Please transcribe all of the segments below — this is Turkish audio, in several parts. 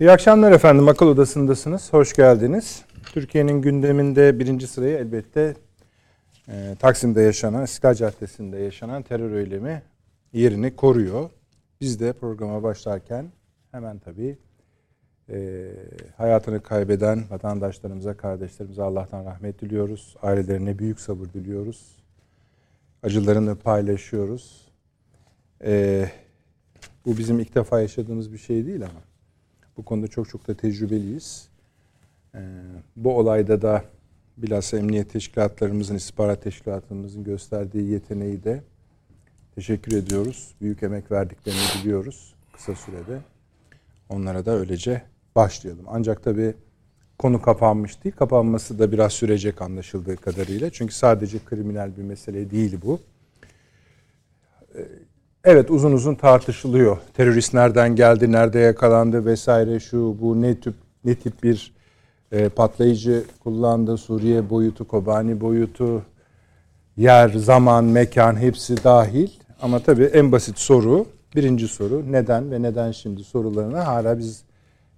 İyi akşamlar efendim. Akıl Odası'ndasınız. Hoş geldiniz. Türkiye'nin gündeminde birinci sırayı elbette e, Taksim'de yaşanan, İstiklal Caddesi'nde yaşanan terör eylemi yerini koruyor. Biz de programa başlarken hemen tabii e, hayatını kaybeden vatandaşlarımıza, kardeşlerimize Allah'tan rahmet diliyoruz. Ailelerine büyük sabır diliyoruz. Acılarını paylaşıyoruz. E, bu bizim ilk defa yaşadığımız bir şey değil ama bu konuda çok çok da tecrübeliyiz. E, bu olayda da bilhassa emniyet teşkilatlarımızın, istihbarat teşkilatlarımızın gösterdiği yeteneği de teşekkür ediyoruz. Büyük emek verdiklerini biliyoruz kısa sürede. Onlara da öylece başlayalım. Ancak tabii konu kapanmış değil. Kapanması da biraz sürecek anlaşıldığı kadarıyla. Çünkü sadece kriminal bir mesele değil bu. Evet uzun uzun tartışılıyor. Terörist nereden geldi, nerede yakalandı vesaire şu bu ne tip ne tip bir e, patlayıcı kullandı. Suriye boyutu, Kobani boyutu, yer, zaman, mekan hepsi dahil. Ama tabii en basit soru, birinci soru neden ve neden şimdi sorularına hala biz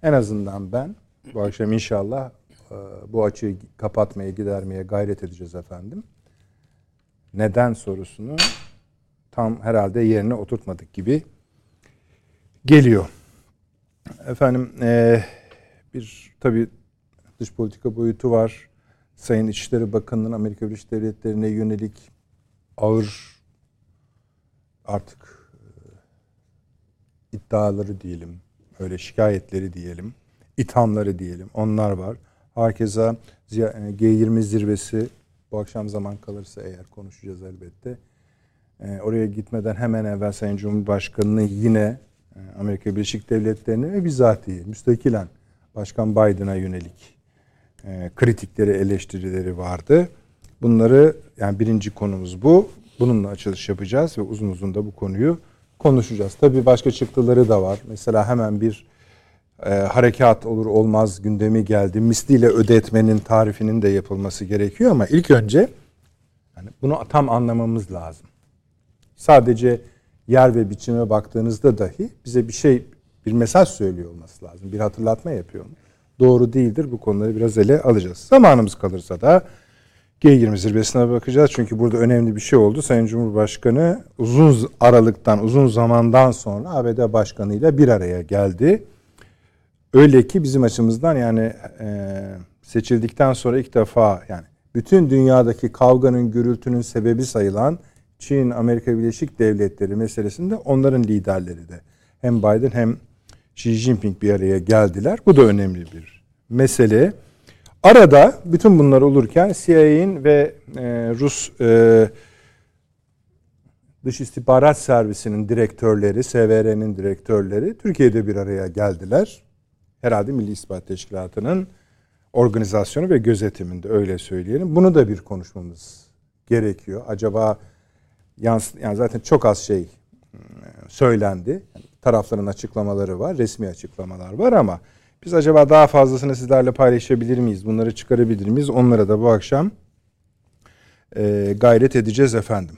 en azından ben bu akşam inşallah e, bu açığı kapatmaya, gidermeye gayret edeceğiz efendim. Neden sorusunu tam herhalde yerine oturtmadık gibi geliyor. Efendim e, bir tabii dış politika boyutu var. Sayın İçişleri Bakanı'nın Amerika Birleşik Devletleri'ne yönelik ağır artık e, iddiaları diyelim, öyle şikayetleri diyelim, ithamları diyelim. Onlar var. Herkese G20 zirvesi bu akşam zaman kalırsa eğer konuşacağız elbette. E, oraya gitmeden hemen evvel Sayın Cumhurbaşkanı'nı yine e, Amerika Birleşik Devletleri'ne ve bizatihi müstakilen Başkan Biden'a yönelik kritikleri, eleştirileri vardı. Bunları yani birinci konumuz bu. Bununla açılış yapacağız ve uzun uzun da bu konuyu konuşacağız. Tabii başka çıktıları da var. Mesela hemen bir e, harekat olur olmaz gündemi geldi. Misliyle ödetmenin tarifinin de yapılması gerekiyor ama ilk önce yani bunu tam anlamamız lazım. Sadece yer ve biçime baktığınızda dahi bize bir şey, bir mesaj söylüyor olması lazım. Bir hatırlatma yapıyor mu? Doğru değildir. Bu konuları biraz ele alacağız. Zamanımız kalırsa da G20 zirvesine bakacağız. Çünkü burada önemli bir şey oldu. Sayın Cumhurbaşkanı uzun aralıktan, uzun zamandan sonra ABD Başkanı ile bir araya geldi. Öyle ki bizim açımızdan yani e, seçildikten sonra ilk defa yani bütün dünyadaki kavganın, gürültünün sebebi sayılan Çin, Amerika Birleşik Devletleri meselesinde onların liderleri de hem Biden hem Xi Jinping bir araya geldiler. Bu da önemli bir mesele. Arada bütün bunlar olurken CIA'in ve e, Rus e, Dış İstihbarat Servisi'nin direktörleri, SVR'nin direktörleri Türkiye'de bir araya geldiler. Herhalde Milli İstihbarat Teşkilatı'nın organizasyonu ve gözetiminde öyle söyleyelim. Bunu da bir konuşmamız gerekiyor. Acaba yans yani zaten çok az şey söylendi. Yani tarafların açıklamaları var, resmi açıklamalar var ama biz acaba daha fazlasını sizlerle paylaşabilir miyiz? Bunları çıkarabilir miyiz? Onlara da bu akşam e, gayret edeceğiz efendim.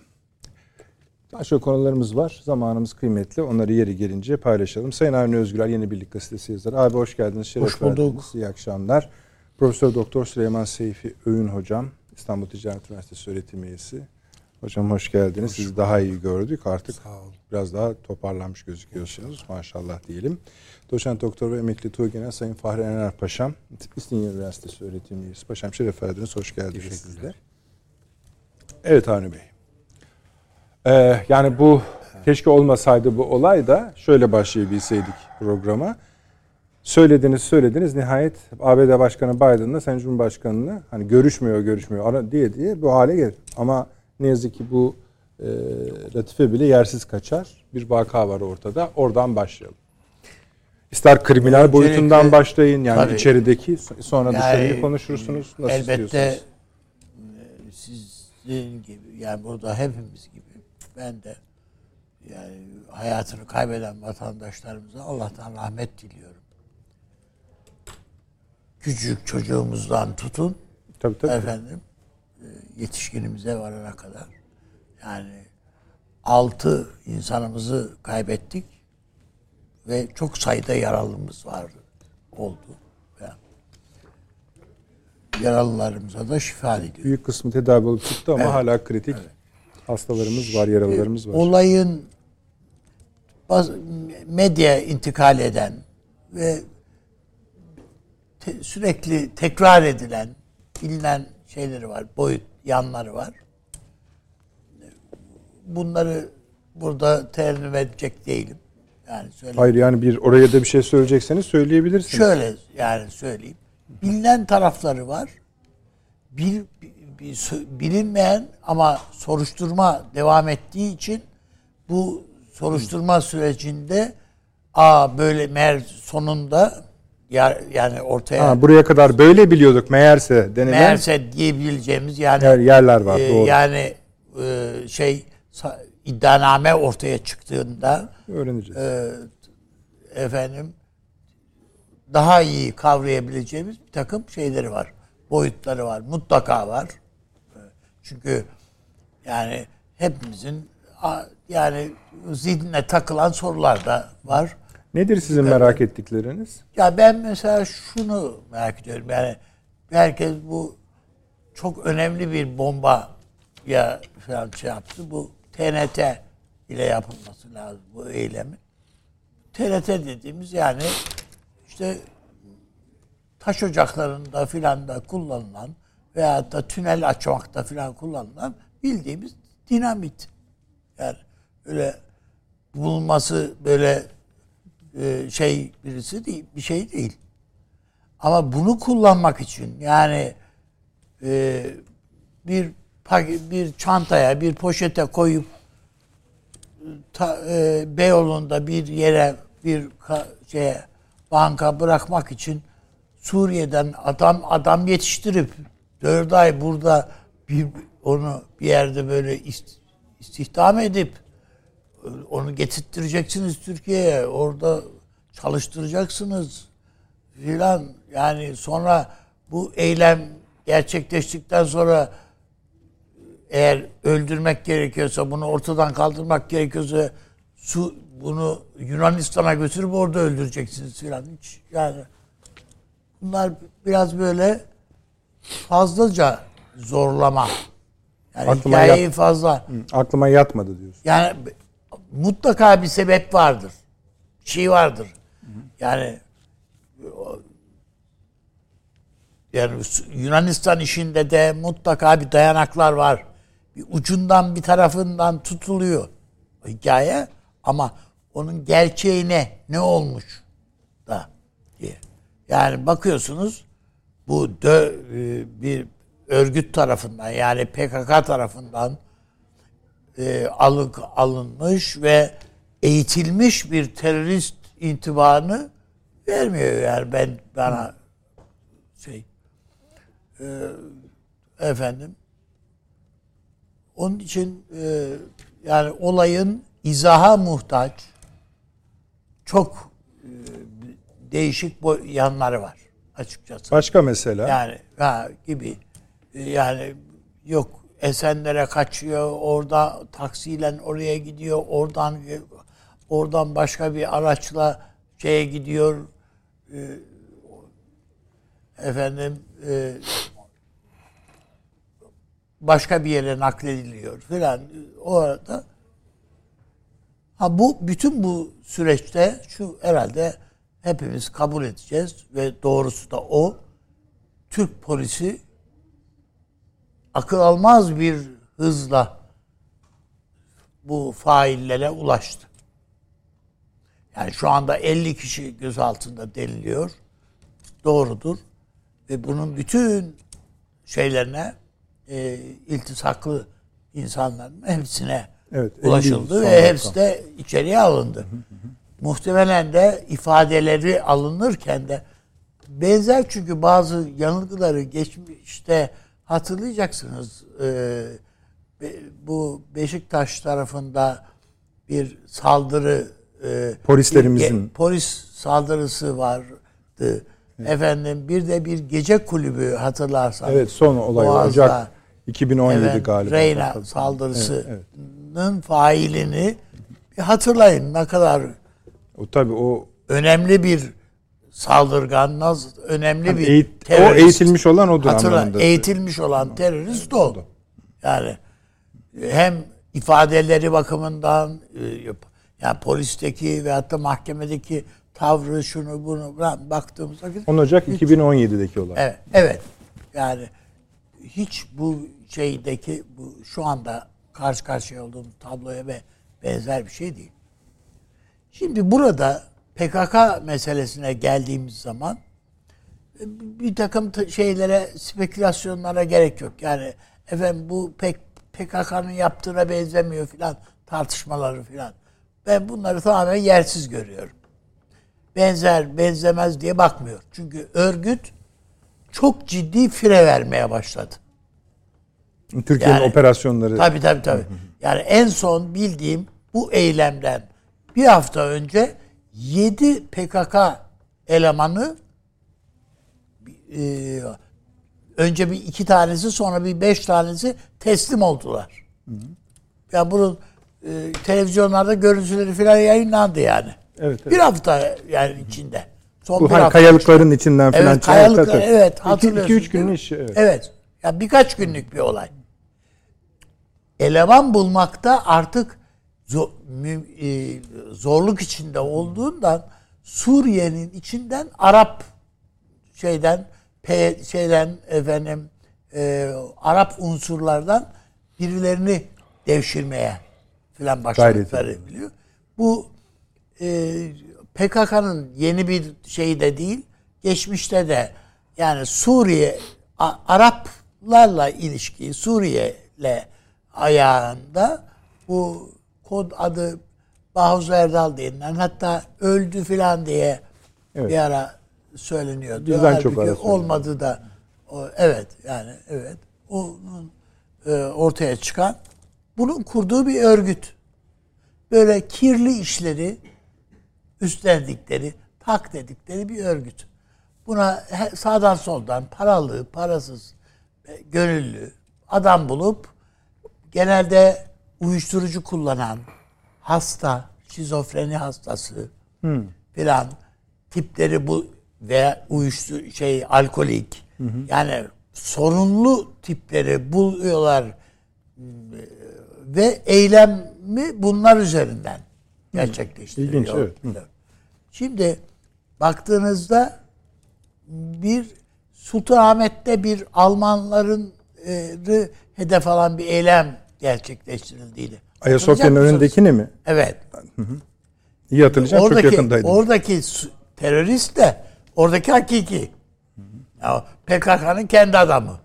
Başka konularımız var. Zamanımız kıymetli. Onları yeri gelince paylaşalım. Sayın Avni Özgürel Yeni Birlik Gazetesi yazarı. Abi hoş geldiniz. Şeref hoş bulduk. Verdiniz. İyi akşamlar. Profesör Doktor Süleyman Seyfi Öğün Hocam. İstanbul Ticaret Üniversitesi öğretim üyesi. Hocam hoş geldiniz. Hoş Sizi daha iyi gördük. Artık biraz daha toparlanmış gözüküyorsunuz. Maşallah diyelim. Doçent Doktor ve Emekli Tuğgenel Sayın Fahri Ener Paşam. İstinye Üniversitesi öğretim üyesi. Paşam şeref verdiniz. Hoş geldiniz sizler. Evet Avni Bey. Ee, yani bu keşke olmasaydı bu olay da şöyle başlayabilseydik programa. Söylediniz söylediniz nihayet ABD Başkanı Biden'la Sayın Cumhurbaşkanı'nı hani görüşmüyor görüşmüyor diye diye bu hale gelir. Ama ne yazık ki bu e, latife bile yersiz kaçar. Bir vaka var ortada. Oradan başlayalım. İster kriminal Öncelikle, boyutundan başlayın yani tabii, içerideki sonra yani, dışarıyı konuşursunuz. Nasıl elbette e, sizin gibi yani burada hepimiz gibi ben de yani hayatını kaybeden vatandaşlarımıza Allah'tan rahmet diliyorum. Küçük çocuğumuzdan tutun tabii, tabii. efendim yetişkinimize varana kadar yani altı insanımızı kaybettik ve çok sayıda yaralımız vardı. oldu. Yani yaralılarımıza da şifa diliyorum. Büyük kısmı tedavi olup çıktı ama Evet. hala kritik hastalarımız var, yaralılarımız var. Olayın baz- medya intikal eden ve te- sürekli tekrar edilen bilinen şeyleri var, boyut yanları var. Bunları burada tercüme edecek değilim. Yani söyle. Hayır yani bir oraya da bir şey söyleyecekseniz söyleyebilirsiniz. Şöyle yani söyleyeyim. Bilinen tarafları var. Bil, bilinmeyen ama soruşturma devam ettiği için bu soruşturma sürecinde a böyle meğer sonunda ya- yani ortaya Ha, buraya kadar böyle biliyorduk meğerse denilen meğerse diyebileceğimiz yani yer, yerler var. e, doğru. yani e, şey iddianame ortaya çıktığında Öğreneceğiz. e, efendim daha iyi kavrayabileceğimiz bir takım şeyleri var. Boyutları var. Mutlaka var. Çünkü yani hepimizin yani zihnine takılan sorular da var. Nedir sizin merak ettikleriniz? Ya ben mesela şunu merak ediyorum. Yani herkes bu çok önemli bir bomba ya falan şey yaptı. Bu TNT ile yapılması lazım bu eylemin. TNT dediğimiz yani işte taş ocaklarında filan da kullanılan veya da tünel açmakta filan kullanılan bildiğimiz dinamit. Yani öyle bulunması böyle e, şey birisi değil, bir şey değil. Ama bunu kullanmak için yani e, bir bir çantaya, bir poşete koyup ta, e, Beyoğlu'nda bir yere bir ka- şeye banka bırakmak için Suriye'den adam adam yetiştirip dört ay burada bir onu bir yerde böyle ist- istihdam edip onu getirttireceksiniz Türkiye'ye. Orada çalıştıracaksınız filan. Yani sonra bu eylem gerçekleştikten sonra eğer öldürmek gerekiyorsa, bunu ortadan kaldırmak gerekiyorsa su bunu Yunanistan'a götürüp orada öldüreceksiniz filan. Hiç yani bunlar biraz böyle fazlaca zorlama. Yani Aklıma hikayeyi yat- fazla Hı, Aklıma yatmadı diyorsun. yani mutlaka bir sebep vardır. Şey vardır. Yani yani Yunanistan işinde de mutlaka bir dayanaklar var. Bir ucundan bir tarafından tutuluyor hikaye ama onun gerçeğine ne olmuş da diye. Yani bakıyorsunuz bu dö, e, bir örgüt tarafından yani PKK tarafından e, alık alınmış ve eğitilmiş bir terörist intibanı vermiyor yani ben bana şey e, efendim. Onun için e, yani olayın izaha muhtaç çok e, değişik yanları var açıkçası. Başka mesela? Yani ha, gibi. Yani yok Esenler'e kaçıyor, orada taksiyle oraya gidiyor, oradan oradan başka bir araçla şeye gidiyor. Ee, efendim e, başka bir yere naklediliyor filan. O arada ha bu bütün bu süreçte şu herhalde hepimiz kabul edeceğiz ve doğrusu da o Türk polisi akıl almaz bir hızla bu faillere ulaştı. Yani şu anda 50 kişi gözaltında deniliyor. Doğrudur. Ve bunun bütün şeylerine e, iltisaklı insanların hepsine Evet, 50 ulaşıldı ve hepsi de içeriye alındı. Muhtemelen de ifadeleri alınırken de benzer çünkü bazı yanılgıları geçmişte hatırlayacaksınız. Be- bu Beşiktaş tarafında bir saldırı e, Polislerimizin. bir polis saldırısı vardı. Efendim bir de bir gece kulübü hatırlarsanız. evet son olay Boğaz'da, Ocak 2017 evet, galiba. Reyna Evet, saldırısının failini bir hatırlayın ne kadar O tabii o önemli bir saldırgan, nasıl önemli Yani bir eğit- o terörist. eğitilmiş olan odur Hatırla, anlamında. eğitilmiş olan terörist o. Yani hem ifadeleri bakımından e, yani polisteki veyahut da mahkemedeki tavrı şunu bunu falan baktığımız vakit 10 Ocak 2017'deki olay. Evet, evet. Yani hiç bu şeydeki bu şu anda karşı karşıya olduğumuz tabloya ve benzer bir şey değil. Şimdi burada PKK meselesine geldiğimiz zaman e, bir takım şeylere, spekülasyonlara gerek yok. Yani efendim bu pek PKK'nın yaptığına benzemiyor filan tartışmaları filan. Ben bunları tamamen yersiz görüyorum. Benzer, benzemez diye bakmıyor. Çünkü örgüt çok ciddi fire vermeye başladı. Türkiye'nin Yani- operasyonları Tabii tabii tabii. Yani en son bildiğim bu eylemden bir hafta önce 7 PKK elemanı e, önce bir iki tanesi sonra bir beş tanesi teslim oldular. Ya bunun e, televizyonlarda görüntüleri falan yayınlandı yani. Evet, evet. Bir hafta yani içinde. Son bu bir hani hafta kayalıkların içinden falan Evet, kayalıklar, tabii, evet, hatırlıyorsunuz 2-3 günün değil mi? işi. Evet. Evet. Ya birkaç günlük bir olay. Eleman bulmakta artık zorluk içinde olduğundan Suriye'nin içinden Arap şeyden P- şeyden efendim e, Arap unsurlardan birilerini devşirmeye falan başladıkları biliyor. Bu e, PKK'nın yeni bir şey de değil. Geçmişte de yani Suriye A- Araplarla ilişki Suriye'yle ayağında bu kod adı Bahuz Erdal denilen hatta öldü filan diye Evet. bir ara söyleniyordu. Bizden Halbuki çok ara olmadı da o, evet yani evet onun e, ortaya çıkan bunun kurduğu bir örgüt. Böyle kirli işleri üstlendikleri, tak dedikleri bir örgüt. Buna sağdan soldan paralı, parasız, e, gönüllü adam bulup genelde uyuşturucu kullanan hasta, şizofreni hastası filan tipleri bu veya uyuşturucu şey alkolik yani sorunlu tipleri buluyorlar ve eylemi bunlar üzerinden gerçekleştiriyor. İlginç, evet. Hı. Şimdi baktığınızda bir Sultanahmet'te bir Almanların e, hedef alan bir eylem gerçekleştirildiğini. Ayasofya'nın önündekini mi? Evet. İyi hatırlayacağım çok Oradaki, yakındaydım. oradaki terörist de oradaki hakiki. PKK'nın kendi adamı.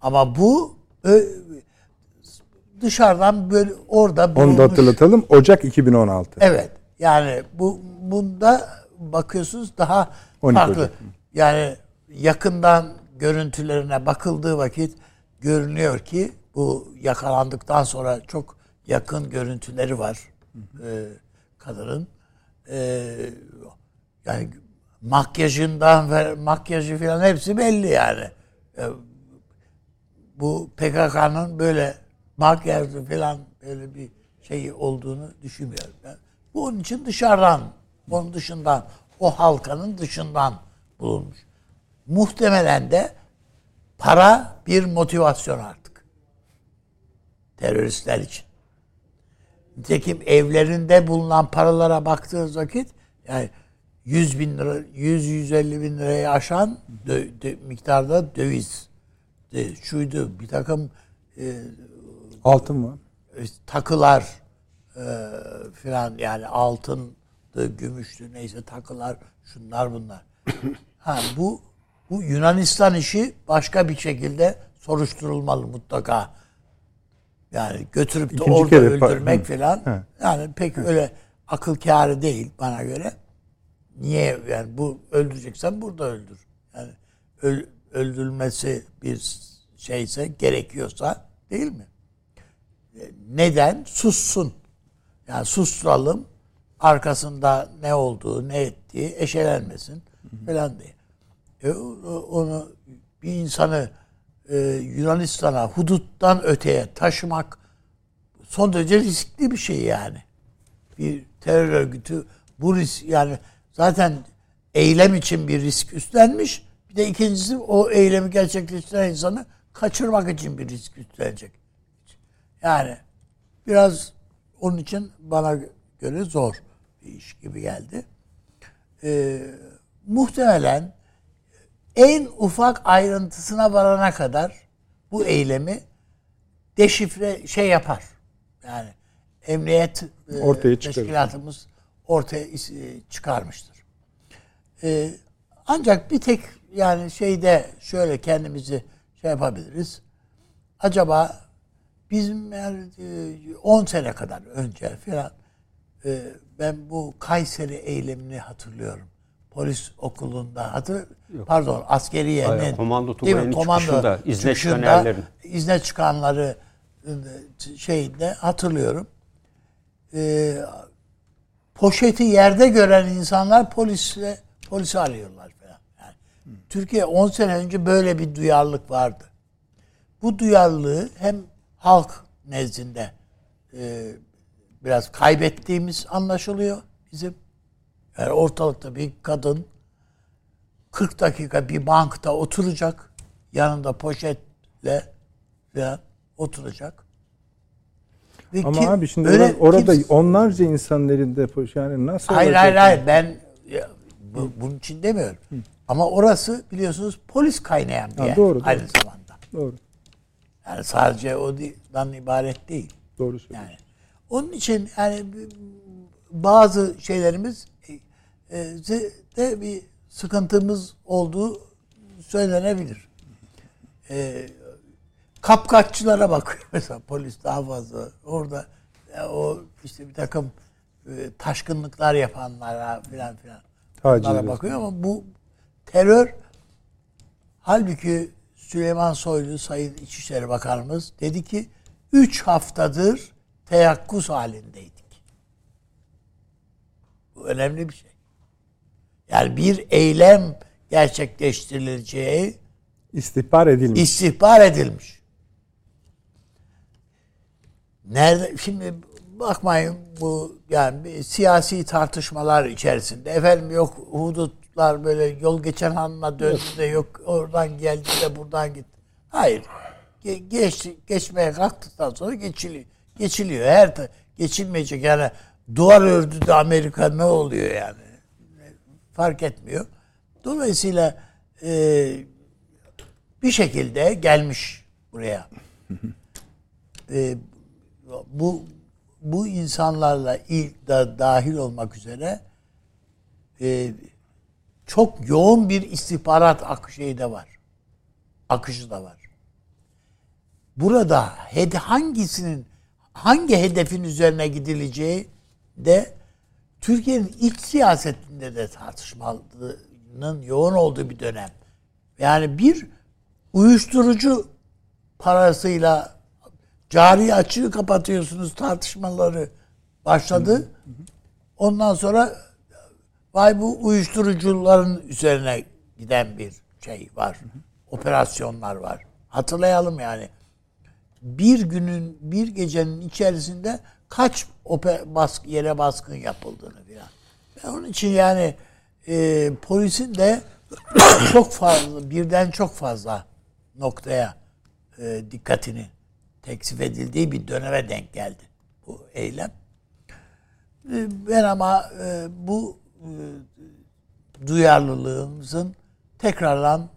Ama bu ö- dışarıdan böyle orada Onu da bulunmuş- hatırlatalım. Ocak 2016. Evet. Yani bu bunda bakıyorsunuz daha 12 farklı. Ocak. Yani yakından görüntülerine bakıldığı vakit görünüyor ki bu yakalandıktan sonra çok yakın görüntüleri var e, kadının. E, yani makyajından ve makyajı falan hepsi belli yani. E, bu PKK'nın böyle makyajlı falan böyle bir şey olduğunu düşünmüyorum. Ben. Bu onun için dışarıdan, onun dışından, o halkanın dışından bulunmuş. Muhtemelen de para bir motivasyon artık. Teröristler için. Nitekim evlerinde bulunan paralara baktığınız vakit yani 100 bin lira, 100-150 bin lirayı aşan dö- dö- miktarda döviz, de, şuydu bir takım e, Altın var. e, takılar e, filan yani altındı, gümüştü neyse takılar şunlar bunlar. ha bu bu Yunanistan işi başka bir şekilde soruşturulmalı mutlaka. Yani götürüp de İkinci orada kere öldürmek Hı. filan Hı. yani pek öyle akıl kârı değil bana göre. Niye yani bu öldüreceksen burada öldür. Yani öl- öldürülmesi bir şeyse gerekiyorsa değil mi? neden? Sussun. Yani susturalım. Arkasında ne olduğu, ne ettiği eşelenmesin falan diye. E, onu bir insanı e, Yunanistan'a huduttan öteye taşımak son derece riskli bir şey yani. Bir terör örgütü bu risk yani zaten eylem için bir risk üstlenmiş. Bir de ikincisi o eylemi gerçekleştiren insanı kaçırmak için bir risk üstlenecek. Yani biraz onun için bana göre zor bir iş gibi geldi. Ee, muhtemelen en ufak ayrıntısına varana kadar bu eylemi deşifre şey yapar. Yani emniyet e, Ortaya çıkarır. teşkilatımız ortaya e, çıkarmıştır. E, ancak bir tek yani şeyde şöyle kendimizi şey yapabiliriz. Acaba bizim yani, e, 10 sene kadar önce falan ben bu Kayseri eylemini hatırlıyorum. Polis okulunda hatır pardon askeriyenin Hayır, komando değil mi? tugayının çıkışında, izne erlerin. izne çıkanları e, şeyinde hatırlıyorum. E, poşeti yerde gören insanlar polisle polisi arıyorlar falan. Yani Türkiye 10 sene önce böyle bir duyarlılık vardı. Bu duyarlılığı hem halk nezdinde e, biraz kaybettiğimiz anlaşılıyor bizim. Yani ortalıkta bir kadın 40 dakika bir bankta oturacak. Yanında poşetle falan oturacak. Ve Ama kim- abi şimdi öyle orada, kimse- onlarca insanın elinde poş- yani nasıl Hayır hayır hayır ben ya, bu, bunun için demiyorum. Ama orası biliyorsunuz polis kaynayan bir Ha, yer doğru, aynı doğru. zamanda. Doğru. Yani sadece odan ibaret değil. Doğru söylüyorsun. Yani onun için yani bazı şeylerimiz de bir sıkıntımız olduğu söylenebilir. E, kapkaççılara bakıyor mesela polis daha fazla orada ya o işte bir takım e, taşkınlıklar yapanlara filan filan onlara bakıyor ama bu terör halbuki Süleyman Soylu Sayın İçişleri Bakanımız dedi ki 3 haftadır teyakkuz halindeydik. Bu önemli bir şey. Yani bir eylem gerçekleştirileceği İstihbar edilmiş. istihbar edilmiş. Nerede şimdi bakmayın bu yani bir siyasi tartışmalar içerisinde efendim yok hudutlar böyle yol geçen hanına döndü de yok oradan geldi de buradan gitti. Hayır. Ge- geç, geçmeye kalktıktan sonra geçiliyor. Geçiliyor. Her geçilmeyecek yani duvar ördü de Amerika ne oluyor yani? Fark etmiyor. Dolayısıyla e, bir şekilde gelmiş buraya. Ee, bu bu insanlarla ilk da dahil olmak üzere e, çok yoğun bir istihbarat ak şeyi de var. Akışı da var. Burada hed hangisinin hangi hedefin üzerine gidileceği de Türkiye'nin iç siyasetinde de tartışmanın yoğun olduğu bir dönem. Yani bir uyuşturucu parasıyla cari açığı kapatıyorsunuz tartışmaları başladı. Ondan sonra vay bu uyuşturucuların üzerine giden bir şey var. Operasyonlar var. Hatırlayalım yani. Bir günün, bir gecenin içerisinde kaç ope, bask, yere baskın yapıldığını filan. Ben onun için yani e, polisin de çok fazla, birden çok fazla noktaya e, dikkatini teksif edildiği bir döneme denk geldi bu eylem. E, ben ama e, bu e, duyarlılığımızın tekrardan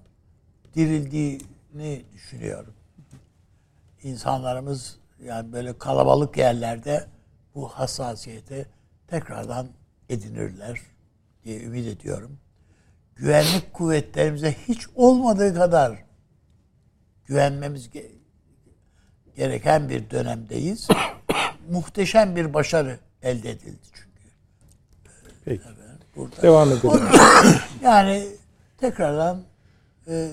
dirildiğini düşünüyorum. İnsanlarımız yani böyle kalabalık yerlerde bu hassasiyete tekrardan edinirler diye ümit ediyorum. Güvenlik kuvvetlerimize hiç olmadığı kadar güvenmemiz ge- gereken bir dönemdeyiz. Muhteşem bir başarı elde edildi çünkü. Peki. Burada. Devam edelim. Yani tekrardan e,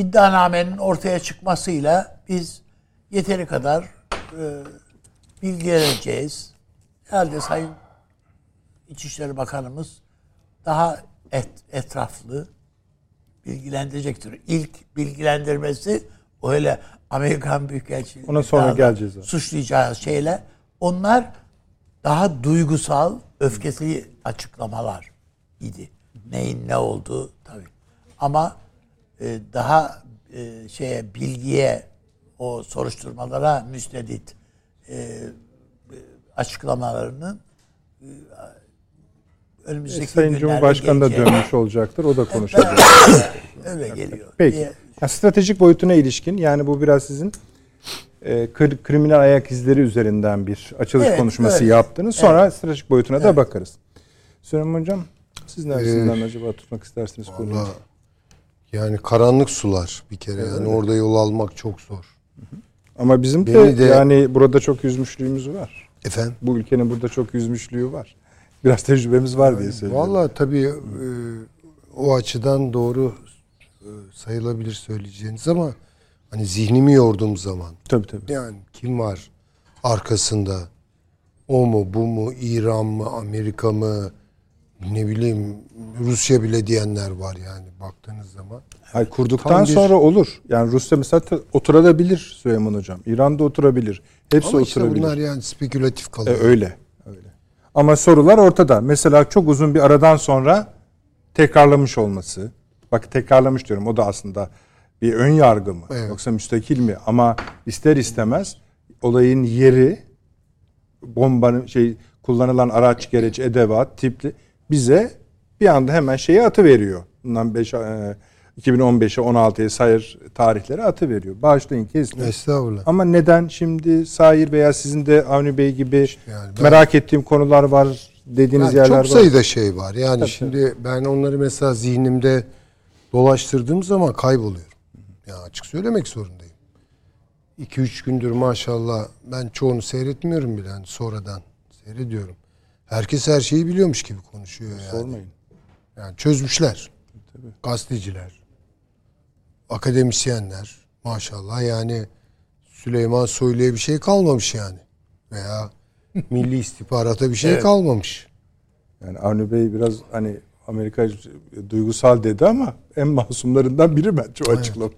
iddianamenin ortaya çıkmasıyla biz yeteri kadar e, bilgileneceğiz. Herhalde Sayın İçişleri Bakanımız daha et, etraflı bilgilendirecektir. İlk bilgilendirmesi öyle Amerikan Büyükelçiliği Ona sonra geleceğiz abi. suçlayacağı şeyler onlar daha duygusal, öfkesi açıklamalar idi. Neyin ne olduğu tabii. Ama e, daha e, şeye bilgiye o soruşturmalara müstedit e, e, açıklamalarının e, önümüzdeki Sayın Cumhurbaşkanı da dönmüş olacaktır. O da konuşacak. Öyle geliyor. Peki. diye- Ya, stratejik boyutuna ilişkin yani bu biraz sizin e, kır- kriminal ayak izleri üzerinden bir açılış Evet, konuşması öyle. yaptınız. Sonra stratejik boyutuna da Evet. bakarız. Süleyman Hocam siz neresinden acaba tutmak istersiniz konuyu? Yani karanlık sular bir kere yani orada yol almak çok zor. Ama bizim de, Beni de- yani burada çok yüzmüş,lüğümüz var. Efendim? Bu ülkenin burada çok yüzmüşlüğü var. Biraz tecrübemiz var diye söylüyorum. Valla tabii e, o açıdan doğru e, sayılabilir söyleyeceğiniz ama hani zihnimi yorduğum zaman Tabii tabii. yani kim var arkasında o mu bu mu İran mı Amerika mı ne bileyim Rusya bile diyenler var yani baktığınız zaman. Hayır, kurduktan Tam bir- sonra olur. Yani Rusya mesela oturabilir Süleyman Hocam. İran'da oturabilir. Hepsi Ama işte oturabilir. bunlar yani spekülatif E, kalıyor. öyle. Öyle. Ama sorular ortada. Mesela çok uzun bir aradan sonra tekrarlamış olması. Bak tekrarlamış diyorum. O da aslında bir ön yargı mı? Evet. Yoksa müstakil mi? Ama ister istemez olayın yeri bombanın şey kullanılan araç, gereç, edevat, tipli bize bir anda hemen şeyi atı veriyor. Bundan 5 2015'e 16'ya sayır tarihleri atı veriyor. Bağışlayın kesin. Estağfurullah. Ama neden şimdi Sair veya sizin de Avni Bey gibi yani ben- merak ettiğim konular var dediğiniz Yani yerler çok var? sayıda şey var. Yani Tabii, şimdi ben onları mesela zihnimde dolaştırdığım zaman kayboluyorum. Ya açık söylemek zorundayım. 2-3 gündür maşallah ben çoğunu seyretmiyorum bile hani sonradan seyrediyorum. Herkes her şeyi biliyormuş gibi konuşuyor yani. Sormayın. Yani çözmüşler. Gazeteciler, akademisyenler maşallah yani Süleyman Soylu'ya bir şey kalmamış yani. Veya Milli İstihbarat'a bir şey Evet. kalmamış. Yani Avni Bey biraz hani Amerika duygusal dedi ama en masumlarından biri bence o açıklama.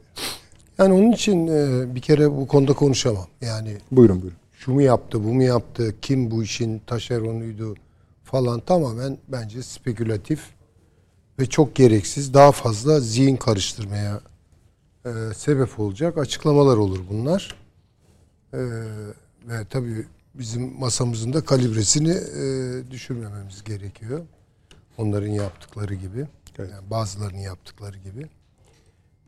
Yani onun için e, bir kere bu konuda konuşamam. Yani Buyurun buyurun. şu mu yaptı, bu mu yaptı, kim bu işin taşeronuydu falan tamamen bence spekülatif ve çok gereksiz, daha fazla zihin karıştırmaya e, sebep olacak açıklamalar olur bunlar. E, ve tabii bizim masamızın da kalibresini e, düşürmememiz gerekiyor. Onların yaptıkları gibi. Evet. Yani bazılarının yaptıkları gibi.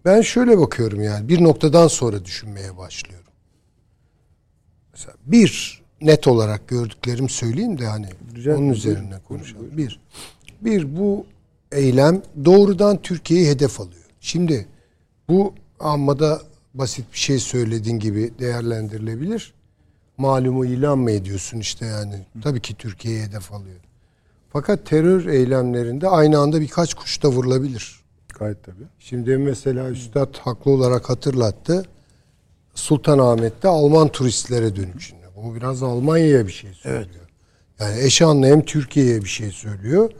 Ben şöyle bakıyorum yani bir noktadan sonra düşünmeye başlıyorum. Mesela bir net olarak gördüklerimi söyleyeyim de hani Rica onun üzerine konuşalım. Bir, bir bu eylem doğrudan Türkiye'yi hedef alıyor. Şimdi bu amma da basit bir şey söylediğin gibi değerlendirilebilir. Malumu ilan mı ediyorsun işte yani. Tabii ki Türkiye'yi hedef alıyor. Fakat terör eylemlerinde aynı anda birkaç kuş da vurulabilir. Gayet tabii. Şimdi mesela Üstad haklı olarak hatırlattı. Sultanahmet'te Alman turistlere dönük şimdi. Bu biraz Almanya'ya bir şey söylüyor. Yani eş anlı hem Türkiye'ye bir şey söylüyor.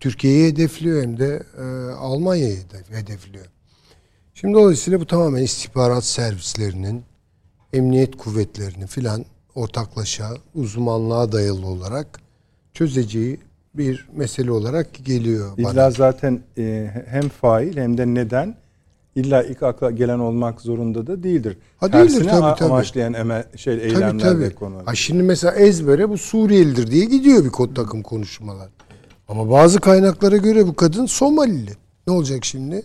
Türkiye'yi hedefliyor hem de e, Almanya'yı hedef- hedefliyor. Şimdi dolayısıyla bu tamamen istihbarat servislerinin, emniyet kuvvetlerinin filan ortaklaşa uzmanlığa dayalı olarak çözeceği bir mesele olarak geliyor bana. İlla zaten e, hem fail hem de neden illa ilk akla gelen olmak zorunda da değildir. Ha, değildir, Tersine tabii, tabii. amaçlayan eme, şey Tabii eylemler tabii. ve konu. Ha şimdi mesela ezbere bu Suriyelidir diye gidiyor bir kod takım konuşmalar. Ama bazı kaynaklara göre bu kadın Somalili. Ne olacak şimdi?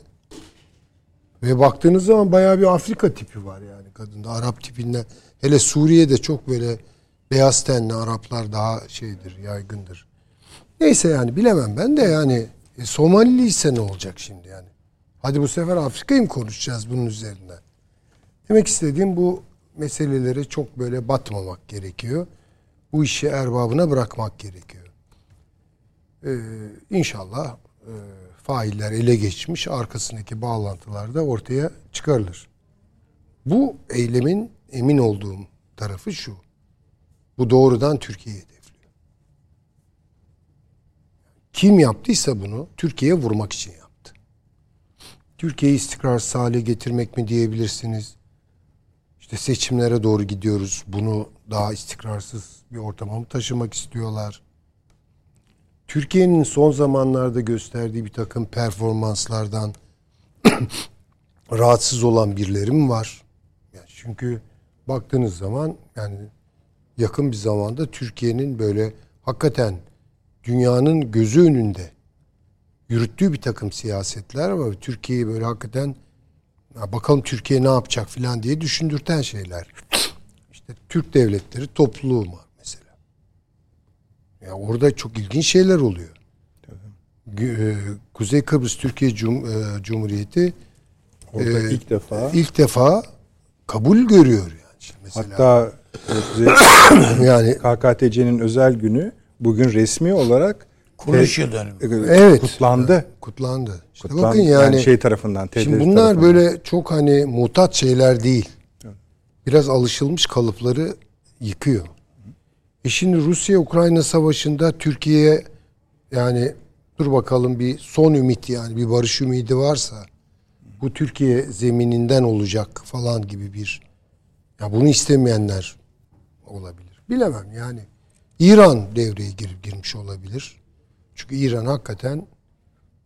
Ve baktığınız zaman bayağı bir Afrika tipi var yani kadında. Arap tipinden. Hele Suriye'de çok böyle beyaz tenli Araplar daha şeydir, yaygındır. Neyse yani bilemem ben de yani e, Somalili ise ne olacak şimdi yani? Hadi bu sefer Afrika'yı mı konuşacağız bunun üzerinden? Demek istediğim bu meselelere çok böyle batmamak gerekiyor. Bu işi erbabına bırakmak gerekiyor. Ee, inşallah e, failler ele geçmiş, arkasındaki bağlantılar da ortaya çıkarılır. Bu eylemin emin olduğum tarafı şu. Bu doğrudan Türkiye'yi hedefliyor. Kim yaptıysa bunu Türkiye'ye vurmak için. Türkiye'yi istikrarsız hale getirmek mi diyebilirsiniz? İşte seçimlere doğru gidiyoruz. Bunu daha istikrarsız bir ortama mı taşımak istiyorlar? Türkiye'nin son zamanlarda gösterdiği bir takım performanslardan rahatsız olan birileri mi var? Yani çünkü baktığınız zaman yani yakın bir zamanda Türkiye'nin böyle hakikaten dünyanın gözü önünde yürüttüğü bir takım siyasetler var. Türkiye'yi böyle hakikaten bakalım Türkiye ne yapacak filan diye düşündürten şeyler. İşte Türk devletleri topluluğu var mesela. Ya orada çok ilginç şeyler oluyor. E, Kuzey Kıbrıs Türkiye Cum- e, Cumhuriyeti Orada e, ilk defa ilk defa kabul görüyor yani. Şimdi mesela hatta e, yani KKTC'nin özel günü bugün resmi olarak Kuruluş yıl dönümü. evet kutlandı. kutlandı. İşte Kutlan- bakın yani, şey tarafından şimdi bunlar tarafından. böyle çok hani mutat şeyler değil. Biraz alışılmış kalıpları yıkıyor. E şimdi Rusya-Ukrayna savaşında Türkiye yani dur bakalım bir son ümit yani bir barış ümidi varsa bu Türkiye zemininden olacak falan gibi bir ya bunu istemeyenler olabilir. Bilemem yani. İran devreye girip girmiş olabilir. Çünkü İran hakikaten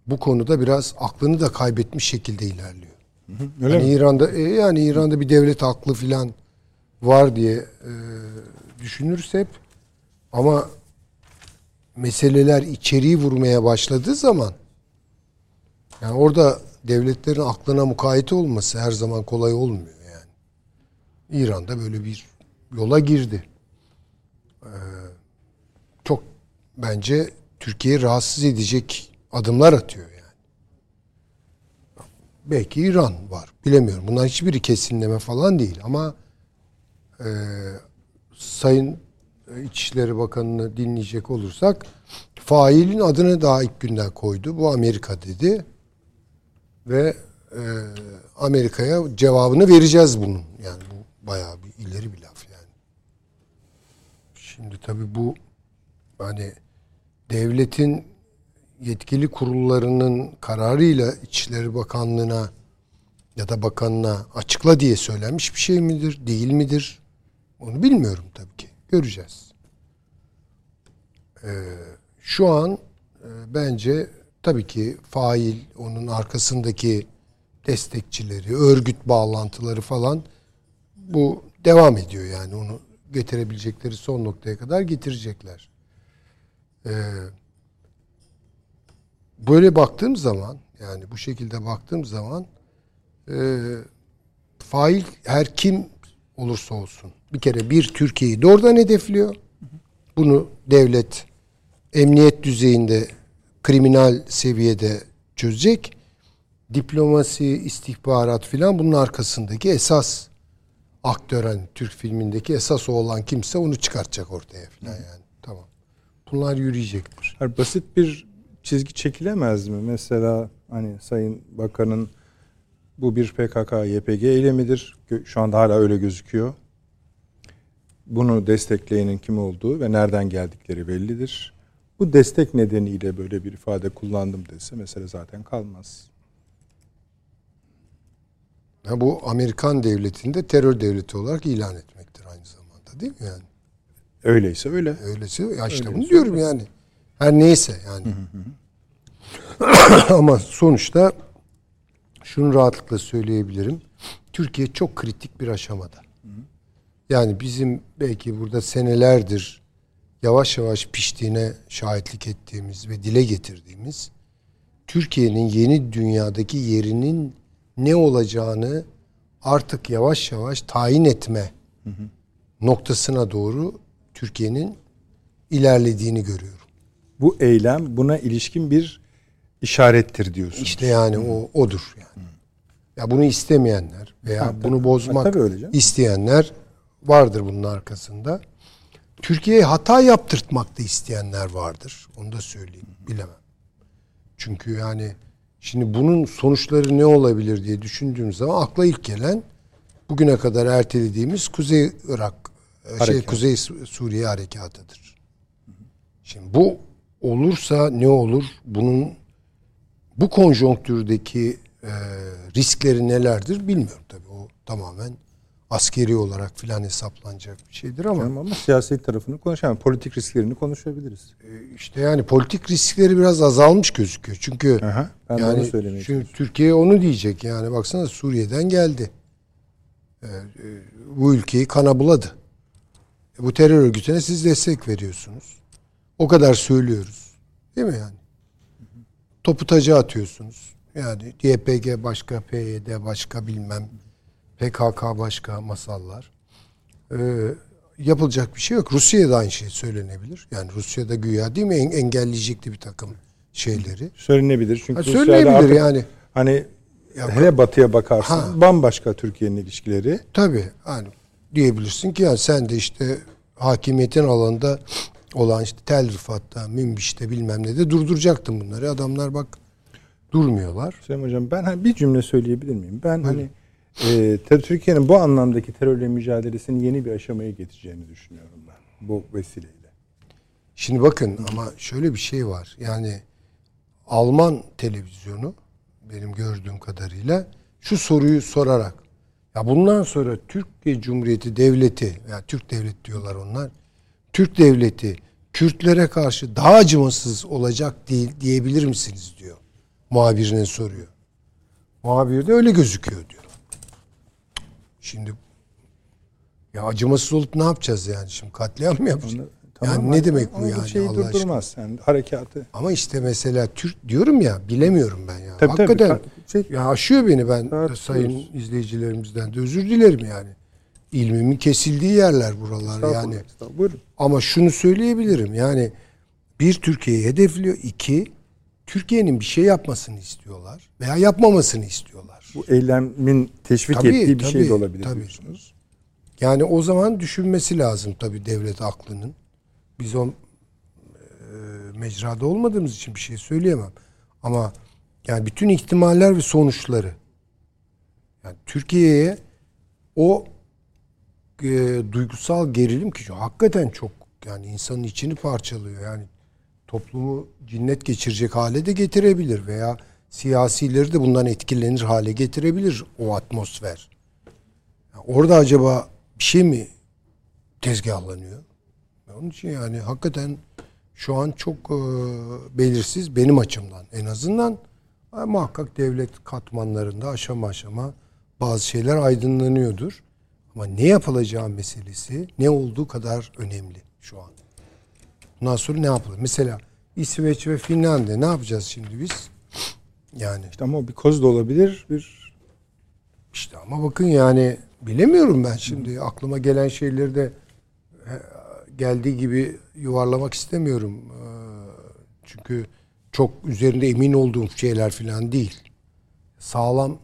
bu konuda biraz aklını da kaybetmiş şekilde ilerliyor. Öyle yani mi? İran'da e, yani İran'da bir devlet aklı filan var diye e, düşünürsek ama meseleler içeriği vurmaya başladığı zaman yani orada devletlerin aklına mukayyet olması her zaman kolay olmuyor yani. İran'da böyle bir yola girdi. Ee, çok bence Türkiye'yi rahatsız edecek adımlar atıyor yani. Belki İran var. Bilemiyorum. Bunlar hiçbiri kesinleme falan değil ama e, Sayın İçişleri Bakanı'nı dinleyecek olursak failin adını daha ilk günden koydu. Bu Amerika dedi. Ve e, Amerika'ya cevabını vereceğiz bunun. Yani bu bayağı bir ileri bir laf yani. Şimdi tabii bu hani devletin yetkili kurullarının kararıyla İçişleri Bakanlığı'na ya da bakanına açıkla diye söylenmiş bir şey midir, değil midir? Onu bilmiyorum tabii ki. Göreceğiz. Ee, şu an e, bence tabii ki fail, onun arkasındaki destekçileri, örgüt bağlantıları falan bu devam ediyor yani onu getirebilecekleri son noktaya kadar getirecekler. Ee, böyle baktığım zaman yani bu şekilde baktığım zaman e, fail her kim olursa olsun bir kere bir Türkiye'yi doğrudan hedefliyor. Bunu devlet emniyet düzeyinde kriminal seviyede çözecek. Diplomasi, istihbarat filan bunun arkasındaki esas aktör hani Türk filmindeki esas o olan kimse onu çıkartacak ortaya filan yani. Bunlar yürüyecektir. Hayır, basit bir çizgi çekilemez mi? Mesela hani Sayın Bakan'ın bu bir PKK YPG eylemidir. Şu anda hala öyle gözüküyor. Bunu destekleyenin kim olduğu ve nereden geldikleri bellidir. Bu destek nedeniyle böyle bir ifade kullandım dese mesele zaten kalmaz. Ha, bu Amerikan devletinde terör devleti olarak ilan etmektir aynı zamanda değil mi yani? Öyleyse öyle. Öylesi ya işte Öyle bunu diyorum yani. Her neyse yani. Ama sonuçta şunu rahatlıkla söyleyebilirim. Türkiye çok kritik bir aşamada. Yani bizim belki burada senelerdir yavaş yavaş piştiğine şahitlik ettiğimiz ve dile getirdiğimiz Türkiye'nin yeni dünyadaki yerinin ne olacağını artık yavaş yavaş tayin etme noktasına doğru Türkiye'nin ilerlediğini görüyorum. Bu eylem buna ilişkin bir işarettir diyorsun. İşte yani o odur yani. Ya bunu istemeyenler veya Ha, bunu bozmak Ha, öyle isteyenler vardır bunun arkasında. Türkiye'ye hata yaptırtmak da isteyenler vardır. Onu da söyleyeyim. Bilemem. Çünkü yani şimdi bunun sonuçları ne olabilir diye düşündüğüm zaman akla ilk gelen bugüne kadar ertelediğimiz Kuzey Irak e, şey Harekat. Kuzey Su- Suriye harekatıdır. Şimdi bu olursa ne olur? Bunun bu konjonktürdeki e, riskleri nelerdir bilmiyorum tabii. O tamamen askeri olarak filan hesaplanacak bir şeydir ama Canım ama siyasi tarafını konuşalım. Politik risklerini konuşabiliriz. işte yani politik riskleri biraz azalmış gözüküyor. Çünkü Aha, ben onu yani söylemeye çünkü. Türkiye onu diyecek yani baksana Suriye'den geldi. Ee, e, bu ülkeyi kana buladı. Bu terör örgütüne siz destek veriyorsunuz. O kadar söylüyoruz. Değil mi yani? Topu taca atıyorsunuz. Yani YPG başka, PYD başka bilmem. PKK başka masallar. Ee, yapılacak bir şey yok. Rusya'da aynı şey söylenebilir. Yani Rusya'da güya değil mi en- engelleyecekti bir takım şeyleri. Söylenebilir çünkü Ha, Rusya'yla söyleyebilir artık yani. Hani Ya hele batıya bakarsın Ha. bambaşka Türkiye'nin ilişkileri. Tabii hani diyebilirsin ki ya sen de işte hakimiyetin alanında olan işte Tel Rifat'ta, Münbiş'te bilmem ne de durduracaktın bunları. Adamlar bak durmuyorlar. Süleyman Hocam ben hani bir cümle söyleyebilir miyim? Ben hani e, Türkiye'nin bu anlamdaki terörle mücadelesini yeni bir aşamaya getireceğini düşünüyorum ben bu vesileyle. Şimdi bakın ama şöyle bir şey var. Yani Alman televizyonu benim gördüğüm kadarıyla şu soruyu sorarak ya bundan sonra Türkiye Cumhuriyeti Devleti ya Türk Devleti diyorlar onlar. Türk Devleti Kürtlere karşı daha acımasız olacak değil diyebilir misiniz diyor. Muhabirine soruyor. Muhabir de öyle gözüküyor diyor. Şimdi ya acımasız olup ne yapacağız yani şimdi katliam mı yapacağız? Onu- yani ne demek bu yani şeyi Allah aşkına? durdurmaz. Yani harekatı. Ama işte mesela Türk diyorum ya bilemiyorum ben ya. Tabii, Hakikaten tabii. Şey- ya aşıyor beni ben Tartışıyoruz. sayın izleyicilerimizden de özür dilerim yani. İlmimin kesildiği yerler buralar Estağfurullah, yani. estağfurullah. Buyurun. Ama şunu söyleyebilirim yani bir Türkiye'yi hedefliyor. iki Türkiye'nin bir şey yapmasını istiyorlar veya yapmamasını istiyorlar. Bu eylemin teşvik Tabii, ettiği bir şey tabii, de olabilir tabii. diyorsunuz. Yani o zaman düşünmesi lazım tabii devlet aklının. Biz o e, mecrada olmadığımız için bir şey söyleyemem. Ama yani bütün ihtimaller ve sonuçları yani Türkiye'ye o e, duygusal gerilim ki hakikaten çok yani insanın içini parçalıyor. Yani toplumu cinnet geçirecek hale de getirebilir veya siyasileri de bundan etkilenir hale getirebilir o atmosfer. Ya Orada acaba bir şey mi tezgahlanıyor? Onun için yani hakikaten şu an çok e, belirsiz benim açımdan en azından e, muhakkak devlet katmanlarında aşama aşama bazı şeyler aydınlanıyordur. Ama ne yapılacağı meselesi ne olduğu kadar önemli şu an. Bundan sonra ne yapılır? Mesela İsveç ve Finlandiya ne yapacağız şimdi biz? Yani İşte ama o bir koz da olabilir. Bir İşte ama bakın yani bilemiyorum ben şimdi aklıma gelen şeyleri de e, geldiği gibi yuvarlamak istemiyorum. E, Çünkü çok üzerinde emin olduğum şeyler falan değil. Sağlam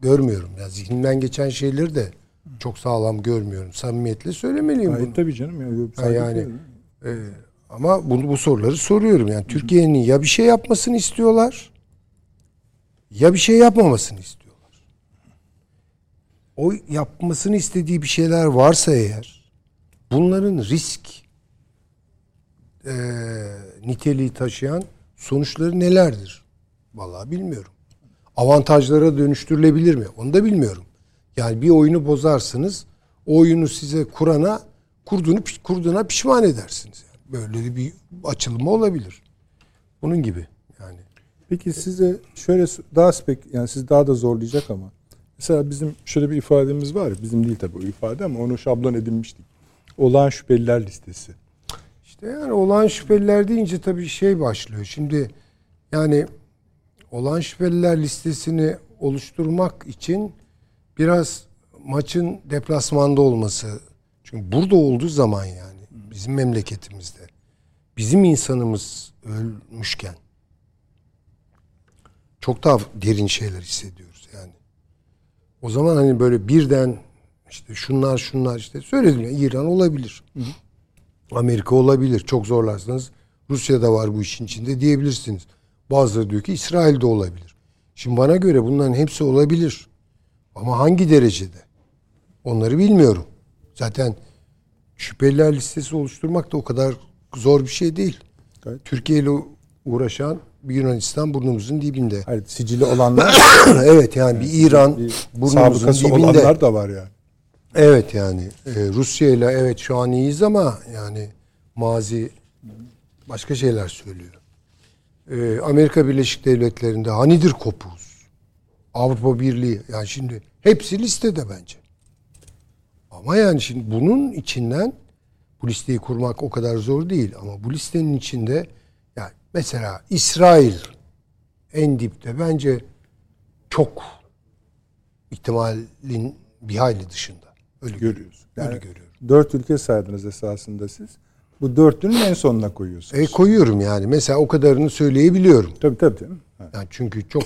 görmüyorum. Ya zihnimden geçen şeyleri de çok sağlam görmüyorum. Samimiyetle söylemeliyim bunu. Gayet tabii canım. Ya, Ha, yani e, ama bunu bu soruları soruyorum. Yani Türkiye'nin ya bir şey yapmasını istiyorlar ya bir şey yapmamasını istiyorlar. O yapmasını istediği bir şeyler varsa eğer bunların risk e, niteliği taşıyan sonuçları nelerdir? Vallahi bilmiyorum. Avantajlara dönüştürülebilir mi? Onu da bilmiyorum. Yani bir oyunu bozarsınız, o oyunu size kurana kurduğunu kurduğuna pişman edersiniz. Böyle bir açılımı olabilir. Bunun gibi yani. Peki size şöyle daha spek yani siz daha da zorlayacak ama mesela bizim şöyle bir ifademiz var. ya, Bizim değil tabii o ifade ama onu şablon edinmiştik. Olağan şüpheliler listesi. İşte yani olan şüpheliler deyince tabii şey başlıyor. Şimdi yani olan şüpheliler listesini oluşturmak için biraz maçın deplasmanda olması. Çünkü burada olduğu zaman yani bizim memleketimizde bizim insanımız ölmüşken çok daha derin şeyler hissediyoruz yani. O zaman hani böyle birden işte şunlar şunlar işte söyledim ya İran olabilir. Amerika olabilir. Çok zorlarsanız Rusya da var bu işin içinde diyebilirsiniz. Bazıları diyor ki İsrail de olabilir. Şimdi bana göre bunların hepsi olabilir. Ama hangi derecede? Onları bilmiyorum. Zaten şüpheliler listesi oluşturmak da o kadar zor bir şey değil. Gayet. Türkiye ile uğraşan bir Yunanistan burnumuzun dibinde. Hayır sicili olanlar evet yani bir İran bir burnumuzun sabıkası dibinde. olanlar da var yani. Evet yani e, Rusya ile evet şu an iyiyiz ama yani mazi başka şeyler söylüyor. E, Amerika Birleşik Devletleri'nde hanidir kopuz. Avrupa Birliği yani şimdi hepsi listede bence. Ama yani şimdi bunun içinden bu listeyi kurmak o kadar zor değil ama bu listenin içinde yani mesela İsrail en dipte bence çok ihtimalin bir hayli dışında. Öyle Görüyoruz. Öyle Yani görüyorum. Dört ülke saydınız esasında siz. Bu dörtlünün en sonuna koyuyorsunuz. E koyuyorum yani. Mesela o kadarını söyleyebiliyorum. Tabii tabii. canım. Yani çünkü çok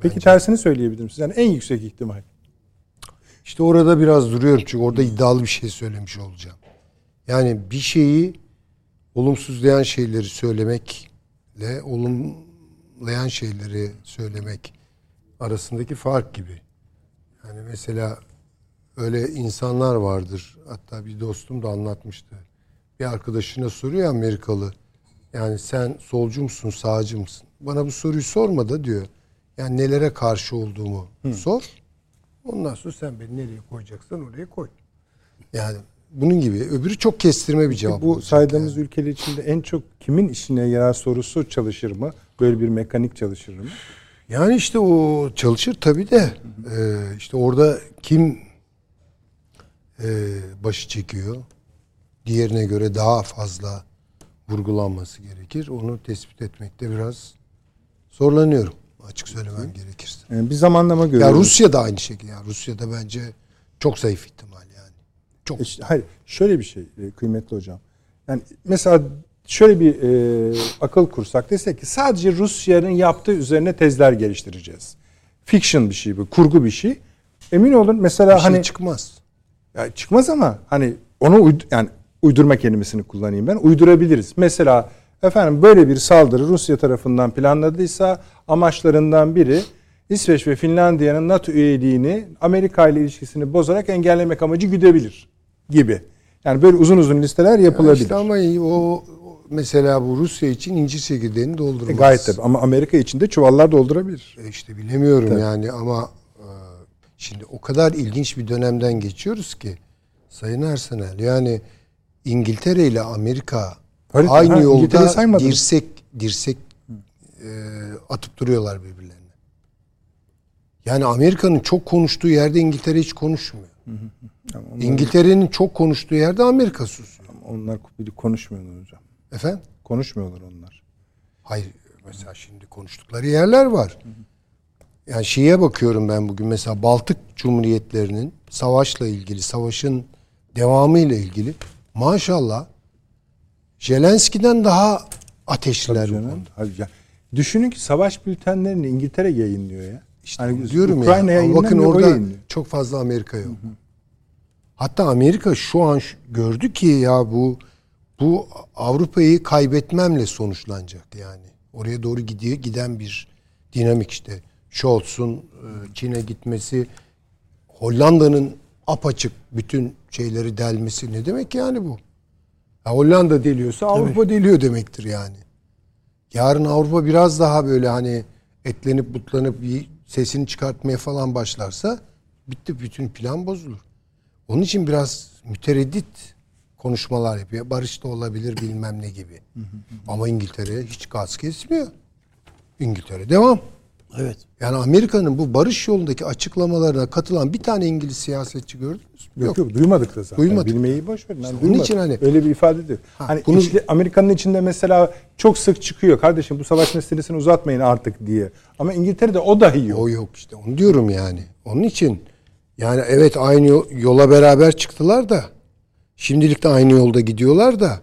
Peki bence- tersini söyleyebilir misiniz? Yani en yüksek ihtimal. işte orada biraz duruyorum çünkü orada iddialı bir şey söylemiş olacağım. Yani bir şeyi olumsuzlayan şeyleri söylemekle olumlayan şeyleri söylemek arasındaki fark gibi. Yani mesela öyle insanlar vardır. Hatta bir dostum da anlatmıştı. Bir arkadaşına soruyor Amerikalı. Yani sen solcu musun, sağcı mısın? Bana bu soruyu sorma da diyor. Yani nelere karşı olduğumu sor. Ondan sonra sen beni nereye koyacaksan oraya koy. Yani bunun gibi. Öbürü çok kestirme bir cevap. Bu saydığımız yani. ülkeler içinde en çok kimin işine yarar sorusu çalışır mı? Böyle bir mekanik çalışır mı? Yani işte o çalışır tabii de e, işte orada kim e, başı çekiyor diğerine göre daha fazla vurgulanması gerekir. Onu tespit etmekte biraz zorlanıyorum açık söylemem gerekirse. Yani bir zamanlama Ya görüyoruz. Rusya da aynı şekilde. Ya Rusya'da bence çok zayıf ihtimal yani. Çok. İşte, hayır, şöyle bir şey e, kıymetli hocam. Yani mesela şöyle bir e, akıl kursak desek ki sadece Rusya'nın yaptığı üzerine tezler geliştireceğiz. Fiction bir şey bu, kurgu bir şey. Emin olun mesela Bir şey hani çıkmaz. Ya çıkmaz ama hani onu uydu, yani uydurma kelimesini kullanayım ben. Uydurabiliriz. Mesela efendim böyle bir saldırı Rusya tarafından planladıysa amaçlarından biri İsveç ve Finlandiya'nın NATO üyeliğini Amerika ile ilişkisini bozarak engellemek amacı güdebilir gibi. Yani böyle uzun uzun listeler Ya yapılabilir. işte ama o, mesela bu Rusya için incir çekirdeğini doldurmaz. E, gayet tabii ama Amerika için de çuvallar doldurabilir. E işte bilemiyorum Tabii. yani ama şimdi o kadar ilginç bir dönemden geçiyoruz ki Sayın Ersenel yani İngiltere ile Amerika Öyle- aynı ha, yolda dirsek dirsek e, atıp duruyorlar birbirlerine. Yani Amerika'nın çok konuştuğu yerde İngiltere hiç konuşmuyor. Ama onlar, İngiltere'nin çok konuştuğu yerde Amerika susuyor. onlar konuşmuyorlar hocam. Efendim? Konuşmuyorlar onlar. Hayır mesela şimdi konuştukları yerler var. Yani şeye bakıyorum ben bugün mesela Baltık Cumhuriyetlerinin savaşla ilgili, savaşın devamı ile ilgili maşallah Zelenski'den daha ateşliler bu konuda. Düşünün ki savaş bültenlerini İngiltere yayınlıyor ya. İşte Hani diyorum Ukrayna ya. Bakın orada yayınlıyor. çok fazla Amerika yok. Hatta Amerika şu an gördü ki ya bu bu Avrupa'yı kaybetmemle sonuçlanacak yani. Oraya doğru gidiyor giden bir dinamik işte. Scholz'un e, Çin'e gitmesi, Hollanda'nın apaçık bütün şeyleri delmesi ne demek yani bu? Ya Hollanda deliyorsa Avrupa deliyor demektir yani. Yarın Avrupa biraz daha böyle hani etlenip butlanıp bir sesini çıkartmaya falan başlarsa bitti bütün plan bozulur. Onun için biraz mütereddit konuşmalar yapıyor. Barış da olabilir bilmem ne gibi. Ama İngiltere hiç gaz kesmiyor. İngiltere devam. Evet. Yani Amerika'nın bu barış yolundaki açıklamalarına katılan bir tane İngiliz siyasetçi gördünüz mü? Yok yok duymadık da zaten. Duymadık. Bilmeyi boş verin. Ben onun duymadım. için hani- öyle bir ifade diyor. Hani bunu- içli- Amerika'nın içinde mesela çok sık çıkıyor. Kardeşim bu savaş meselesini uzatmayın artık diye. Ama İngiltere'de o dahi yok. O yok işte onu diyorum yani. Onun için yani evet aynı yo- yola beraber çıktılar da şimdilik de aynı yolda gidiyorlar da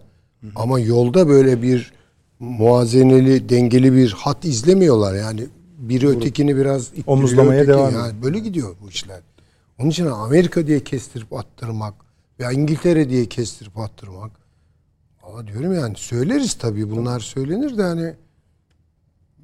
ama yolda böyle bir muazeneli dengeli bir hat izlemiyorlar yani biri ötekini biraz Omuzlamaya öteki- devam yani böyle gidiyor bu işler. Onun için Amerika diye kestirip attırmak veya İngiltere diye kestirip attırmak Valla diyorum yani söyleriz tabii bunlar söylenir de hani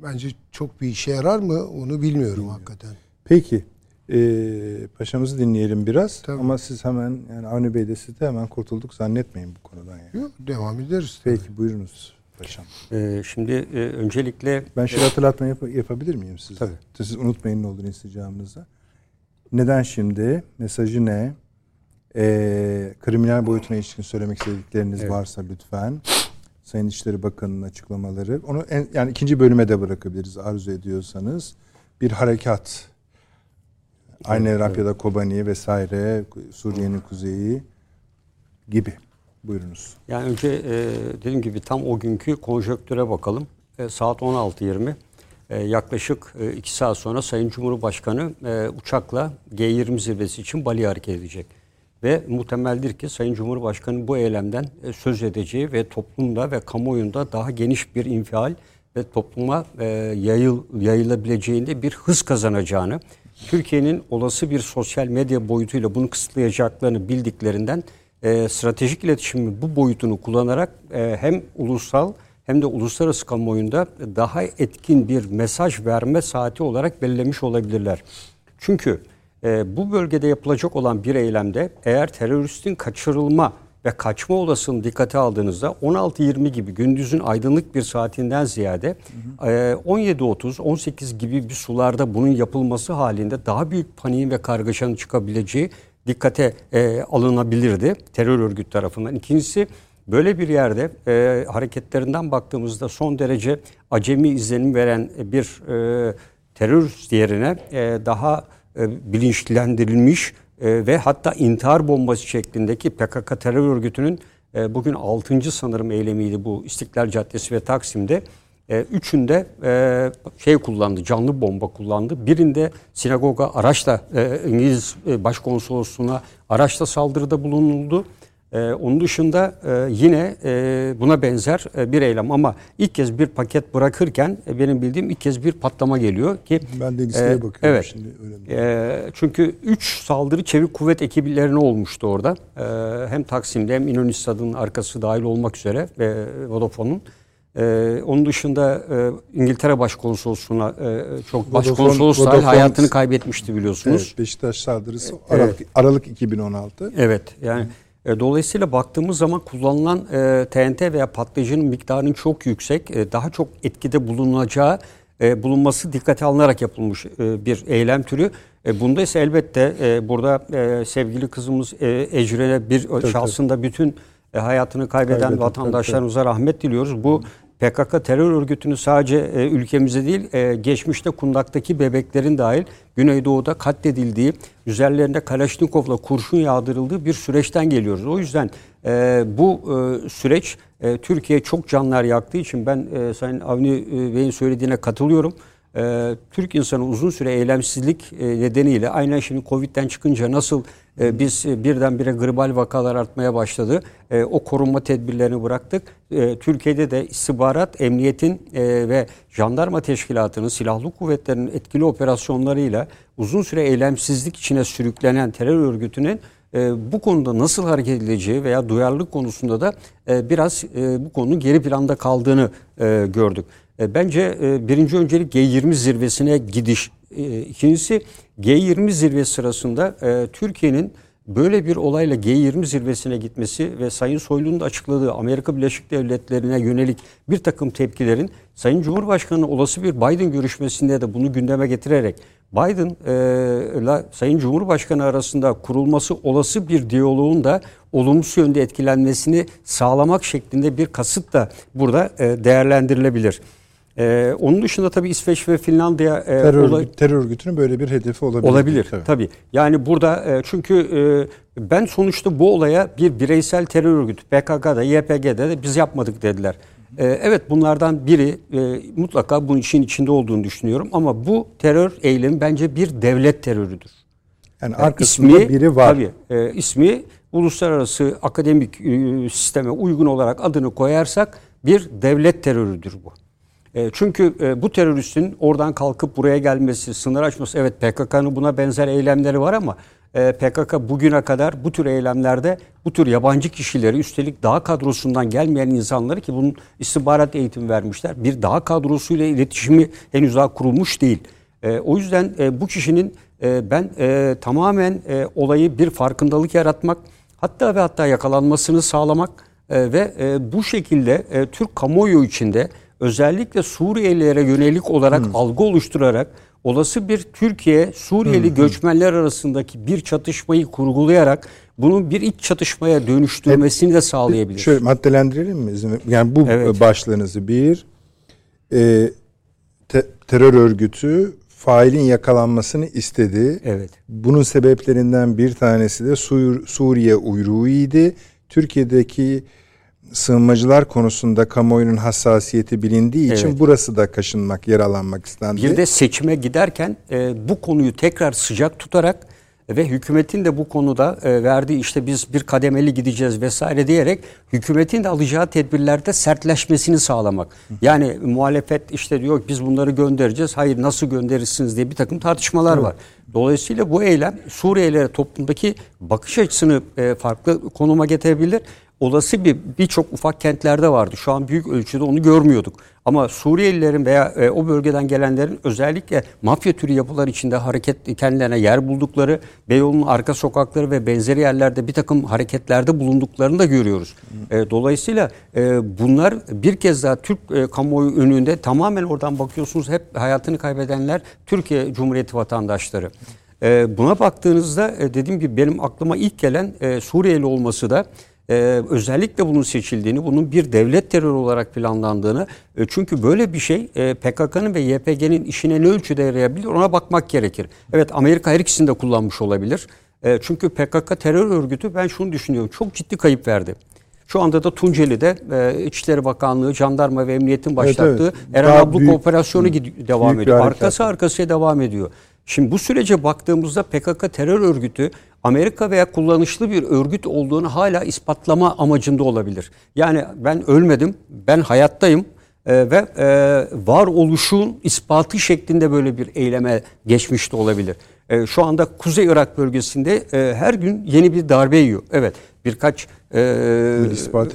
bence çok bir işe yarar mı onu bilmiyorum hakikaten. Peki. Ee, paşamızı dinleyelim biraz. Tabii. Ama siz hemen yani Avni Bey de siz de hemen kurtulduk zannetmeyin bu konudan yani. Yok, devam ederiz. tabii. Peki buyurunuz paşam. Ee, şimdi e, öncelikle Ben şöyle hatırlatma yap- yapabilir miyim size? Tabii. Siz unutmayın ne olduğunu isteyeceğimizi. Neden şimdi? Mesajı ne? Ee, kriminal boyutuna ilişkin söylemek istedikleriniz Evet. varsa lütfen. Sayın İçişleri Bakanı'nın açıklamaları. Onu en, yani ikinci bölüme de bırakabiliriz arzu ediyorsanız. Bir harekat. Aynı Rakya'da Kobani vesaire, Suriye'nin kuzeyi gibi. Buyurunuz. Yani önce e, dediğim gibi tam o günkü konjöktüre bakalım. E, saat 16.20. E, yaklaşık 2 saat sonra Sayın Cumhurbaşkanı e, uçakla G20 zirvesi için Bali'ye hareket edecek. Ve muhtemeldir ki Sayın Cumhurbaşkanı bu eylemden e, söz edeceği ve toplumda ve kamuoyunda daha geniş bir infial ve topluma e, yayıl, yayılabileceğinde bir hız kazanacağını, Türkiye'nin olası bir sosyal medya boyutuyla bunu kısıtlayacaklarını bildiklerinden e, stratejik iletişimin bu boyutunu kullanarak e, hem ulusal hem de uluslararası kamuoyunda daha etkin bir mesaj verme saati olarak belirlemiş olabilirler. Çünkü e, bu bölgede yapılacak olan bir eylemde eğer teröristin kaçırılma ve kaçma olasılığını dikkate aldığınızda 16-20 gibi gündüzün aydınlık bir saatinden ziyade e, 17-30-18 gibi bir sularda bunun yapılması halinde daha büyük paniğin ve kargaşanın çıkabileceği dikkate e, alınabilirdi terör örgütü tarafından. İkincisi böyle bir yerde e, hareketlerinden baktığımızda son derece acemi izlenim veren bir e, terörist yerine e, daha e, bilinçlendirilmiş e, ve hatta intihar bombası şeklindeki PKK terör örgütünün e, bugün 6. sanırım eylemiydi bu İstiklal Caddesi ve Taksim'de. E, üçünde e, şey kullandı, canlı bomba kullandı. Birinde sinagoga araçla, e, İngiliz e, Başkonsolosluğuna araçla saldırıda bulunuldu. E, onun dışında e, yine e, buna benzer e, bir eylem ama ilk kez bir paket bırakırken e, benim bildiğim ilk kez bir patlama geliyor ki Ben de listeye e, bakıyorum evet, şimdi. E, çünkü 3 saldırı çevik kuvvet ekiplerine olmuştu orada. E, hem Taksim'de hem İnönü Stadı'nın arkası dahil olmak üzere ve Vodafone'un. E, onun dışında e, İngiltere Başkonsolosluğuna e, çok başkonsolos dahil hayatını kaybetmişti biliyorsunuz. Evet, Beşiktaş saldırısı Aralık, Aralık 2016. Evet yani e, dolayısıyla baktığımız zaman kullanılan e, TNT veya patlayıcının miktarının çok yüksek, e, daha çok etkide bulunacağı e, bulunması dikkate alınarak yapılmış e, bir eylem türü. E, bunda ise elbette e, burada e, sevgili kızımız e, Ecren'e bir Tabii, şahsında bütün e, hayatını kaybeden Kaybeden, vatandaşlarımıza rahmet diliyoruz. Bu PKK terör örgütünü sadece e, ülkemize değil, e, geçmişte kundaktaki bebeklerin dahil Güneydoğu'da katledildiği, üzerlerinde Kalaşnikov'la kurşun yağdırıldığı bir süreçten geliyoruz. O yüzden e, bu e, süreç e, Türkiye çok canlar yaktığı için ben e, Sayın Avni e, Bey'in söylediğine katılıyorum. E, Türk insanı uzun süre eylemsizlik e, nedeniyle aynen şimdi Covid'den çıkınca nasıl e, biz e, birdenbire gribal vakalar artmaya başladı. E, o korunma tedbirlerini bıraktık. E, Türkiye'de de istihbarat, emniyetin e, ve jandarma teşkilatının, silahlı kuvvetlerin etkili operasyonlarıyla uzun süre eylemsizlik içine sürüklenen terör örgütünün e, bu konuda nasıl hareket edileceği veya duyarlılık konusunda da e, biraz e, bu konunun geri planda kaldığını e, gördük. E, bence e, birinci öncelik G20 zirvesine gidiş. E, ikincisi G20 zirvesi sırasında Türkiye'nin böyle bir olayla G20 zirvesine gitmesi ve Sayın Soylu'nun da açıkladığı Amerika Birleşik Devletleri'ne yönelik bir takım tepkilerin Sayın Cumhurbaşkanı'nın olası bir Biden görüşmesinde de bunu gündeme getirerek Biden ile Sayın Cumhurbaşkanı arasında kurulması olası bir diyaloğun da olumsuz yönde etkilenmesini sağlamak şeklinde bir kasıt da burada değerlendirilebilir. E, onun dışında tabii İsveç ve Finlandiya e, Terör, örgütü- terör örgütünün böyle bir hedefi olabilir. Olabilir Tabii. tabii. Yani burada e, çünkü e, ben sonuçta bu olaya bir bireysel terör örgütü PKK'da, YPG'de de biz yapmadık dediler. E, evet bunlardan biri e, mutlaka bunun işin içinde olduğunu düşünüyorum ama bu terör eylemi bence bir devlet terörüdür. Yani arkasında biri var. Tabii, e, ismi uluslararası akademik e, sisteme uygun olarak adını koyarsak bir devlet terörüdür bu. E, çünkü e, bu teröristin oradan kalkıp buraya gelmesi, sınır açması, evet PKK'nın buna benzer eylemleri var ama e, PKK bugüne kadar bu tür eylemlerde bu tür yabancı kişileri üstelik daha kadrosundan gelmeyen insanları ki bunun istihbarat eğitim vermişler. Bir daha kadrosuyla iletişimi henüz daha kurulmuş değil. O yüzden bu kişinin ben tamamen olayı bir farkındalık yaratmak hatta ve hatta yakalanmasını sağlamak ve bu şekilde Türk kamuoyu içinde özellikle Suriyelilere yönelik olarak algı oluşturarak olası bir Türkiye Suriyeli göçmenler arasındaki bir çatışmayı kurgulayarak bunun bir iç çatışmaya dönüştürmesini de sağlayabilir. Şöyle maddelendirelim mi? İzin- Yani bu Evet. başlığınızı bir e, te- terör örgütü failin yakalanmasını istedi. Evet. Bunun sebeplerinden bir tanesi de Sur- Suriye uyruğuydu. Türkiye'deki sığınmacılar konusunda kamuoyunun hassasiyeti bilindiği için Evet. burası da kaşınmak, yaralanmak istendi. Bir de seçime giderken e, bu konuyu tekrar sıcak tutarak ve hükümetin de bu konuda e, verdiği işte biz bir kademeli gideceğiz vesaire diyerek hükümetin de alacağı tedbirlerde sertleşmesini sağlamak. Yani muhalefet işte diyor biz bunları göndereceğiz. Hayır nasıl gönderirsiniz diye bir takım tartışmalar var. Dolayısıyla bu eylem Suriyelilere toplumdaki bakış açısını e, farklı konuma getirebilir olası bir birçok ufak kentlerde vardı. Şu an büyük ölçüde onu görmüyorduk. Ama Suriyelilerin veya e, o bölgeden gelenlerin özellikle mafya türü yapılar içinde hareket kendilerine yer buldukları, Beyoğlu'nun arka sokakları ve benzeri yerlerde bir takım hareketlerde bulunduklarını da görüyoruz. E, dolayısıyla e, bunlar bir kez daha Türk e, kamuoyu önünde tamamen oradan bakıyorsunuz hep hayatını kaybedenler Türkiye Cumhuriyeti vatandaşları. E, buna baktığınızda e, dediğim gibi benim aklıma ilk gelen e, Suriyeli olması da ee, özellikle bunun seçildiğini, bunun bir devlet terörü olarak planlandığını, e, çünkü böyle bir şey e, PKK'nın ve YPG'nin işine ne ölçüde yarayabilir ona bakmak gerekir. Evet Amerika her ikisini de kullanmış olabilir. E, çünkü PKK terör örgütü ben şunu düşünüyorum çok ciddi kayıp verdi. Şu anda da Tunceli'de e, İçişleri Bakanlığı, Jandarma ve Emniyet'in başlattığı evet. Eren Daha Abluk büyük- operasyonu devam büyük ediyor. Arkası arkasıya devam ediyor. Şimdi bu sürece baktığımızda PKK terör örgütü Amerika veya kullanışlı bir örgüt olduğunu hala ispatlama amacında olabilir. Yani ben ölmedim, ben hayattayım e, ve e, varoluşun ispatı şeklinde böyle bir eyleme geçmiş de olabilir. E, şu anda Kuzey Irak bölgesinde e, her gün yeni bir darbe yiyor. Evet birkaç e,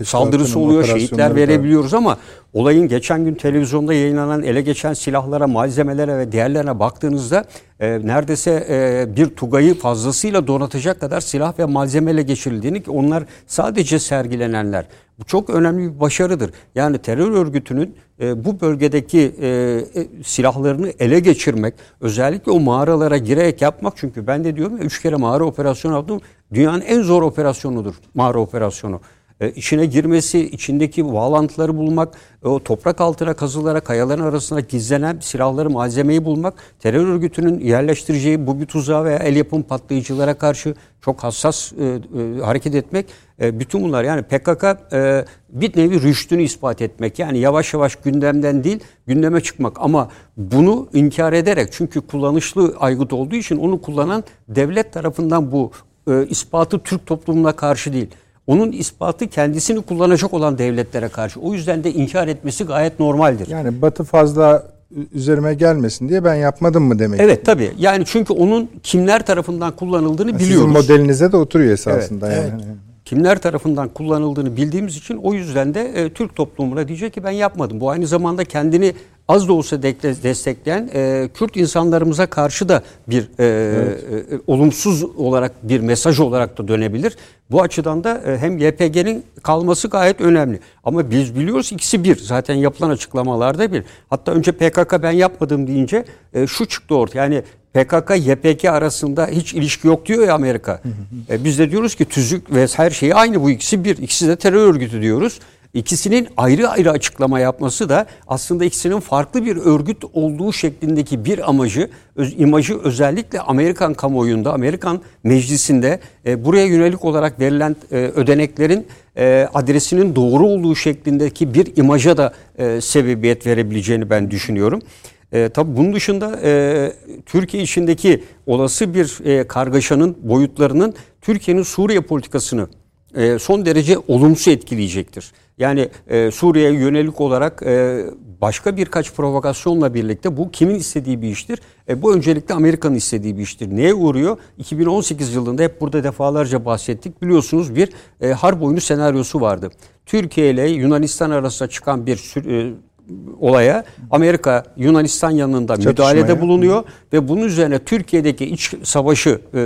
saldırısı oluyor, şehitler da- verebiliyoruz ama olayın geçen gün televizyonda yayınlanan ele geçen silahlara, malzemelere ve diğerlerine baktığınızda e, neredeyse e, bir Tugay'ı fazlasıyla donatacak kadar silah ve malzemeyle geçirildiğini ki onlar sadece sergilenenler. Bu çok önemli bir başarıdır. Yani terör örgütünün e, bu bölgedeki e, e, silahlarını ele geçirmek, özellikle o mağaralara girerek yapmak çünkü ben de diyorum ya üç kere mağara operasyonu yaptım. Dünyanın en zor operasyonudur mağara operasyonu. E, içine girmesi, içindeki bağlantıları bulmak, e, o toprak altına kazılara, kayaların arasına gizlenen silahları, malzemeyi bulmak, terör örgütünün yerleştireceği bu bir tuzağa veya el yapım patlayıcılara karşı çok hassas e, e, hareket etmek, e, bütün bunlar yani PKK e, bir nevi rüştünü ispat etmek. Yani yavaş yavaş gündemden değil, gündeme çıkmak ama bunu inkar ederek çünkü kullanışlı aygıt olduğu için onu kullanan devlet tarafından bu e, ispatı Türk toplumuna karşı değil. Onun ispatı kendisini kullanacak olan devletlere karşı. O yüzden de inkar etmesi gayet normaldir. Yani Batı fazla üzerime gelmesin diye ben yapmadım mı demek? Evet tabii. Yani çünkü onun kimler tarafından kullanıldığını Sizin biliyoruz. modelinize de oturuyor esasında yani. Hani kimler tarafından kullanıldığını bildiğimiz için o yüzden de e, Türk toplumuna diyecek ki ben yapmadım. Bu aynı zamanda kendini az da olsa destekleyen e, Kürt insanlarımıza karşı da bir e, e, olumsuz olarak bir mesaj olarak da dönebilir. Bu açıdan da e, hem YPG'nin kalması gayet önemli. Ama biz biliyoruz ikisi bir. Zaten yapılan açıklamalarda bir. Hatta önce PKK ben yapmadım deyince e, şu çıktı ortaya. Yani PKK YPG arasında hiç ilişki yok diyor ya Amerika. E, biz de diyoruz ki tüzük ve her şeyi aynı bu ikisi bir. İkisi de terör örgütü diyoruz. İkisinin ayrı ayrı açıklama yapması da aslında ikisinin farklı bir örgüt olduğu şeklindeki bir amacı, öz, imajı özellikle Amerikan kamuoyunda, Amerikan meclisinde e, buraya yönelik olarak verilen e, ödeneklerin e, adresinin doğru olduğu şeklindeki bir imaja da e, sebebiyet verebileceğini ben düşünüyorum. E, tabii bunun dışında e, Türkiye içindeki olası bir e, kargaşanın boyutlarının Türkiye'nin Suriye politikasını e, son derece olumsuz etkileyecektir. Yani e, Suriye'ye yönelik olarak e, başka birkaç provokasyonla birlikte bu kimin istediği bir iştir? E, bu öncelikle Amerika'nın istediği bir iştir. Neye uğruyor? 2018 yılında hep burada defalarca bahsettik. Biliyorsunuz bir e, harp oyunu senaryosu vardı. Türkiye ile Yunanistan arasında çıkan bir e, olaya Amerika Yunanistan yanında müdahalede bulunuyor ve bunun üzerine Türkiye'deki iç savaşı e,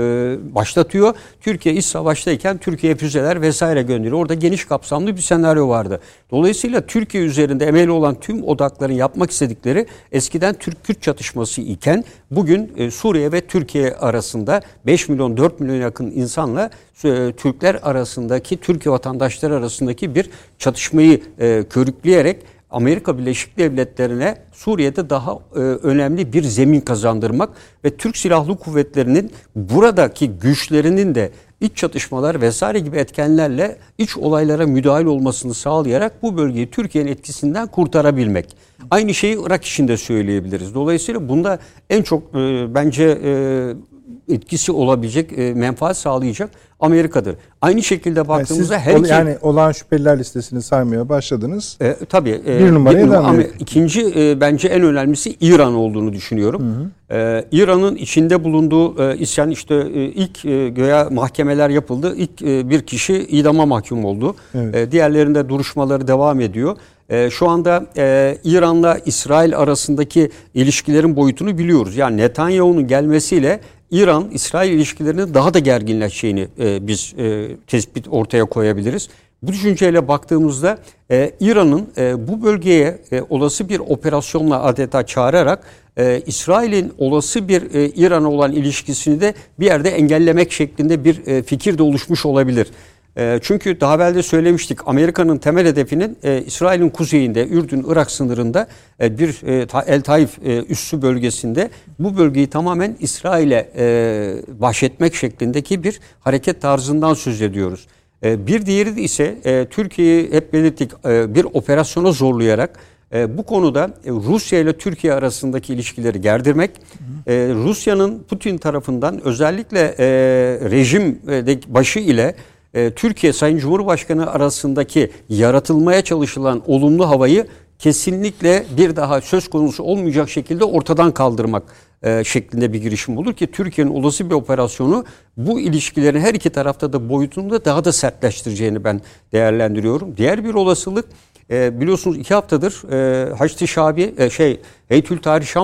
başlatıyor. Türkiye iç savaştayken Türkiye füzeler vesaire gönderiyor. Orada geniş kapsamlı bir senaryo vardı. Dolayısıyla Türkiye üzerinde emeli olan tüm odakların yapmak istedikleri eskiden Türk-Kürt çatışması iken bugün e, Suriye ve Türkiye arasında 5 milyon 4 milyon yakın insanla e, Türkler arasındaki Türkiye vatandaşları arasındaki bir çatışmayı e, körükleyerek Amerika Birleşik Devletleri'ne Suriye'de daha e, önemli bir zemin kazandırmak ve Türk Silahlı Kuvvetleri'nin buradaki güçlerinin de iç çatışmalar vesaire gibi etkenlerle iç olaylara müdahale olmasını sağlayarak bu bölgeyi Türkiye'nin etkisinden kurtarabilmek. Aynı şeyi Irak için de söyleyebiliriz. Dolayısıyla bunda en çok e, bence e, etkisi olabilecek, e, menfaat sağlayacak Amerika'dır. Aynı şekilde baktığımızda yani her iki... Yani olan şüpheliler listesini saymaya başladınız. E, tabii. E, bir numaraya bir, ama ikinci e, bence en önemlisi İran olduğunu düşünüyorum. Hı hı. E, İran'ın içinde bulunduğu e, isyan işte e, ilk e, göya mahkemeler yapıldı. İlk e, bir kişi idama mahkum oldu. Evet. E, diğerlerinde duruşmaları devam ediyor. E, şu anda e, İran'la İsrail arasındaki ilişkilerin boyutunu biliyoruz. Yani Netanyahu'nun gelmesiyle İran-İsrail ilişkilerinin daha da gerginleşeceğini e, biz e, tespit ortaya koyabiliriz. Bu düşünceyle baktığımızda e, İran'ın e, bu bölgeye e, olası bir operasyonla adeta çağırarak e, İsrail'in olası bir e, İran'a olan ilişkisini de bir yerde engellemek şeklinde bir e, fikir de oluşmuş olabilir. Ee, çünkü daha evvel de söylemiştik Amerika'nın temel hedefinin e, İsrail'in kuzeyinde Ürdün-Irak sınırında e, bir e, El Taif e, üssü bölgesinde bu bölgeyi tamamen İsrail'e e, bahşetmek şeklindeki bir hareket tarzından söz ediyoruz. E, bir diğeri de ise e, Türkiye'yi hep belirttik e, bir operasyona zorlayarak e, bu konuda e, Rusya ile Türkiye arasındaki ilişkileri gerdirmek, e, Rusya'nın Putin tarafından özellikle e, rejim e, başı ile e, Türkiye Sayın Cumhurbaşkanı arasındaki yaratılmaya çalışılan olumlu havayı kesinlikle bir daha söz konusu olmayacak şekilde ortadan kaldırmak e, şeklinde bir girişim olur ki Türkiye'nin olası bir operasyonu bu ilişkilerin her iki tarafta da boyutunda daha da sertleştireceğini ben değerlendiriyorum. Diğer bir olasılık e, biliyorsunuz iki haftadır e, Haçlı Şabi şey Heytül Tarih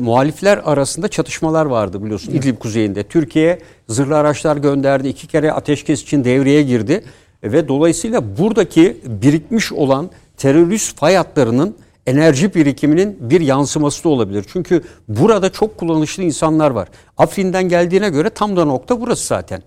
muhalifler arasında çatışmalar vardı biliyorsunuz İdlib kuzeyinde. Türkiye zırhlı araçlar gönderdi. iki kere ateşkes için devreye girdi. Ve dolayısıyla buradaki birikmiş olan terörist fay hatlarının enerji birikiminin bir yansıması da olabilir. Çünkü burada çok kullanışlı insanlar var. Afrin'den geldiğine göre tam da nokta burası zaten.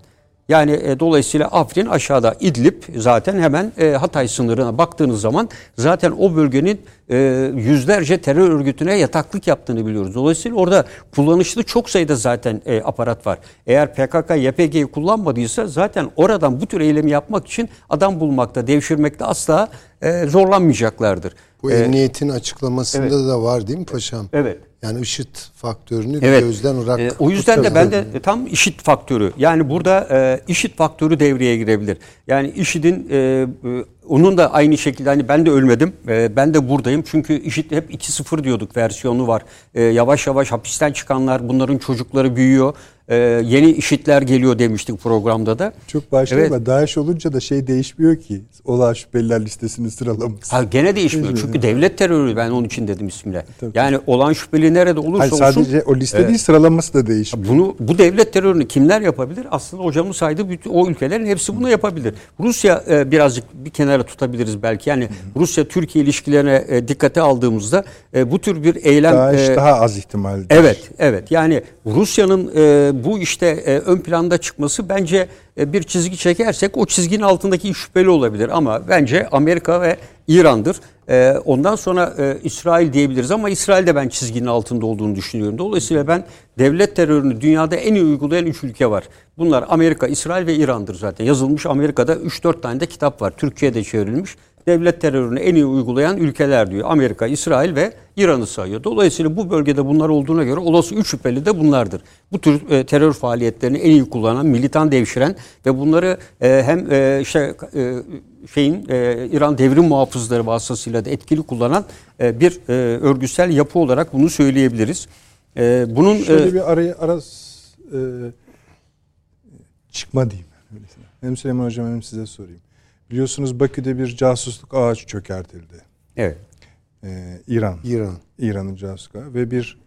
Yani e, dolayısıyla Afrin aşağıda İdlib zaten hemen e, Hatay sınırına baktığınız zaman zaten o bölgenin e, yüzlerce terör örgütüne yataklık yaptığını biliyoruz. Dolayısıyla orada kullanışlı çok sayıda zaten e, aparat var. Eğer PKK YPG'yi kullanmadıysa zaten oradan bu tür eylemi yapmak için adam bulmakta, devşirmekte asla e, zorlanmayacaklardır. Bu ee, emniyetin açıklamasında evet. da var değil mi paşam? Evet. Yani IŞİD faktörünü evet. gözden ırak. E, o yüzden de ben de tam IŞİD faktörü. Yani burada e, IŞİD faktörü devreye girebilir. Yani IŞİD'in e, e, onun da aynı şekilde hani ben de ölmedim. E, ben de buradayım. Çünkü IŞİD hep 2-0 diyorduk versiyonu var. E, yavaş yavaş hapisten çıkanlar bunların çocukları büyüyor e, yeni işitler geliyor demiştik programda da. Çok başka evet. DAEŞ olunca da şey değişmiyor ki. Olan şüpheliler listesini sıralaması. Ha, gene değişmiyor. Değişmiyor. Çünkü devlet terörü ben onun için dedim ismine. Tabii, yani olan şüpheli nerede olursa Hayır, sadece olsun. Sadece o liste evet. değil sıralaması da değişmiyor. Bunu bu devlet terörünü kimler yapabilir? Aslında hocamın saydığı bütün o ülkelerin hepsi bunu yapabilir. Rusya e, birazcık bir kenara tutabiliriz belki. Yani Rusya Türkiye ilişkilerine e, dikkate aldığımızda e, bu tür bir eylem DAEŞ e, daha az ihtimaldir. Evet, evet. Yani Rusya'nın e, bu işte e, ön planda çıkması bence e, bir çizgi çekersek o çizginin altındaki şüpheli olabilir ama bence Amerika ve İran'dır. E, ondan sonra İsrail diyebiliriz ama İsrail'de ben çizginin altında olduğunu düşünüyorum. Dolayısıyla ben devlet terörünü dünyada en iyi uygulayan üç ülke var. Bunlar Amerika, İsrail ve İran'dır zaten. Yazılmış Amerika'da 3-4 tane de kitap var. Türkiye'de çevrilmiş devlet terörünü en iyi uygulayan ülkeler diyor. Amerika, İsrail ve İran'ı sayıyor. Dolayısıyla bu bölgede bunlar olduğuna göre olası üç şüpheli de bunlardır. Bu tür e, terör faaliyetlerini en iyi kullanan, militan devşiren ve bunları e, hem e, işte e, şeyin e, İran devrim muhafızları vasıtasıyla da etkili kullanan e, bir e, örgütsel yapı olarak bunu söyleyebiliriz. E, bunun şöyle e, bir araya ara e, çıkma diyeyim. Hem Süleyman Hocam hem size sorayım. Biliyorsunuz Bakü'de bir casusluk ağacı çökertildi. Evet. Ee, İran. İran. İran'ın casuska ve bir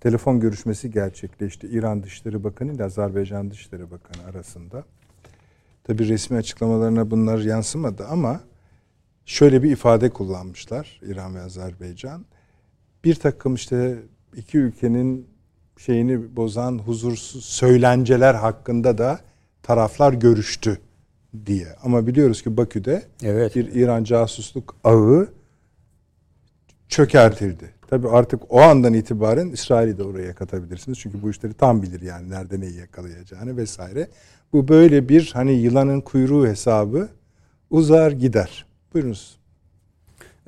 telefon görüşmesi gerçekleşti. İran Dışişleri Bakanı ile Azerbaycan Dışişleri Bakanı arasında. Tabi resmi açıklamalarına bunlar yansımadı ama şöyle bir ifade kullanmışlar İran ve Azerbaycan. Bir takım işte iki ülkenin şeyini bozan huzursuz söylenceler hakkında da taraflar görüştü diye. Ama biliyoruz ki Bakü'de Evet. bir İran casusluk ağı çökertildi. Tabii artık o andan itibaren İsrail'i de oraya katabilirsiniz. Çünkü bu işleri tam bilir yani nerede neyi yakalayacağını vesaire. Bu böyle bir hani yılanın kuyruğu hesabı uzar gider. Buyurunuz.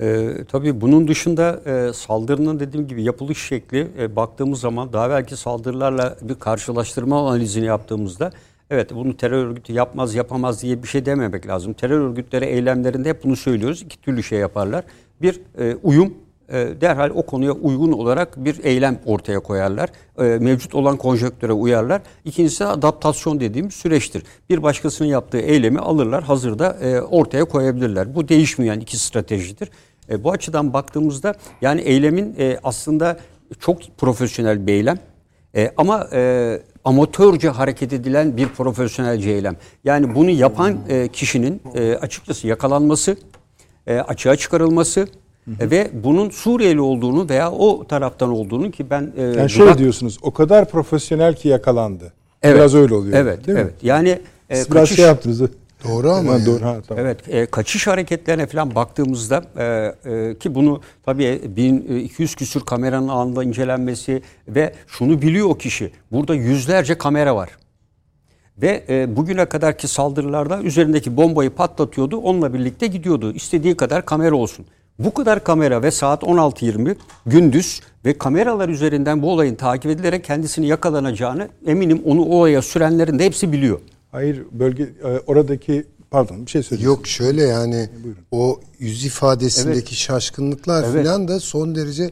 Ee, tabii bunun dışında e, saldırının dediğim gibi yapılış şekli e, baktığımız zaman daha belki saldırılarla bir karşılaştırma analizini yaptığımızda evet bunu terör örgütü yapmaz yapamaz diye bir şey dememek lazım. Terör örgütleri eylemlerinde hep bunu söylüyoruz. İki türlü şey yaparlar. Bir e, uyum e, derhal o konuya uygun olarak bir eylem ortaya koyarlar. E, mevcut olan konjöktöre uyarlar. İkincisi adaptasyon dediğimiz süreçtir. Bir başkasının yaptığı eylemi alırlar, hazırda e, ortaya koyabilirler. Bu değişmeyen iki stratejidir. E, bu açıdan baktığımızda yani eylemin e, aslında çok profesyonel bir eylem. E, ama e, amatörce hareket edilen bir profesyonelce eylem. Yani bunu yapan e, kişinin e, açıkçası yakalanması, e, açığa çıkarılması e, ve bunun Suriyeli olduğunu veya o taraftan olduğunu ki ben e, Yani şöyle diyorsunuz o kadar profesyonel ki yakalandı. Biraz öyle oluyor. Evet, değil mi? evet. Yani e, biraz kaçış- şey yaptınız. Doğru ama yani. doğru ha tamam. Evet, e, kaçış hareketlerine falan baktığımızda e, e, ki bunu tabii 1200 küsür kameranın anında incelenmesi ve şunu biliyor o kişi. Burada yüzlerce kamera var. Ve e, bugüne kadarki saldırılarda üzerindeki bombayı patlatıyordu. Onunla birlikte gidiyordu. İstediği kadar kamera olsun. Bu kadar kamera ve saat 16.20 gündüz ve kameralar üzerinden bu olayın takip edilerek kendisini yakalanacağını eminim onu o olaya sürenlerin de hepsi biliyor. Hayır bölge e, oradaki pardon bir şey söyleyeyim. Yok şöyle yani o yüz ifadesindeki şaşkınlıklar Evet. falan da son derece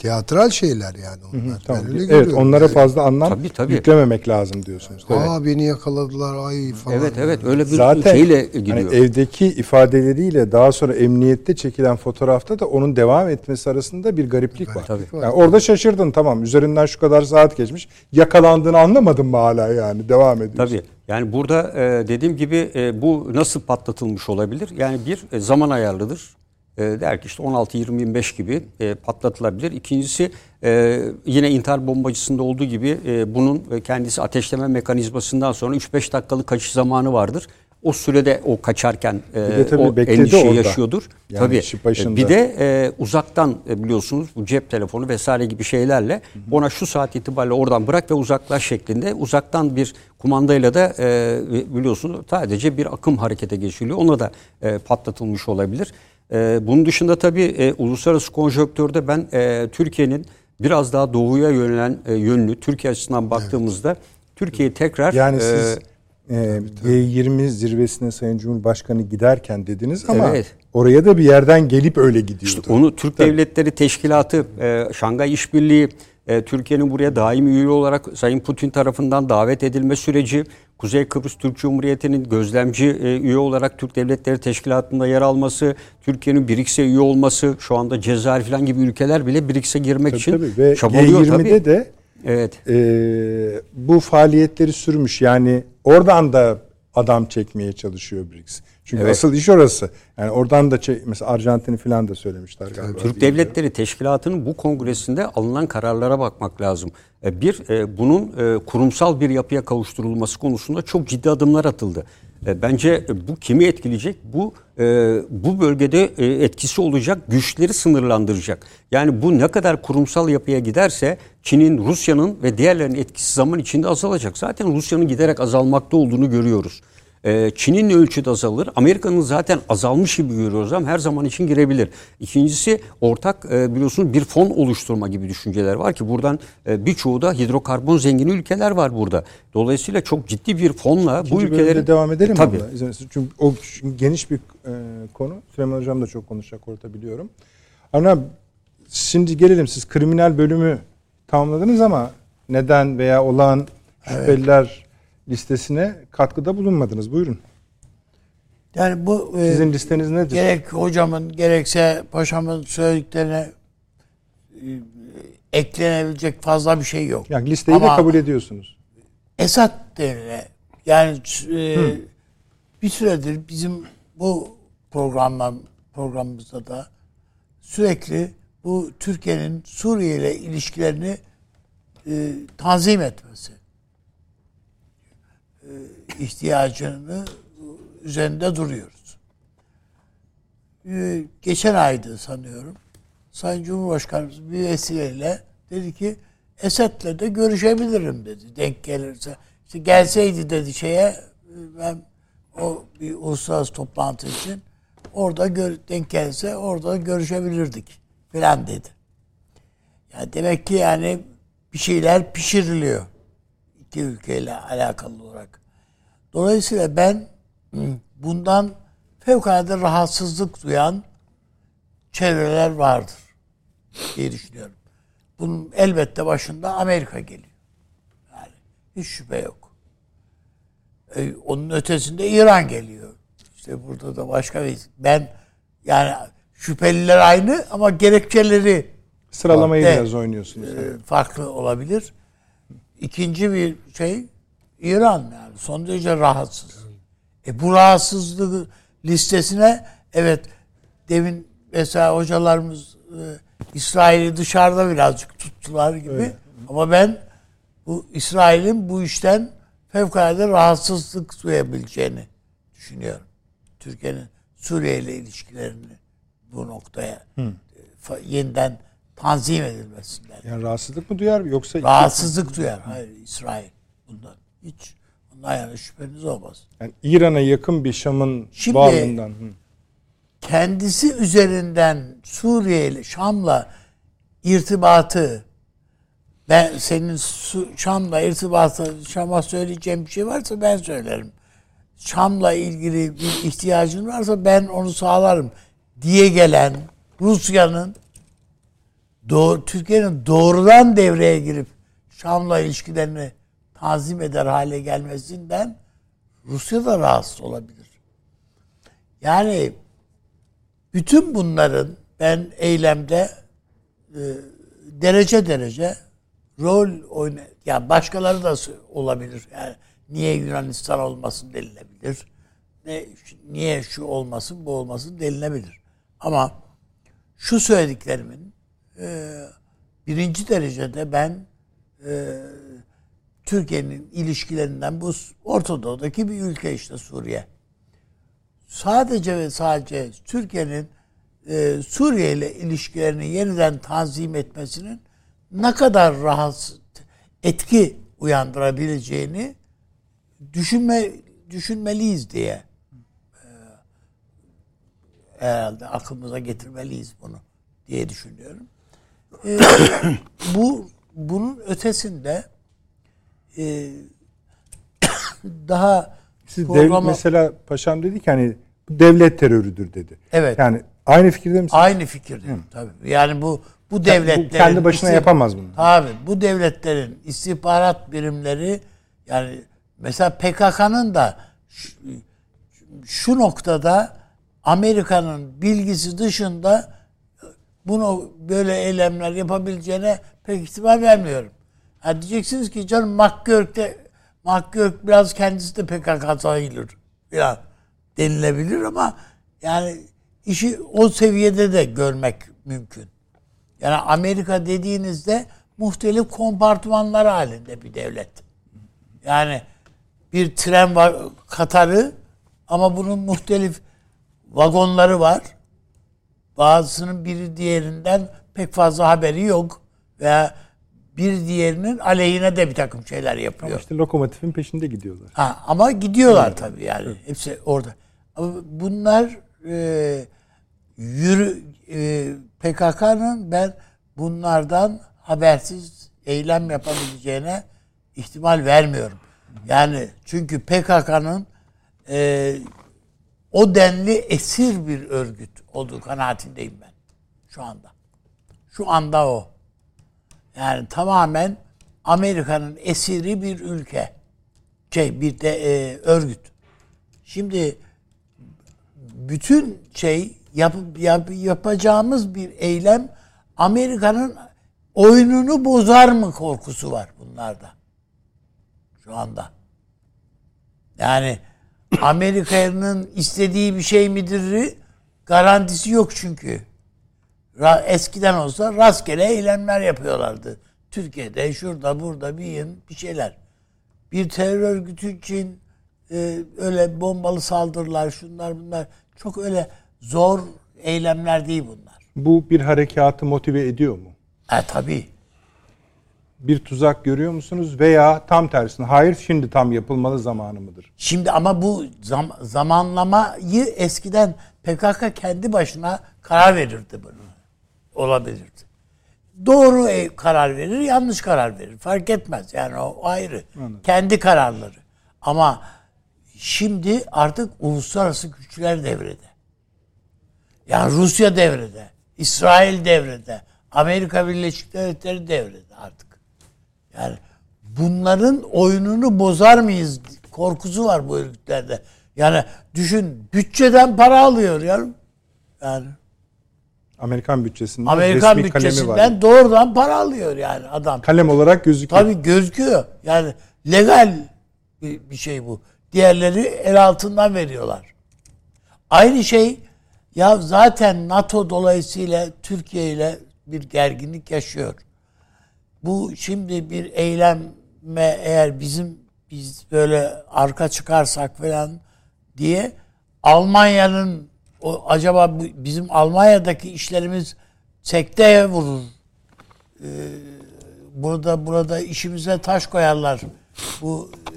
teatral şeyler yani onlar. Tamam. Ben öyle Evet onlara yani. fazla anlam Tabii, tabii. yüklememek lazım diyorsunuz. Evet. Aa beni yakaladılar ay falan. Evet evet öyle bir Zaten şeyle hani gidiyor. evdeki ifadeleriyle daha sonra emniyette çekilen fotoğrafta da onun devam etmesi arasında bir gariplik var. Tabii. Yani orada şaşırdın tamam üzerinden şu kadar saat geçmiş. Yakalandığını anlamadın mı hala yani devam ediyorsun. Tabii. Yani burada e, dediğim gibi e, bu nasıl patlatılmış olabilir? Yani bir e, zaman ayarlıdır. E, der ki işte 16-20-25 gibi e, patlatılabilir. İkincisi e, yine intihar bombacısında olduğu gibi e, bunun e, kendisi ateşleme mekanizmasından sonra 3-5 dakikalık kaçış zamanı vardır. O sürede o kaçarken e, o endişeyi orada. yaşıyordur. Yani tabii. başında. Bir de e, uzaktan e, biliyorsunuz bu cep telefonu vesaire gibi şeylerle ona şu saat itibariyle oradan bırak ve uzaklaş şeklinde uzaktan bir kumandayla da e, biliyorsunuz sadece bir akım harekete geçiliyor. Ona da e, patlatılmış olabilir. E, bunun dışında tabii e, uluslararası konjonktörde ben e, Türkiye'nin biraz daha doğuya yönelen e, yönlü Türkiye açısından baktığımızda Türkiye'yi tekrar Yani e, siz e, G20 zirvesine Sayın Cumhurbaşkanı giderken dediniz ama Evet. oraya da bir yerden gelip öyle gidiyordu. İşte onu Türk Devletleri Teşkilatı, e, Şangay İşbirliği, e, Türkiye'nin buraya daimi üye olarak Sayın Putin tarafından davet edilme süreci, Kuzey Kıbrıs Türk Cumhuriyeti'nin gözlemci e, üye olarak Türk Devletleri Teşkilatı'nda yer alması, Türkiye'nin BRICS'e üye olması, şu anda Cezayir falan gibi ülkeler bile BRICS'e girmek Tabii için tabii. Ve çabalıyor G20'de tabii. de Evet. e, bu faaliyetleri sürmüş. Yani oradan da adam çekmeye çalışıyor BRICS. Çünkü Evet. asıl iş orası. Yani oradan da çek, mesela Arjantin'i falan da söylemişler galiba. Türk. Devletleri Teşkilatı'nın bu kongresinde alınan kararlara bakmak lazım. E, Bir, e, bunun e, kurumsal bir yapıya kavuşturulması konusunda çok ciddi adımlar atıldı. Bence bu kimi etkileyecek? Bu bu bölgede etkisi olacak güçleri sınırlandıracak. Yani bu ne kadar kurumsal yapıya giderse Çin'in, Rusya'nın ve diğerlerinin etkisi zaman içinde azalacak. Zaten Rusya'nın giderek azalmakta olduğunu görüyoruz. Ee, Çin'in ölçüde azalır? Amerika'nın zaten azalmış gibi görüyoruz ama her zaman için girebilir. İkincisi ortak e, biliyorsunuz bir fon oluşturma gibi düşünceler var ki buradan e, birçoğu da hidrokarbon zengini ülkeler var burada. Dolayısıyla çok ciddi bir fonla bu İkinci bölümde ülkelerin devam edelim? Tabii. abla? Verirseniz. Çünkü o geniş bir e, konu. Süleyman Hocam da çok konuşacak orada biliyorum. Ama şimdi gelelim siz kriminal bölümü tamamladınız ama neden veya olağan şüpheliler listesine katkıda bulunmadınız. Buyurun. Yani bu e, Sizin listeniz nedir? gerek hocamın gerekse paşamın söylediklerine e, eklenebilecek fazla bir şey yok. Yani listeyi de Ama- kabul ediyorsunuz. Esat devre yani e, bir süredir bizim bu programlar programımızda da sürekli bu Türkiye'nin Suriye ile ilişkilerini e, tanzim etmesi e, ihtiyacını üzerinde duruyoruz. E, geçen aydı sanıyorum. Sayın Cumhurbaşkanımız bir vesileyle dedi ki Esed'le de görüşebilirim dedi. Denk gelirse. İşte gelseydi dedi şeye e, ben o bir uluslararası toplantı için orada gör, denk gelse orada görüşebilirdik falan dedi. Ya demek ki yani bir şeyler pişiriliyor iki ülkeyle alakalı olarak. Dolayısıyla ben bundan fevkalade rahatsızlık duyan çevreler vardır diye düşünüyorum. Bunun elbette başında Amerika geliyor. Yani hiç şüphe yok. Ee, onun ötesinde İran geliyor. İşte burada da başka bir... Ben yani şüpheliler aynı ama gerekçeleri Sıralamayı biraz oynuyorsunuz. e, farklı olabilir. İkinci bir şey İran yani son derece rahatsız. E bu rahatsızlığı listesine evet demin mesela hocalarımız e, İsrail'i dışarıda birazcık tuttular gibi. Ama ben bu İsrail'in bu işten fevkalade rahatsızlık duyabileceğini düşünüyorum. Türkiye'nin Suriye ile ilişkilerini bu noktaya e, fa- yeniden tanzim edilmesinden. Yani rahatsızlık mı duyar yoksa Rahatsızlık duyar. Hayır İsrail bundan. Hiç bundan yana şüpheniz olmaz. yani İran'a yakın bir Şam'ın Şimdi- varlığından. Hı. Kendisi üzerinden Suriye ile Şam'la irtibatı ben senin Şam'la irtibatı Şam'a söyleyeceğim bir şey varsa ben söylerim. Şam'la ilgili bir ihtiyacın varsa ben onu sağlarım diye gelen Rusya'nın doğru, Türkiye'nin doğrudan devreye girip Şam'la ilişkilerini tanzim eder hale gelmesinden Rusya da rahatsız olabilir. Yani bütün bunların ben eylemde e, derece derece rol oyna ya başkaları da olabilir. Yani niye Yunanistan olmasın denilebilir. Ne niye şu olmasın bu olmasın denilebilir. Ama şu söylediklerimin e, birinci derecede ben e, Türkiye'nin ilişkilerinden bu Orta Doğu'daki bir ülke işte Suriye. Sadece ve sadece Türkiye'nin e, Suriye ile ilişkilerini yeniden tanzim etmesinin ne kadar rahatsız etki uyandırabileceğini düşünme düşünmeliyiz diye e, herhalde aklımıza getirmeliyiz bunu diye düşünüyorum. E, bu bunun ötesinde e, daha Siz dev, programa- mesela paşam dedi ki hani devlet terörüdür dedi. Evet. Yani aynı fikirde misiniz? Aynı fikirdeyim tabii. Yani bu bu Bu devletlerin kendi başına yapamaz bunu. Tabii bu devletlerin istihbarat birimleri yani mesela PKK'nın da şu, şu noktada Amerika'nın bilgisi dışında bunu böyle eylemler yapabileceğine pek ihtimal vermiyorum. Ha diyeceksiniz ki canım McGurk'te McGurk biraz kendisi de PKK sayılır falan denilebilir ama yani işi o seviyede de görmek mümkün. Yani Amerika dediğinizde muhtelif kompartmanlar halinde bir devlet. Yani bir tren var, Katarı ama bunun muhtelif vagonları var. Bazısının biri diğerinden pek fazla haberi yok. Veya bir diğerinin aleyhine de bir takım şeyler yapıyor. İşte lokomotifin peşinde gidiyorlar. Ha, ama gidiyorlar tabii yani. Hepsi orada. Ama bunlar e, yürü e, PKK'nın ben bunlardan habersiz eylem yapabileceğine ihtimal vermiyorum. Yani çünkü PKK'nın e, o denli esir bir örgüt olduğu kanaatindeyim ben şu anda. Şu anda o. Yani tamamen Amerika'nın esiri bir ülke. Şey bir de e, örgüt. Şimdi bütün şey yap, yap- yapacağımız bir eylem Amerika'nın oyununu bozar mı korkusu var bunlarda. Şu anda. Yani Amerika'nın istediği bir şey midir garantisi yok çünkü. Ra- Eskiden olsa rastgele eylemler yapıyorlardı. Türkiye'de şurada burada bir bir şeyler. Bir terör örgütü için e, öyle bombalı saldırılar şunlar bunlar çok öyle zor eylemler değil bunlar. Bu bir harekatı motive ediyor mu? Ha tabii. Bir tuzak görüyor musunuz veya tam tersine hayır şimdi tam yapılmalı zamanı mıdır? Şimdi ama bu zam- zamanlamayı eskiden PKK kendi başına karar verirdi bunu. Olabilirdi. Doğru karar verir, yanlış karar verir. Fark etmez. Yani o ayrı. Kendi kararları. Ama şimdi artık uluslararası güçler devrede. Yani Rusya devrede, İsrail devrede, Amerika Birleşik Devletleri devrede artık. Yani bunların oyununu bozar mıyız korkusu var bu örgütlerde. Yani düşün bütçeden para alıyor ya. Yani Amerikan bütçesinden Amerikan resmi kalemi bütçesinden var. doğrudan para alıyor yani adam. Kalem olarak gözüküyor. Tabii gözüküyor. Yani legal bir, bir şey bu. Diğerleri el altından veriyorlar. Aynı şey ya zaten NATO dolayısıyla Türkiye ile bir gerginlik yaşıyor. Bu şimdi bir eyleme eğer bizim biz böyle arka çıkarsak falan diye Almanya'nın o acaba bizim Almanya'daki işlerimiz sekteye vurur burada burada işimize taş koyarlar. Bu e,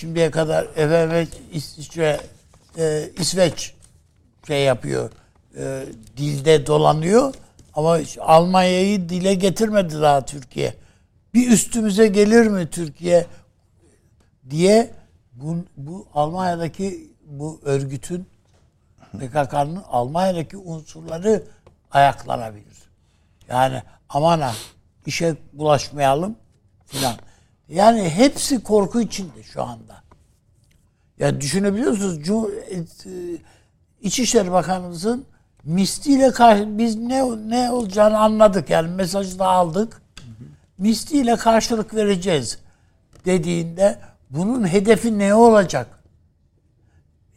şimdiye kadar efendim İsviçre e, İsveç şey yapıyor. E, dilde dolanıyor ama Almanya'yı dile getirmedi daha Türkiye. Bir üstümüze gelir mi Türkiye diye bu, bu Almanya'daki bu örgütün PKK'nın Almanya'daki unsurları ayaklanabilir. Yani aman ha işe bulaşmayalım filan. Yani hepsi korku içinde şu anda. Ya düşünebiliyor musunuz? Cum- e, İçişleri Bakanımızın misliyle karşı biz ne ne olacağını anladık yani mesajı da aldık. Misliyle karşılık vereceğiz dediğinde bunun hedefi ne olacak?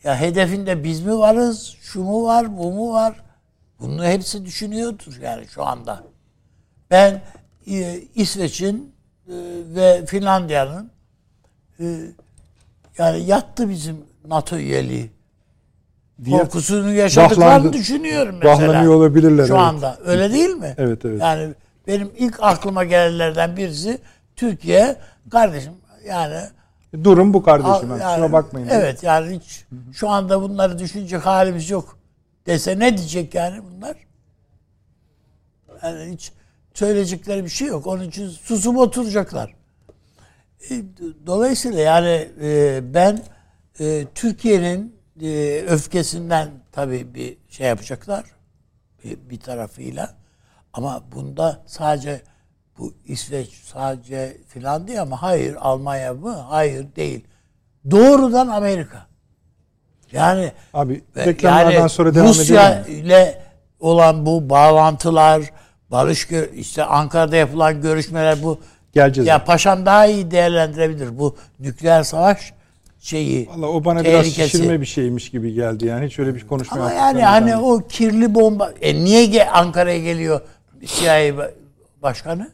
Ya hedefinde biz mi varız, şu mu var, bu mu var? Bunu hepsi düşünüyordur yani şu anda. Ben e, İsveç'in e, ve Finlandiya'nın e, yani yattı bizim NATO üyeliği. Diye Korkusunu yaşadıklarını düşünüyorum mesela. olabilirler, Şu evet. anda. Öyle değil mi? Evet, evet. Yani benim ilk aklıma gelenlerden birisi Türkiye kardeşim yani Durum bu kardeşim. Al- yani, Kusura bakmayın. Evet yani hiç şu anda bunları düşünecek halimiz yok dese ne diyecek yani bunlar? Yani hiç söyleyecekleri bir şey yok. Onun için susup oturacaklar. E, Dolayısıyla yani e, ben e, Türkiye'nin öfkesinden tabii bir şey yapacaklar bir tarafıyla. Ama bunda sadece bu İsveç sadece Finlandiya mı? Hayır. Almanya mı? Hayır değil. Doğrudan Amerika. Yani Abi ve reklamlardan sonra devam Rusya ile olan bu bağlantılar, barış işte Ankara'da yapılan görüşmeler bu Geleceğiz. ya paşam daha iyi değerlendirebilir bu nükleer savaş şeyi. Valla o bana biraz tehlikesi. şişirme bir şeymiş gibi geldi. Yani hiç öyle bir konuşma Ama yani hani o kirli bomba e niye Ankara'ya geliyor CIA ba- başkanı?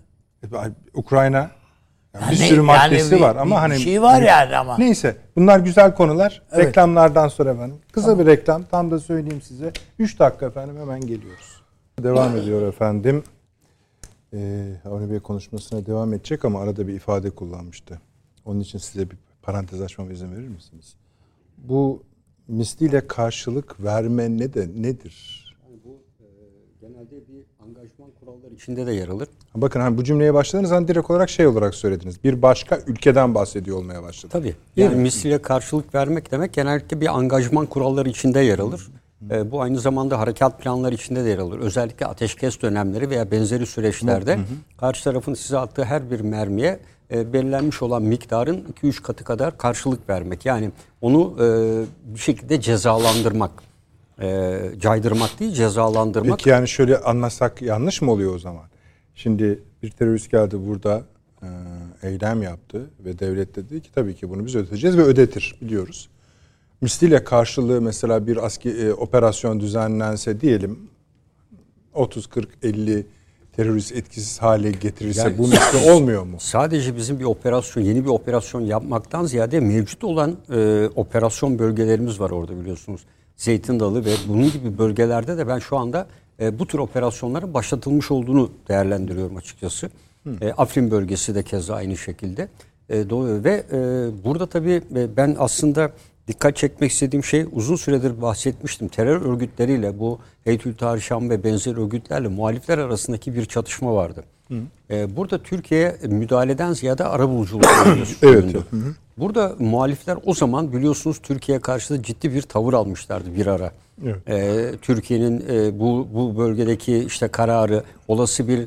Ay, Ukrayna yani bir Yani- sürü maddesi yani bir- var ama bir hani şey var yani ama. Neyse bunlar güzel konular. Evet. Reklamlardan sonra efendim. Kısa bir reklam tam da söyleyeyim size. 3 dakika efendim hemen geliyoruz. Devam ediyor efendim. Ee, Avni Bey konuşmasına devam edecek ama arada bir ifade kullanmıştı. Onun için size bir parantez açmama izin verir misiniz? Bu misliyle karşılık verme ne de nedir? Bu e, genelde bir angajman kuralları içinde de yer alır. Bakın hani bu cümleye başladığınız an direkt olarak şey olarak söylediniz. Bir başka ülkeden bahsediyor olmaya başladı. Tabii. Değil Yani mi? misliyle karşılık vermek demek genellikle bir angajman kuralları içinde yer alır. E, bu aynı zamanda harekat planları içinde de yer alır. Özellikle ateşkes dönemleri veya benzeri süreçlerde karşı tarafın size attığı her bir mermiye e, belirlenmiş olan miktarın 2-3 katı kadar karşılık vermek. Yani onu e, bir şekilde cezalandırmak. E, caydırmak değil cezalandırmak. Peki yani şöyle anlasak yanlış mı oluyor o zaman? Şimdi bir terörist geldi burada e, eylem yaptı ve devlet dedi ki tabii ki bunu biz ödeteceğiz ve ödetir biliyoruz. Misliyle karşılığı mesela bir aski, e, operasyon düzenlense diyelim 30 40 50 terörist etkisiz hale getirirse Yani- bu misli olmuyor mu? Sadece bizim bir operasyon, yeni bir operasyon yapmaktan ziyade mevcut olan e, operasyon bölgelerimiz var orada biliyorsunuz. Zeytin Dalı ve bunun gibi bölgelerde de ben şu anda e, bu tür operasyonların başlatılmış olduğunu değerlendiriyorum açıkçası. E, Afrin bölgesi de keza aynı şekilde. E, do- ve e, burada tabii e, ben aslında dikkat çekmek istediğim şey uzun süredir bahsetmiştim. Terör örgütleriyle bu Heytül Tahrir Şam ve benzer örgütlerle muhalifler arasındaki bir çatışma vardı. Ee, burada Türkiye müdahaleden ziyade arabuluculuk Evet. evet. Burada muhalifler o zaman biliyorsunuz Türkiye'ye karşı da ciddi bir tavır almışlardı bir ara. Evet. Ee, Türkiye'nin e, bu bu bölgedeki işte kararı olası bir e,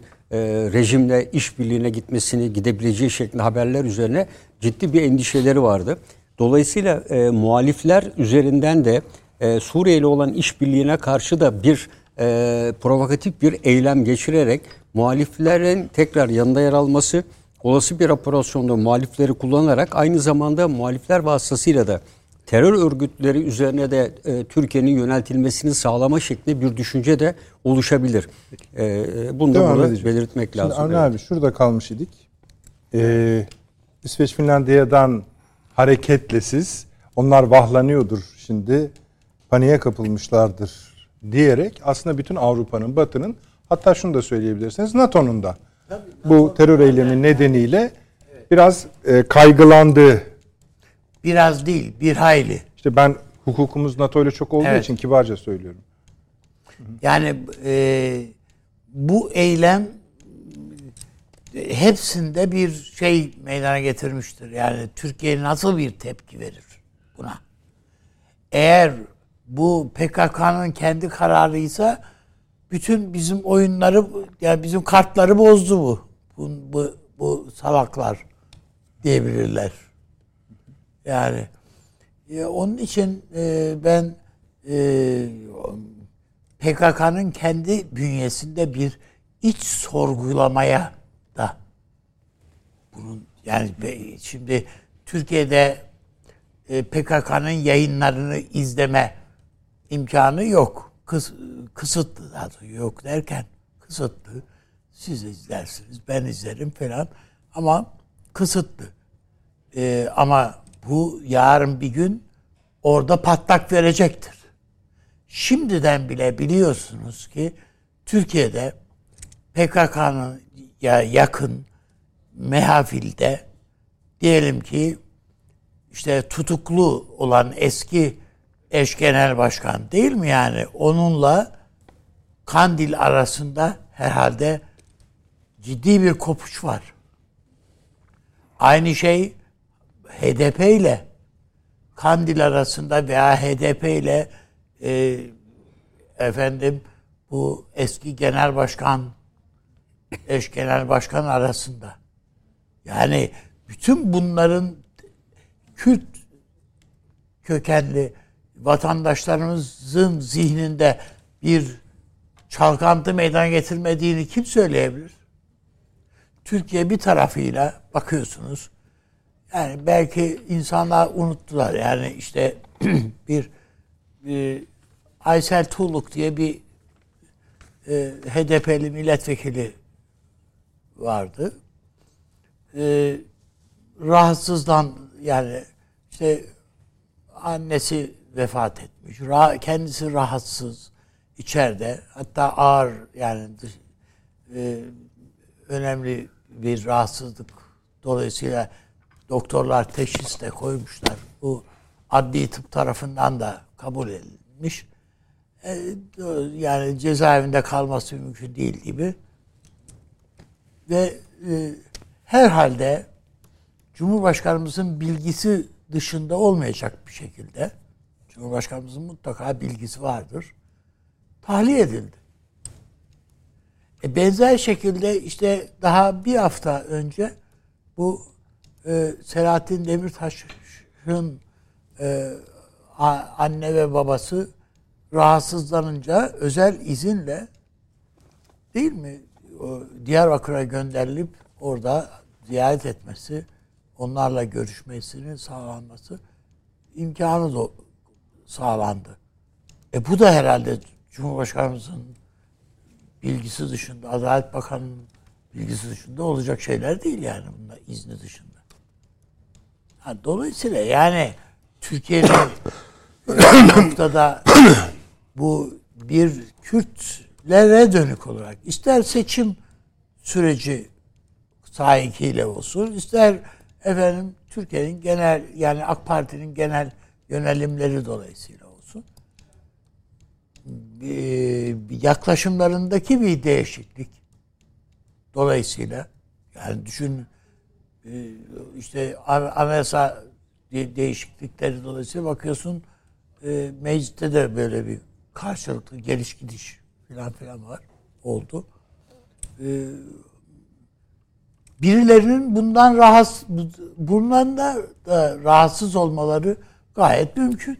rejimle işbirliğine gitmesini gidebileceği şeklinde haberler üzerine ciddi bir endişeleri vardı. Dolayısıyla e, muhalifler üzerinden de e, Suriye ile olan işbirliğine karşı da bir e, provokatif bir eylem geçirerek muhaliflerin tekrar yanında yer alması, olası bir operasyonda muhalifleri kullanarak aynı zamanda muhalifler vasıtasıyla da terör örgütleri üzerine de e, Türkiye'nin yöneltilmesini sağlama şeklinde bir düşünce de oluşabilir. E, e, bunu da Devam burada edeceğim. belirtmek Şimdi lazım. Avni Evet. abi şurada kalmış idik. Ee, İsveç Finlandiya'dan hareketle siz onlar vahlanıyordur şimdi paniğe kapılmışlardır diyerek aslında bütün Avrupa'nın batının hatta şunu da söyleyebilirsiniz NATO'nun da bu terör eylemi nedeniyle biraz e, kaygılandığı Biraz değil, bir hayli. işte ben hukukumuz NATO ile çok olduğu Evet. için kibarca söylüyorum. Yani e, bu eylem hepsinde bir şey meydana getirmiştir. Yani Türkiye nasıl bir tepki verir buna? Eğer bu PKK'nın kendi kararıysa bütün bizim oyunları yani bizim kartları bozdu bu. Bu, bu, bu salaklar diyebilirler. Yani e, onun için e, ben e, PKK'nın kendi bünyesinde bir iç sorgulamaya da bunun yani şimdi Türkiye'de e, PKK'nın yayınlarını izleme imkanı yok. Kıs, kısıtlı daha yok derken kısıtlı. Siz izlersiniz, ben izlerim falan ama kısıtlı. E, ama bu yarın bir gün orada patlak verecektir. Şimdiden bile biliyorsunuz ki Türkiye'de PKK'nın ya yakın mehafilde diyelim ki işte tutuklu olan eski eş genel başkan değil mi yani onunla Kandil arasında herhalde ciddi bir kopuş var. Aynı şey HDP ile Kandil arasında veya HDP ile e, efendim bu eski genel başkan eş genel başkan arasında. Yani bütün bunların Kürt kökenli vatandaşlarımızın zihninde bir çalkantı meydana getirmediğini kim söyleyebilir? Türkiye bir tarafıyla bakıyorsunuz. Yani belki insanlar unuttular. Yani işte bir, bir Aysel Tuğluk diye bir e, HDP'li milletvekili vardı. E, rahatsızdan yani işte annesi vefat etmiş. Ra- kendisi rahatsız içeride. Hatta ağır yani dış- e, önemli bir rahatsızlık dolayısıyla doktorlar teşhis de koymuşlar. Bu adli tıp tarafından da kabul edilmiş. E, yani cezaevinde kalması mümkün değil gibi. Ve e, herhalde Cumhurbaşkanımızın bilgisi dışında olmayacak bir şekilde Cumhurbaşkanımızın mutlaka bilgisi vardır. Tahliye edildi. E benzer şekilde işte daha bir hafta önce bu e, Selahattin Demirtaş'ın e, anne ve babası rahatsızlanınca özel izinle değil mi? O Diyarbakır'a gönderilip orada ziyaret etmesi, onlarla görüşmesinin sağlanması imkanı sağlandı. E bu da herhalde Cumhurbaşkanımızın bilgisi dışında, Adalet Bakanı'nın bilgisi dışında olacak şeyler değil yani bunlar izni dışında. Ha, dolayısıyla yani Türkiye'nin noktada bu bir Kürtlere dönük olarak ister seçim süreci sahikiyle olsun, ister efendim Türkiye'nin genel yani AK Parti'nin genel yönelimleri dolayısıyla olsun. Yaklaşımlarındaki bir değişiklik dolayısıyla yani düşün e, işte anayasa değişiklikleri dolayısıyla bakıyorsun e, mecliste de böyle bir karşılıklı geliş gidiş filan filan var oldu. E, birilerinin bundan rahatsız bundan da, da rahatsız olmaları gayet mümkün.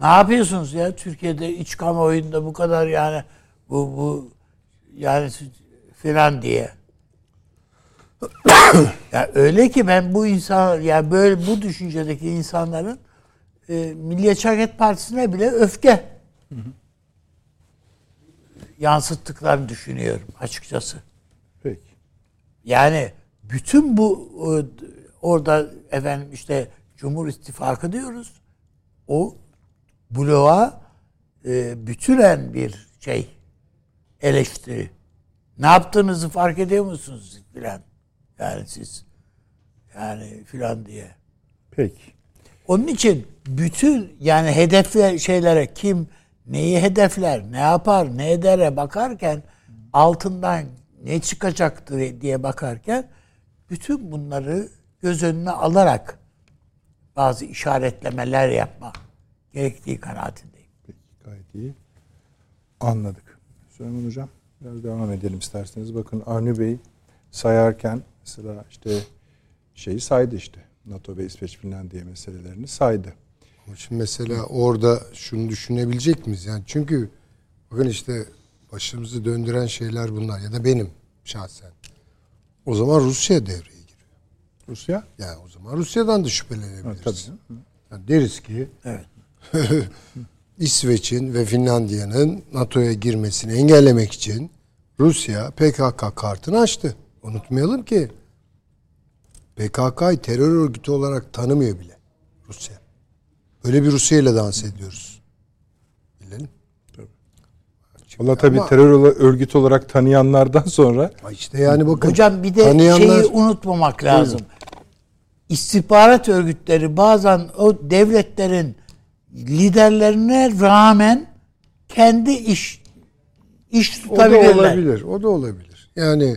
Ne yapıyorsunuz ya Türkiye'de iç kamuoyunda bu kadar yani bu bu yani filan diye. ya öyle ki ben bu insan yani böyle bu düşüncedeki insanların e, Milliyetçi Hareket Partisi'ne bile öfke hı hı. yansıttıklarını düşünüyorum açıkçası. Peki. Yani bütün bu orada efendim işte Cumhur İttifakı diyoruz. O bloğa e, bütünen bir şey eleştiri. Ne yaptığınızı fark ediyor musunuz filan? Yani siz yani filan diye. Peki. Onun için bütün yani hedefler şeylere kim neyi hedefler, ne yapar, ne edere bakarken altından ne çıkacaktır diye bakarken bütün bunları göz önüne alarak bazı işaretlemeler yapma gerektiği kanaatindeyim. Peki gayet iyi. Anladık. Süleyman Hocam biraz devam edelim isterseniz. Bakın Avni Bey sayarken mesela işte şeyi saydı işte. NATO ve İsveç Finlandiya meselelerini saydı. Şimdi mesela orada şunu düşünebilecek miyiz? Yani çünkü bakın işte başımızı döndüren şeyler bunlar ya da benim şahsen. O zaman Rusya devreye. Rusya? Yani o zaman Rusya'dan da şüphelenebiliriz. Ha, tabii. Yani deriz ki evet. İsveç'in ve Finlandiya'nın NATO'ya girmesini engellemek için Rusya PKK kartını açtı. Unutmayalım ki PKK'yı terör örgütü olarak tanımıyor bile Rusya. Öyle bir Rusya ile dans ediyoruz. Bilelim. Valla tabii Ama, terör örgütü olarak tanıyanlardan sonra. işte yani bakın. Hocam bir de tanıyanlar, şeyi unutmamak lazım. Buyurun. İstihbarat örgütleri bazen o devletlerin liderlerine rağmen kendi iş iş tutabilirler. O da olabilir. O da olabilir. Yani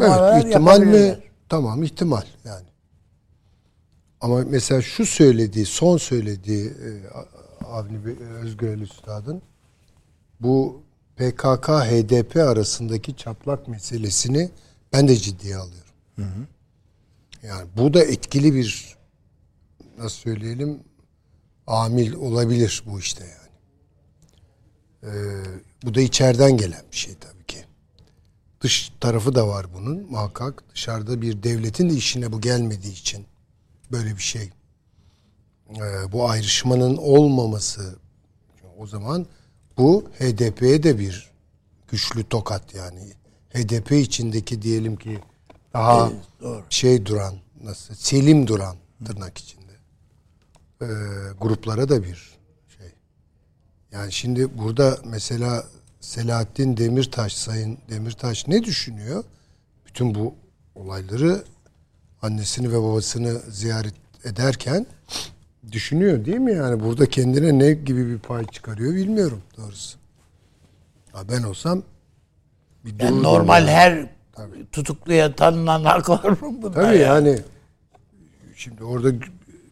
evet, ihtimal mi? Tamam ihtimal yani. Ama mesela şu söylediği, son söylediği e, Avni Özgürel Üstad'ın bu PKK HDP arasındaki çatlak meselesini ben de ciddiye alıyorum. Hı hı. Yani bu da etkili bir nasıl söyleyelim amil olabilir bu işte yani. Ee, bu da içeriden gelen bir şey tabii ki. Dış tarafı da var bunun muhakkak. Dışarıda bir devletin de işine bu gelmediği için böyle bir şey. Ee, bu ayrışmanın olmaması o zaman bu HDP'ye de bir güçlü tokat yani. HDP içindeki diyelim ki daha evet, doğru. şey duran nasıl selim duran tırnak içinde e, gruplara da bir şey. Yani şimdi burada mesela Selahattin Demirtaş Sayın Demirtaş ne düşünüyor? Bütün bu olayları annesini ve babasını ziyaret ederken düşünüyor değil mi yani burada kendine ne gibi bir pay çıkarıyor bilmiyorum doğrusu. Ya ben olsam bir yani normal yani. her Tabii. tutukluya tanınan hak var mı bunda? Tabii yani. yani şimdi orada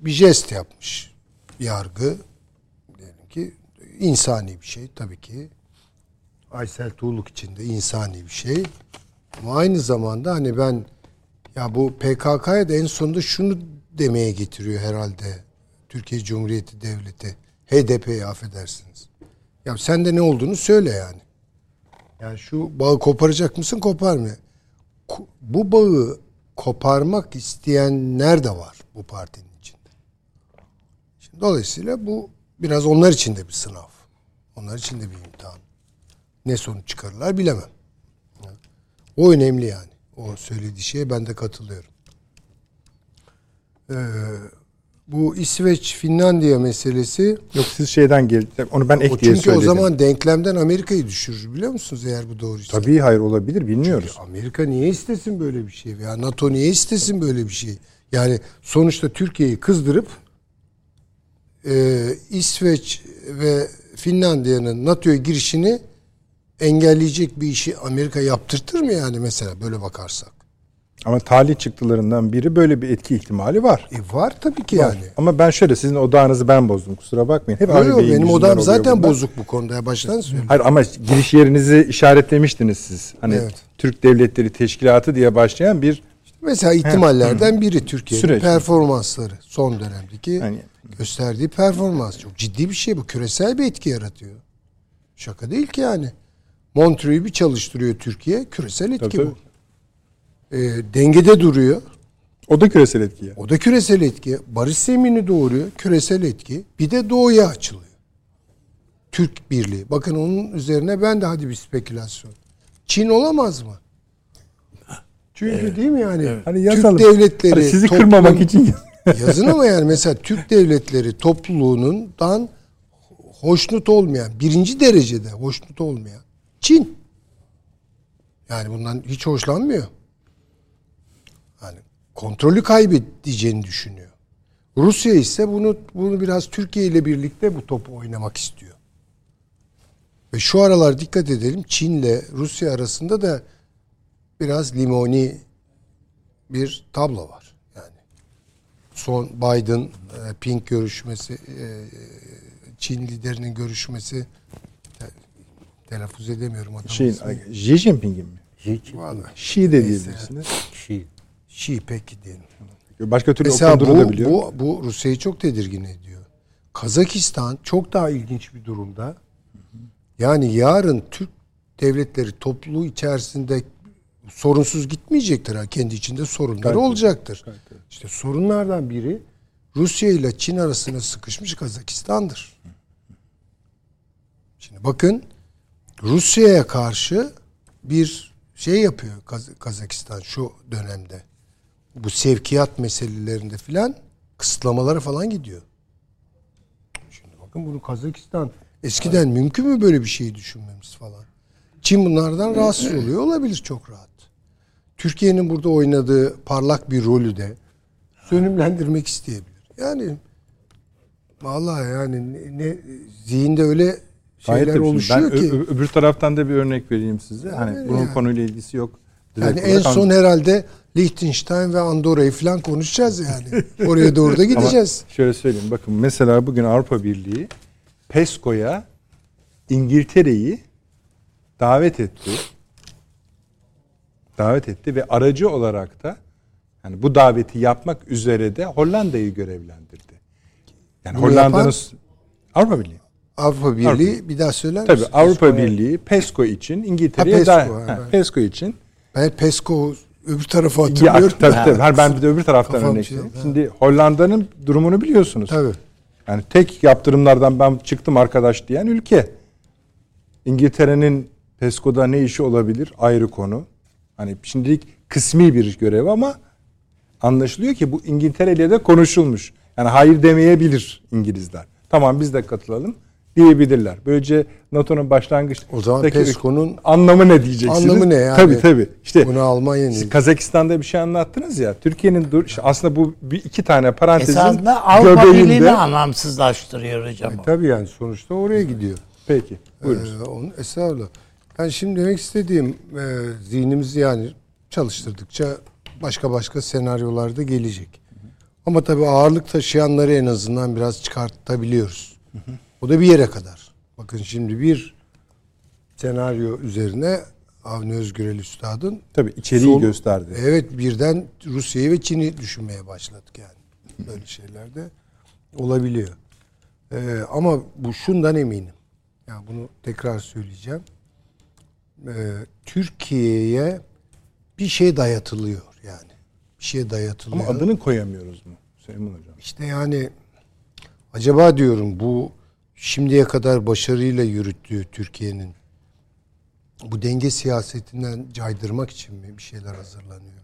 bir jest yapmış yargı diyelim ki insani bir şey tabii ki. Aysel Tuğluk için de insani bir şey. Ama aynı zamanda hani ben ya bu PKK'ya da en sonunda şunu demeye getiriyor herhalde Türkiye Cumhuriyeti Devleti. HDP'yi affedersiniz. Ya sen de ne olduğunu söyle yani. Yani şu bağı koparacak mısın koparma. Ko- Bu bağı koparmak isteyenler de var bu partinin içinde. Şimdi dolayısıyla bu biraz onlar için de bir sınav. Onlar için de bir imtihan. Ne sonuç çıkarırlar bilemem. O önemli yani. O söylediği şeye ben de katılıyorum. Ee, bu İsveç Finlandiya meselesi Yok siz şeyden geldi. Onu ben ek o diye çünkü o söyledim. zaman denklemden Amerika'yı düşürür biliyor musunuz eğer bu doğruysa? Tabii hayır olabilir bilmiyoruz. Amerika niye istesin böyle bir şey? Ya NATO niye istesin böyle bir şey? Yani sonuçta Türkiye'yi kızdırıp e, İsveç ve Finlandiya'nın NATO'ya girişini engelleyecek bir işi Amerika yaptırtır mı yani mesela böyle bakarsak? Ama talih çıktılarından biri böyle bir etki ihtimali var. E var tabii ki Var. yani. Ama ben şöyle sizin odağınızı ben bozdum kusura bakmayın. Hep Yok, yok, benim oluyor zaten bunlar. bozuk bu konuda ya baştan söyleyeyim. Hayır ama giriş yerinizi işaretlemiştiniz siz. Hani Evet. Türk Devletleri Teşkilatı diye başlayan bir Mesela ihtimallerden biri Türkiye'nin performansları son dönemdeki Yani- gösterdiği performans çok ciddi bir şey bu küresel bir etki yaratıyor. Şaka değil ki yani. Montreux'u bir çalıştırıyor Türkiye küresel etki Tabii, bu. Ee, dengede duruyor. o da küresel etki. ya. O da küresel etki. Barış zemini doğuruyor. Küresel etki. Bir de doğuya açılıyor. Türk Birliği. Bakın onun üzerine ben de hadi bir spekülasyon. Çin olamaz mı? Çünkü değil mi yani? Hani yazalım. Türk devletleri Hani sizi toplum- kırmamak için yazın ama yani mesela Türk devletleri topluluğundan hoşnut olmayan, birinci derecede hoşnut olmayan Çin. Yani bundan hiç hoşlanmıyor. Kontrolü kaybedeceğini düşünüyor. Rusya ise bunu bunu biraz Türkiye ile birlikte bu topu oynamak istiyor. Ve şu aralar dikkat edelim Çin'le Rusya arasında da biraz limoni bir tablo var. Yani son Biden e, Pink görüşmesi e, Çin liderinin görüşmesi te- telaffuz edemiyorum şeyin ismini. Xi Jinping'in mi? Hiç Vallahi Xi de diyebilirsiniz. kişi. Şii peki diyelim. Başka türlü Mesela bu, bu, bu Rusya'yı çok tedirgin ediyor. Kazakistan çok daha ilginç bir durumda. Yani yarın Türk devletleri topluluğu içerisinde sorunsuz gitmeyecektir. ha. Kendi içinde sorunları tabii. olacaktır. Tabii. İşte sorunlardan biri Rusya ile Çin arasına sıkışmış Kazakistan'dır. Şimdi bakın Rusya'ya karşı bir şey yapıyor Kaz- Kazakistan şu dönemde. Bu sevkiyat meselelerinde filan kısıtlamalara falan gidiyor. Şimdi bakın bunu Kazakistan eskiden mümkün mü böyle bir şeyi düşünmemiz falan. Çin bunlardan rahatsız oluyor olabilir çok rahat. Türkiye'nin burada oynadığı parlak bir rolü de sönümlendirmek isteyebilir. Yani vallahi yani ne, ne zihinde öyle Gayet şeyler. Şimdi oluşuyor ben ki. öbür taraftan da bir örnek vereyim size. Hani Yani bunun yani. konuyla ilgisi yok. Direkt Yani en olarak son herhalde Liechtenstein ve Andorra'yı falan konuşacağız yani. Oraya doğru da Ama gideceğiz. şöyle söyleyeyim. Bakın mesela bugün Avrupa Birliği PESCO'ya İngiltere'yi davet etti. Davet etti ve aracı olarak da yani bu daveti yapmak üzere de Hollanda'yı görevlendirdi. Yani Bunu Hollanda'nın Avrupa Birliği. Avrupa Birliği bir daha söyler Tabii misin? Avrupa Birliği PESCO için İngiltere'ye PESCO, da- evet. PESCO için Ben PESCO öbür tarafa ya, hatırlıyorum. tabii, tabii. Hayır, ben bir de öbür taraftan örnek şey-. Şimdi Hollanda'nın durumunu biliyorsunuz. Tabii. Yani tek yaptırımlardan ben çıktım arkadaş diyen ülke. İngiltere'nin PESCO'da ne işi olabilir ayrı konu. Hani şimdilik kısmi bir görev ama anlaşılıyor ki bu İngiltere ile de konuşulmuş. Yani hayır demeyebilir İngilizler. Tamam biz de katılalım diyebilirler. Böylece NATO'nun başlangıç O zaman PESCO'nun anlamı ne diyeceksiniz? Anlamı ne yani? Tabii tabii. İşte Bunu Almanya siz? Kazakistan'da bir şey anlattınız ya. Türkiye'nin dur işte aslında bu bir iki tane parantezin Esasında Avrupa Birliği'ni göbeğinde. anlamsızlaştırıyor hocam. o. Tabii yani sonuçta oraya gidiyor. Peki. Buyurun. Ee, onun, estağfurullah. Yani şimdi demek istediğim e, zihnimizi yani çalıştırdıkça başka başka senaryolarda gelecek. Ama tabii ağırlık taşıyanları en azından biraz çıkartabiliyoruz. O da bir yere kadar. Bakın şimdi bir senaryo üzerine Avni Özgürel Üstad'ın Tabii içeriği Sol- gösterdi. Evet birden Rusya'yı ve Çin'i düşünmeye başladık yani. Böyle şeyler de olabiliyor. Ee, ama bu şundan eminim. Yani bunu tekrar söyleyeceğim. Ee, Türkiye'ye bir şey dayatılıyor yani. Bir şey dayatılıyor. Ama adını koyamıyoruz mu Süleyman Hocam? İşte yani acaba diyorum bu şimdiye kadar başarıyla yürüttüğü Türkiye'nin bu denge siyasetinden caydırmak için mi bir şeyler hazırlanıyor?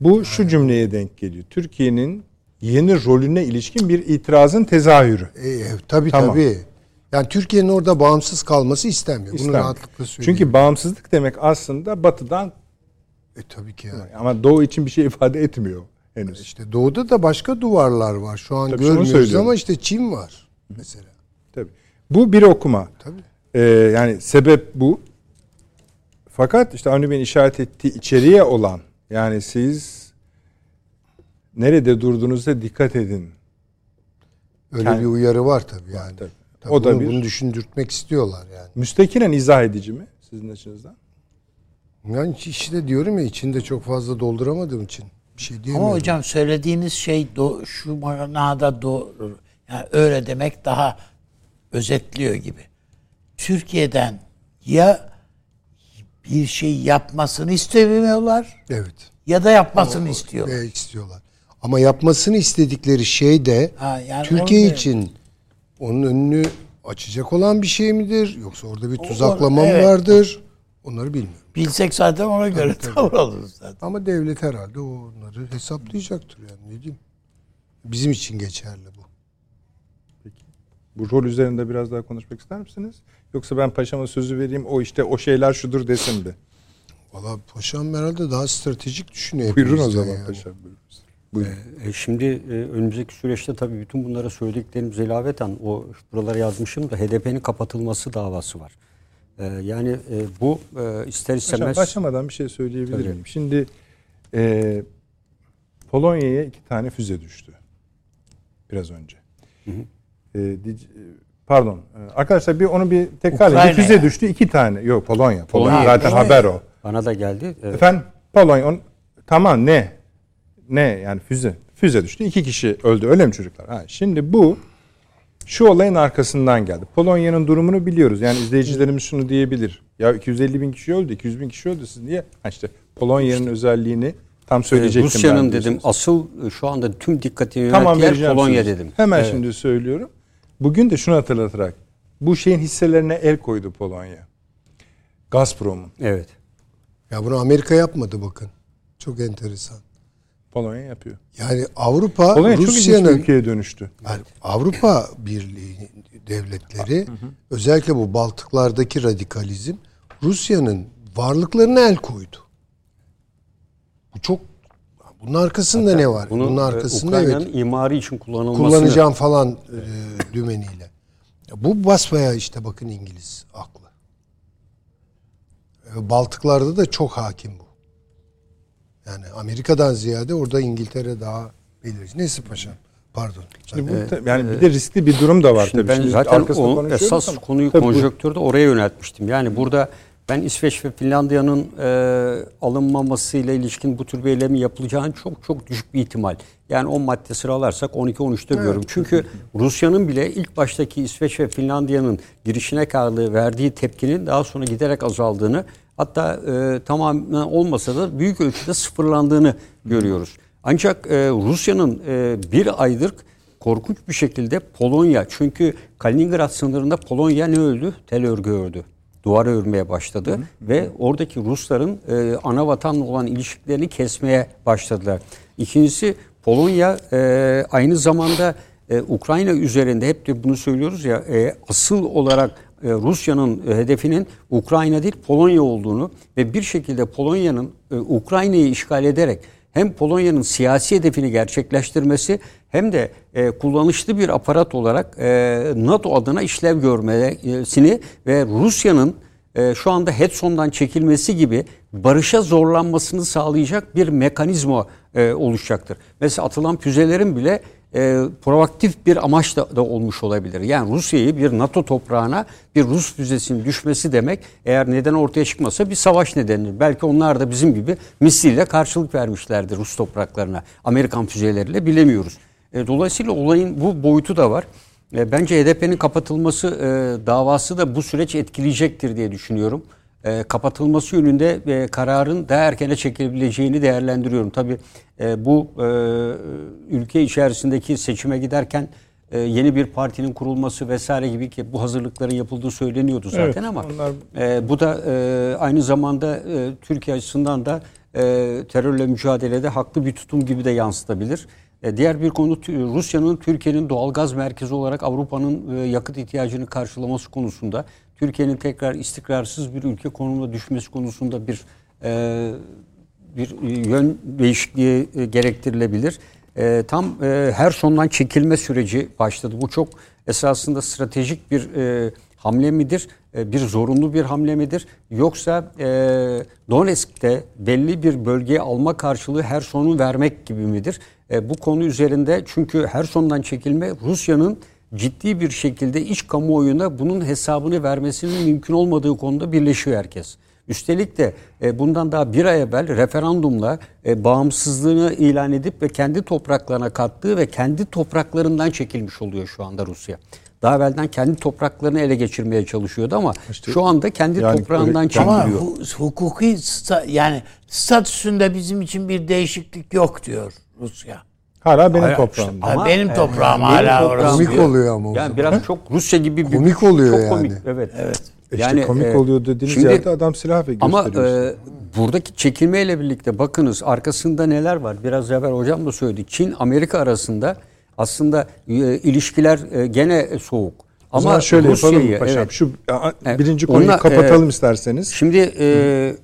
Bu şu cümleye denk geliyor. Türkiye'nin yeni rolüne ilişkin bir itirazın tezahürü. E, e, tabii Tamam. tabii. Yani Türkiye'nin orada bağımsız kalması istemiyor. Bunu İstenmiyor. rahatlıkla söyleyeyim. Çünkü bağımsızlık demek aslında batıdan e, tabii ki yani. ama doğu için bir şey ifade etmiyor henüz. İşte doğuda da başka duvarlar var. Şu an Tabii görmüyoruz ama işte Çin var mesela. Tabii. Bu bir okuma. Tabii. Ee, yani sebep bu. Fakat işte Avni Bey'in işaret ettiği içeriye olan yani siz nerede durduğunuzda dikkat edin. Öyle Yani- bir uyarı var tabii yani. tabii. Tabii O da bunu, bir- bunu düşündürtmek istiyorlar yani. Müstakinen izah edici mi sizin açınızdan? Yani işte diyorum ya içinde çok fazla dolduramadığım için bir şey diyemiyorum. Ama hocam söylediğiniz şey do, şu manada doğru. Yani öyle demek daha özetliyor gibi. Türkiye'den ya bir şey yapmasını istemiyorlar Evet. ya da yapmasını istiyorlar. E, istiyorlar. Ama yapmasını istedikleri şey de Ha, yani Türkiye onu için onun önünü açacak olan bir şey midir? Yoksa orada bir tuzaklama mı evet. vardır? Onları bilmiyorum. Bilsek zaten ona göre tavır alırız zaten. Ama devlet herhalde onları hesaplayacaktır yani ne diyeyim. Bizim için geçerli bu. Bu rol üzerinde biraz daha konuşmak ister misiniz? Yoksa ben paşama sözü vereyim o işte o şeyler şudur desin de. Valla paşam herhalde daha stratejik düşünüyor. Buyurun o zaman yani. paşam. Buyurun. Buyurun. E, Şimdi e, önümüzdeki süreçte tabii bütün bunlara söylediklerimiz ilaveten o buralara yazmışım da HDP'nin kapatılması davası var. E, yani e, bu e, ister Paşam, istemez başlamadan bir şey söyleyebilir Tabii. Şimdi e, Polonya'ya iki tane füze düştü. Biraz önce. Dic- e, pardon. E, Arkadaşlar bir onu bir. Bir Ukrayna'ya. füze düştü iki tane. Yok Polonya. Polonya Polonya. zaten Polonya. haber o. bana da geldi. E, Efendim Polonya on, tamam ne? Ne yani füze? Füze düştü. iki kişi öldü. Öyle mi çocuklar? Ha, şimdi bu şu olayın arkasından geldi. Polonya'nın durumunu biliyoruz. Yani izleyicilerimiz şunu diyebilir. Ya 250 bin kişi öldü, 200 bin kişi öldü. Siz niye? Ha işte Polonya'nın özelliğini tam e, söyleyecektim. Rusya'nın ben dedim asıl e, şu anda tüm dikkatini Tamam yer Polonya sözü. dedim. Hemen Evet. şimdi söylüyorum. Bugün de şunu hatırlatarak bu şeyin hisselerine el koydu Polonya. Gazprom'un. Evet. Ya bunu Amerika yapmadı bakın. Çok enteresan. Polonya yapıyor. Yani Avrupa Polonya çok Rusya'nın ülkeye dönüştü. yani Avrupa Birliği devletleri özellikle bu Baltıklardaki radikalizm Rusya'nın varlıklarına el koydu. Bu çok bunun arkasında ne var? Bunu bunun e, arkasında Ukrayna'nın evet imarı için kullanılmasını kullanacağım falan e, dümeniyle. Bu basbaya işte bakın İngiliz aklı. E, Baltıklarda da çok hakim bu. Yani Amerika'dan ziyade orada İngiltere daha belirleyici. Neyse paşam. Pardon. Şimdi bu ta- yani bir de riskli bir durum da var Şimdi tabii. ben Şimdi zaten o esas ama- konuyu Tabii konjonktürde oraya yöneltmiştim. Yani burada ben İsveç ve Finlandiya'nın e, alınmamasıyla ilişkin bu tür bir eylemi yapılacağını çok çok düşük bir ihtimal. Yani 10 madde sıralarsak 12-13'te görüyorum. Çünkü Rusya'nın bile ilk baştaki İsveç ve Finlandiya'nın girişine karşı verdiği tepkinin daha sonra giderek azaldığını hatta e, tamamen olmasa da büyük ölçüde sıfırlandığını görüyoruz. Ancak e, Rusya'nın e, bir aydır korkunç bir şekilde Polonya çünkü Kaliningrad sınırında Polonya ne öldü? Tel örgü ördü. Duvar örmeye başladı ve oradaki Rusların e, ana vatanla olan ilişkilerini kesmeye başladılar. İkincisi Polonya e, aynı zamanda e, Ukrayna üzerinde hep de bunu söylüyoruz ya e, asıl olarak e, Rusya'nın e, hedefinin Ukrayna değil Polonya olduğunu ve bir şekilde Polonya'nın e, Ukrayna'yı işgal ederek hem Polonya'nın siyasi hedefini gerçekleştirmesi hem de e, kullanışlı bir aparat olarak e, NATO adına işlev görmesini ve Rusya'nın e, şu anda Hedson'dan çekilmesi gibi barışa zorlanmasını sağlayacak bir mekanizma e, oluşacaktır. Mesela atılan füzelerin bile e, proaktif bir amaç da, da olmuş olabilir. Yani Rusya'yı bir NATO toprağına bir Rus füzesinin düşmesi demek eğer neden ortaya çıkmasa bir savaş nedenidir. Belki onlar da bizim gibi misliyle karşılık vermişlerdir Rus topraklarına. Amerikan füzeleriyle bilemiyoruz. E, dolayısıyla olayın bu boyutu da var. E, bence HDP'nin kapatılması e, davası da bu süreç etkileyecektir diye düşünüyorum. E, kapatılması yönünde e, kararın daha erkene çekilebileceğini değerlendiriyorum. Tabii e, bu e, ülke içerisindeki seçime giderken e, yeni bir partinin kurulması vesaire gibi ki bu hazırlıkların yapıldığı söyleniyordu zaten Evet, ama onlar- e, bu da e, aynı zamanda e, Türkiye açısından da e, terörle mücadelede haklı bir tutum gibi de yansıtabilir. E, diğer bir konu Rusya'nın Türkiye'nin doğalgaz merkezi olarak Avrupa'nın e, yakıt ihtiyacını karşılaması konusunda Türkiye'nin tekrar istikrarsız bir ülke konumuna düşmesi konusunda bir e, bir yön değişikliği e, gerektirilebilir. E, tam e, her sondan çekilme süreci başladı. Bu çok esasında stratejik bir e, hamle midir? E, bir zorunlu bir hamle midir? Yoksa e, Donetsk'te belli bir bölgeyi alma karşılığı her sonu vermek gibi midir? E, bu konu üzerinde çünkü her sondan çekilme Rusya'nın ciddi bir şekilde iç kamuoyuna bunun hesabını vermesinin mümkün olmadığı konuda birleşiyor herkes. Üstelik de e, bundan daha bir ay evvel referandumla e, bağımsızlığını ilan edip ve kendi topraklarına kattığı ve kendi topraklarından çekilmiş oluyor şu anda Rusya. Daha evvelden kendi topraklarını ele geçirmeye çalışıyordu ama şu anda kendi yani toprağından öyle- çekiliyor. Ama hu- hukuki yani statüsünde bizim için bir değişiklik yok diyor Rusya. Hala benim Hayır, toprağımda. işte, Ama, benim e, toprağım benim hala toprağım orası. Komik diyor. oluyor ama Yani biraz çok Rusya gibi bir Komik oluyor çok komik. yani. Evet. Evet. İşte komik e, oluyor dediğiniz şimdi- yerde adam silah ve Ama e, buradaki çekilmeyle birlikte bakınız arkasında neler var? Biraz evvel hocam da söyledi. Çin Amerika arasında aslında e, ilişkiler e, gene soğuk. o zaman şöyle yapalım Rusya'yı, paşam. evet. Şu Evet. birinci konuyu Onunla, kapatalım e, isterseniz. Şimdi e,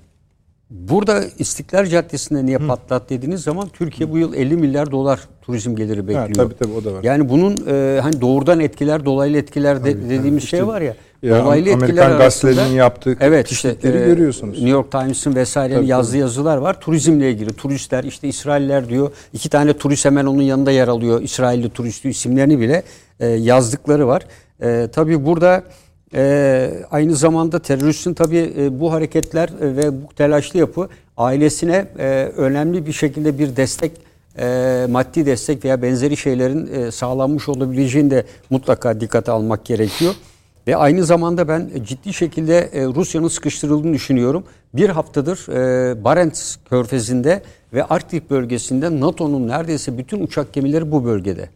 burada İstiklal Caddesi'nde niye patlat dediğiniz zaman Türkiye bu yıl 50 milyar dolar turizm geliri bekliyor. tabii, tabii, o da var. Yani bunun e, hani doğrudan etkiler, dolaylı etkiler de, dediğimiz şey var ya. Ya, dolaylı Amerikan etkiler gazetelerinin yaptığı evet işte e, görüyorsunuz. New York Times'ın vesairenin Tabii, yazdığı yazılar var. Turizmle ilgili turistler işte İsrailler diyor. iki tane turist hemen onun yanında yer alıyor. İsrailli turist isimlerini bile e, yazdıkları var. E, tabii burada e, aynı zamanda teröristin tabii e, bu hareketler e, ve bu telaşlı yapı ailesine e, önemli bir şekilde bir destek e, maddi destek veya benzeri şeylerin e, sağlanmış olabileceğini de mutlaka dikkate almak gerekiyor. Ve aynı zamanda ben ciddi şekilde e, Rusya'nın sıkıştırıldığını düşünüyorum. Bir haftadır e, Barents Körfezi'nde ve Arktik bölgesinde NATO'nun neredeyse bütün uçak gemileri bu bölgede.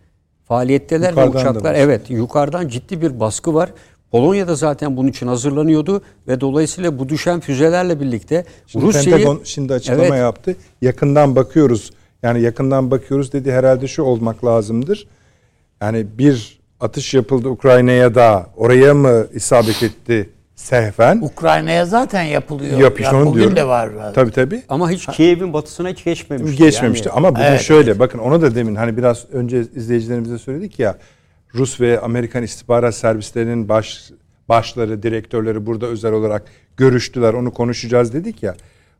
Faaliyetteler Yukarıdan da ve uçaklar evet yukarıdan ciddi bir baskı var. Polonya'da zaten bunun için hazırlanıyordu ve dolayısıyla bu düşen füzelerle birlikte Şimdi Rusya'yı Pentagon şimdi açıklama Evet. yaptı. Yakından bakıyoruz. Yani yakından bakıyoruz dedi herhalde şu olmak lazımdır. Yani bir atış yapıldı Ukrayna'ya da oraya mı isabet etti sehven? Ukrayna'ya zaten yapılıyor. Yap işte Ya onu bugün diyorum. de var. Tabii tabii. ama hiç Kiev'in batısına hiç geçmemişti. Geçmemişti Yani. ama bugün Evet, şöyle bakın ona da demin hani biraz önce izleyicilerimize söyledik ya Rus ve Amerikan istihbarat servislerinin baş başları, direktörleri burada özel olarak görüştüler. Onu konuşacağız dedik ya.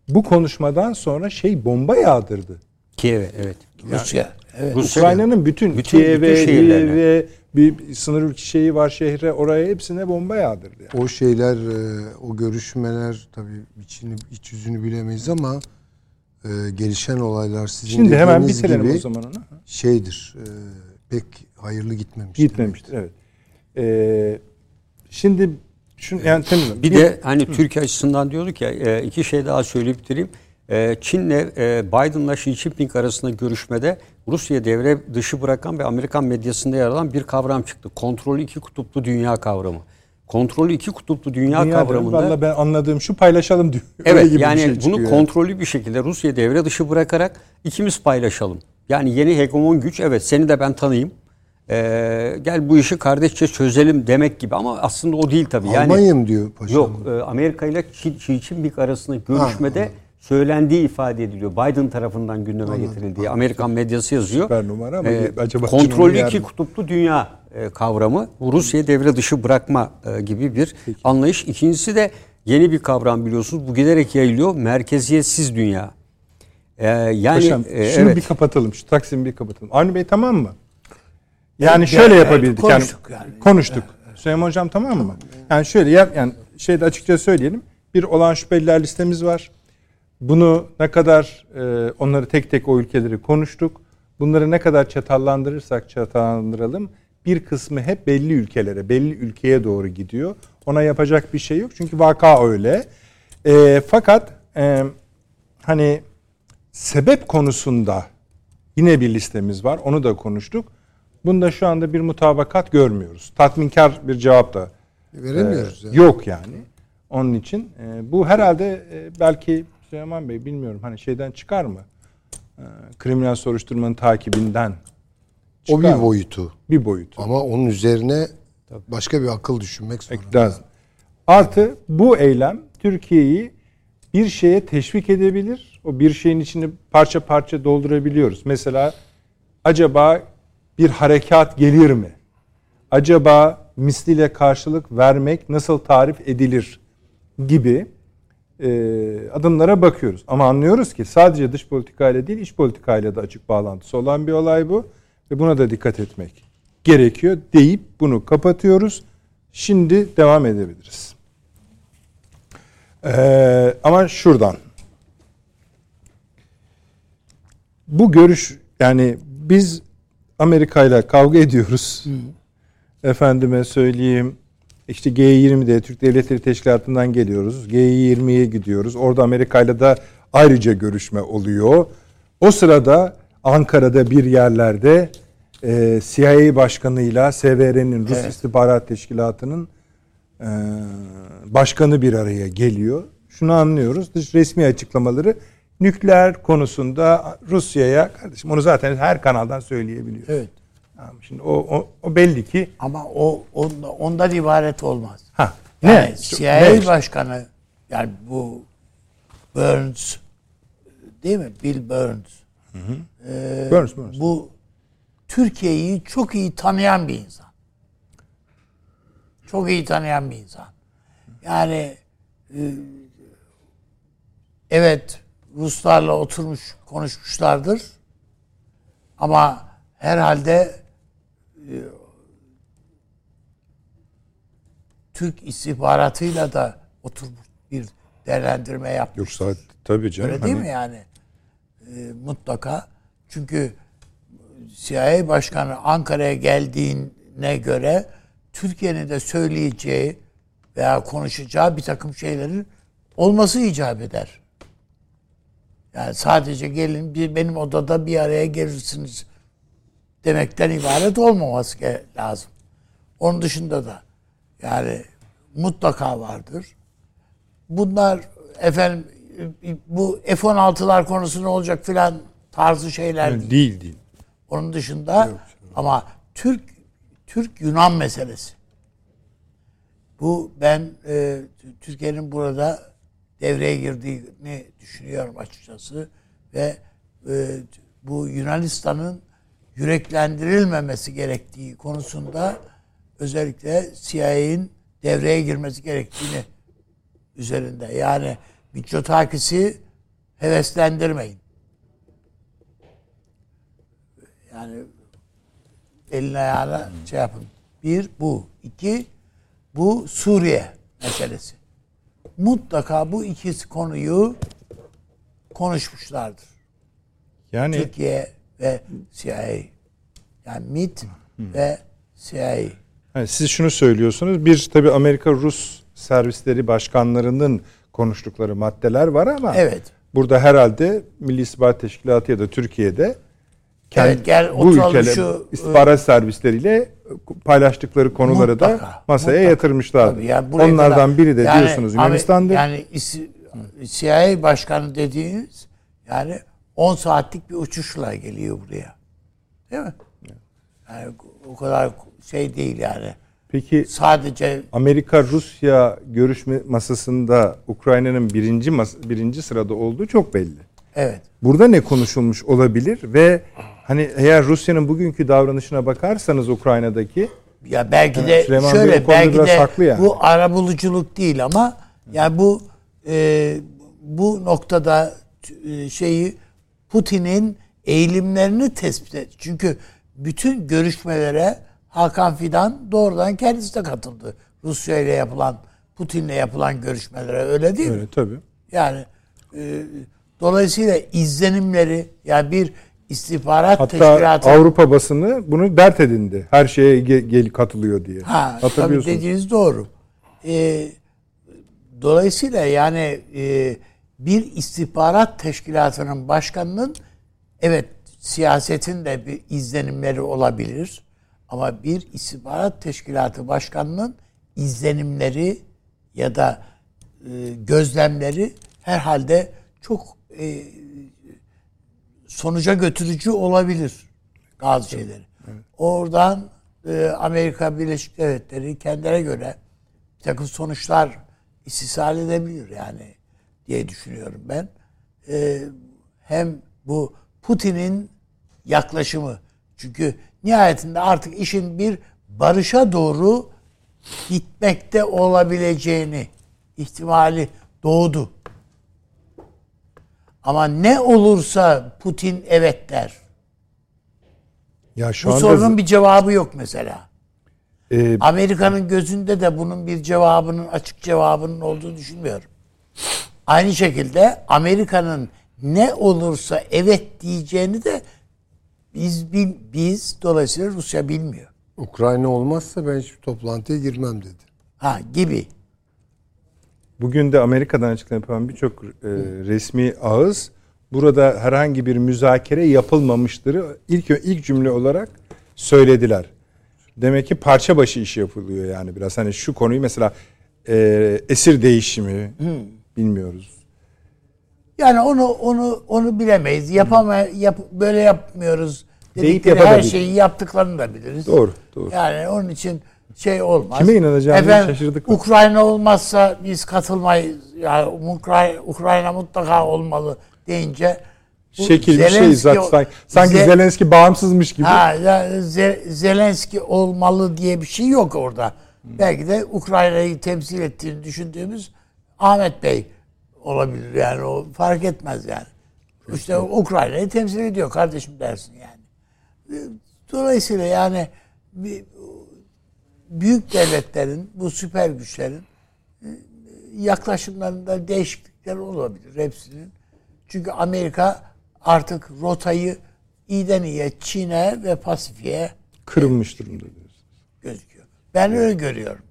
Bu konuşmadan sonra şey bomba yağdırdı. Kiev'e evet. Rusya. Evet. Ukrayna'nın bütün, bütün- Kiev'e. Lviv'e, bir sınır ülke şeyi var şehre oraya hepsine bomba yağdırdı. Yani. O şeyler, e, o görüşmeler tabii içini, iç yüzünü bilemeyiz ama e, gelişen olaylar sizin Şimdi hemen bitirelim gibi o zaman onu. şeydir. e, pek hayırlı gitmemiş. Gitmemiştir evet. Ee, şimdi şun yani tabii Bir de hani Türkiye açısından diyorduk ya e, iki şey daha söyleyip bitireyim. E, Çin'le e, Biden'la Xi Jinping arasında görüşmede Rusya'yı devre dışı bırakan ve Amerikan medyasında yer alan bir kavram çıktı. Kontrollü iki kutuplu dünya kavramı. Kontrollü iki kutuplu dünya, Dünyada, kavramında Vallahi ben anladığım şu paylaşalım diyor. Öyle Evet gibi bir yani şey bunu çıkıyor. kontrollü bir şekilde Rusya devre dışı bırakarak ikimiz paylaşalım. Yani yeni hegemon güç evet seni de ben tanıyayım. Ee, gel bu işi kardeşçe çözelim demek gibi ama aslında o değil tabii. Yani, Almanya'm diyor paşam. Yok e, Amerika ile Xi Xi Jinping arasında görüşmede söylendiği ifade ediliyor. Biden tarafından gündeme getirildiği. Amerikan medyası yazıyor. Süper numara ama Ee, acaba Çin kontrollü iki kutuplu dünya e, kavramı bu Rusya'yı devre dışı bırakma e, gibi bir anlayış. İkincisi de yeni bir kavram biliyorsunuz. Bu giderek yayılıyor. Merkeziyetsiz dünya. Ee, yani Paşam e, şunu evet. bir kapatalım. Şu Taksim'i bir kapatalım. Avni Bey tamam mı? Yani Evet, şöyle yani yapabildik. konuştuk yani, yani. Konuştuk. Süleyman Hocam tamam mı? Yani şöyle yani şeyde açıkça söyleyelim. Bir olan şüpheliler listemiz var. Bunu ne kadar e, onları tek tek o ülkeleri konuştuk. Bunları ne kadar çatallandırırsak çatallandıralım bir kısmı hep belli ülkelere, belli ülkeye doğru gidiyor. Ona yapacak bir şey yok çünkü vaka öyle. E, fakat e, hani sebep konusunda yine bir listemiz var. Onu da konuştuk. Bunda şu anda bir mutabakat görmüyoruz. Tatminkar bir cevap da Veremiyoruz e, yani. yok yani. Onun için e, bu herhalde e, belki Süleyman Bey bilmiyorum hani şeyden çıkar mı? E, kriminal soruşturmanın takibinden O çıkar bir mı? boyutu. bir boyutu. Ama onun üzerine başka bir akıl düşünmek zorunda. lazım. Artı bu eylem Türkiye'yi bir şeye teşvik edebilir. O bir şeyin içini parça parça doldurabiliyoruz. Mesela acaba bir harekat gelir mi? Acaba misliyle karşılık vermek nasıl tarif edilir gibi e, adımlara bakıyoruz. Ama anlıyoruz ki sadece dış politikayla değil iç politikayla da açık bağlantısı olan bir olay bu. Ve buna da dikkat etmek gerekiyor deyip bunu kapatıyoruz. Şimdi devam edebiliriz. Ee, ama şuradan. Bu görüş yani biz Amerika ile kavga ediyoruz. Efendime söyleyeyim işte G20'de Türk Devletleri Teşkilatı'ndan geliyoruz. G20'ye gidiyoruz. Orada Amerika ile de ayrıca görüşme oluyor. O sırada Ankara'da bir yerlerde e, CIA başkanıyla SVR'nin Rus İstihbarat Teşkilatı'nın e, başkanı bir araya geliyor. Şunu anlıyoruz. Dış resmi açıklamaları nükleer konusunda Rusya'ya kardeşim onu zaten her kanaldan söyleyebiliyor. Evet. Tamam, Şimdi o, o, o belli ki Ama o onda, ondan ibaret olmaz. ha Yani ne? CIA Ne? başkanı yani bu Burns değil mi? Bill Burns. Ee, Burns, Burns. Bu Türkiye'yi çok iyi tanıyan bir insan. Çok iyi tanıyan bir insan. Yani e, evet Ruslarla oturmuş konuşmuşlardır. Ama herhalde e, Türk istihbaratıyla da oturmuş bir değerlendirme yapmış. Yoksa tabii canım. Öyle değil hani- mi yani? Ee, mutlaka. Çünkü CIA Başkanı Ankara'ya geldiğine göre Türkiye'nin de söyleyeceği veya konuşacağı bir takım şeylerin olması icap eder. Yani sadece gelin bir benim odada bir araya gelirsiniz demekten ibaret olmaması lazım. Onun dışında da yani mutlaka vardır. Bunlar efendim bu F-16'lar konusu ne olacak filan tarzı şeyler değil. Değil değil. Onun dışında ama Türk Türk Yunan meselesi. Bu ben e, Türkiye'nin burada devreye girdiğini düşünüyorum açıkçası ve e, bu Yunanistan'ın yüreklendirilmemesi gerektiği konusunda özellikle CIA'nin devreye girmesi gerektiğini üzerinde. Yani Mitsotakis'i heveslendirmeyin. Yani eline ayağına şey yapın. Bir bu. iki bu Suriye meselesi. Mutlaka bu ikisi konuyu konuşmuşlardır. Yani Türkiye ve CIA. Yani MIT ve CIA. Yani siz şunu söylüyorsunuz. Bir tabii Amerika Rus servisleri başkanlarının konuştukları maddeler var ama Evet. burada herhalde Milli İstihbarat Teşkilatı ya da Türkiye'de kendi Evet, gel bu ülkeler şu, istihbarat servisleriyle paylaştıkları konuları da Mutlaka, masaya mutlaka. yatırmışlar. Tabii yani Onlardan kadar- biri de yani diyorsunuz Yunanistan'dır. Yani CIA başkanı dediğiniz yani 10 saatlik bir uçuşla geliyor buraya. Değil mi? Yani o kadar şey değil yani. Peki Sadece Amerika Rusya görüşme masasında Ukrayna'nın birinci mas- birinci sırada olduğu çok belli. evet. Burada ne konuşulmuş olabilir ve hani eğer Rusya'nın bugünkü davranışına bakarsanız Ukrayna'daki Ya belki de Süleyman Bey şöyle konuda belki de yani. bu arabuluculuk değil ama yani bu e, bu noktada e, şeyi Putin'in eğilimlerini tespit et. Çünkü bütün görüşmelere Hakan Fidan doğrudan kendisi de katıldı. Rusya ile yapılan Putin'le yapılan görüşmelere öyle değil mi? öyle tabii. Yani e, dolayısıyla izlenimleri yani bir istihbarat Hatta teşkilatı Avrupa basını bunu dert edindi. Her şeye ge- gel katılıyor diye. Ha, tabii dediğiniz doğru. Ee, dolayısıyla yani e, bir istihbarat teşkilatının başkanının evet siyasetin de bir izlenimleri olabilir. Ama bir istihbarat teşkilatı başkanının izlenimleri ya da e, gözlemleri herhalde çok e, sonuca götürücü olabilir bazı şeyleri. Oradan e, Amerika Birleşik Devletleri kendilerine göre bir takım sonuçlar istisal edebilir yani diye düşünüyorum ben. E, hem bu Putin'in yaklaşımı çünkü nihayetinde artık işin bir barışa doğru gitmekte olabileceğini ihtimali doğdu. Ama ne olursa Putin evet der. Ya şu Bu anda sorunun bir cevabı yok mesela. e, Amerika'nın gözünde de bunun bir cevabının açık cevabının olduğunu düşünmüyorum. Aynı şekilde Amerika'nın ne olursa evet diyeceğini de biz bil- biz dolayısıyla Rusya bilmiyor. Ukrayna olmazsa ben hiçbir toplantıya girmem dedi. Ha gibi. Bugün de Amerika'dan açıklama yapan birçok e, resmi ağız burada herhangi bir müzakere yapılmamıştır. İlk ilk cümle olarak söylediler. Demek ki parça başı iş yapılıyor yani biraz. Hani şu konuyu mesela e, esir değişimi bilmiyoruz. Yani onu onu onu bilemeyiz. Yapama yap, böyle yapmıyoruz. Dedikleri her şeyi yaptıklarını da biliriz. Doğru, doğru. Yani onun için şey olmaz. Kime inanacağımızı şaşırdık. Ukrayna olmazsa biz katılmayız. Yani Ukrayna, Ukrayna mutlaka olmalı deyince Şekil bir şey zaten. Sanki Ze- Zelenski bağımsızmış gibi. Ha, ya Ze- Zelenski olmalı diye bir şey yok orada. Belki de Ukrayna'yı temsil ettiğini düşündüğümüz Ahmet Bey olabilir yani o fark etmez yani. İşte Ukrayna'yı temsil ediyor kardeşim dersin yani. Dolayısıyla yani bir- büyük devletlerin, bu süper güçlerin e, yaklaşımlarında değişiklikler olabilir hepsinin. Çünkü Amerika artık rotayı iyiden iyiye Çin'e ve Pasifik'e Kırılmış durumda gözüküyor. Ben öyle görüyorum.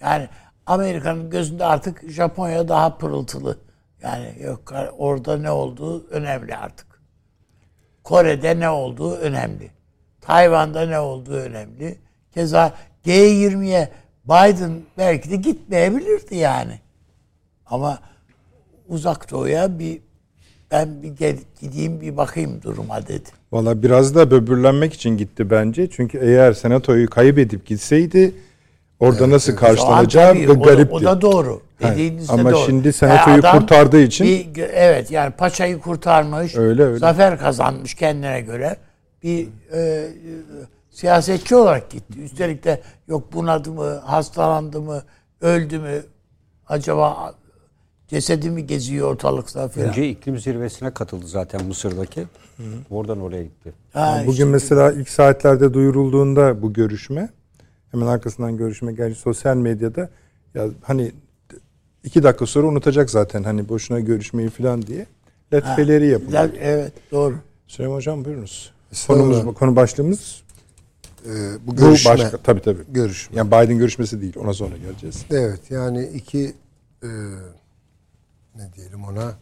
Yani Amerika'nın gözünde artık Japonya daha pırıltılı. Yani yok orada ne olduğu önemli artık. Kore'de ne olduğu önemli. Tayvan'da ne olduğu önemli. Keza G20'ye Biden belki de gitmeyebilirdi yani. Ama uzak doğuya bir ben bir gel- gideyim bir bakayım duruma dedi. Valla biraz da böbürlenmek için gitti bence. Çünkü eğer senatoyu kaybedip gitseydi orada nasıl O karşılanacağı da o da- garipti. O da doğru. Evet. Dediğiniz de Ama doğru. şimdi senatoyu Yani adam kurtardığı için- bir evet yani paçayı kurtarmış. Öyle, öyle. Zafer kazanmış kendine göre. Bir e, siyasetçi olarak gitti. Üstelik de yok bunadı mı, hastalandı mı, öldü mü? Acaba cesedi mi geziyor ortalıkta falan. Önce iklim zirvesine katıldı zaten Mısır'daki. Oradan oraya gitti. Ha, Bugün işte mesela ilk saatlerde duyurulduğunda bu görüşme hemen arkasından görüşme geldi sosyal medyada ya hani iki dakika sonra unutacak zaten hani boşuna görüşmeyi falan diye letfeleri yapılıyor. Evet doğru. Süleyman Hocam buyurunuz. Konumuz, konu başlığımız Ee, bu bu görüşme. başka. Tabii tabii. Görüşme. Yani Biden görüşmesi değil ona sonra geleceğiz. Evet yani iki e, ne diyelim ona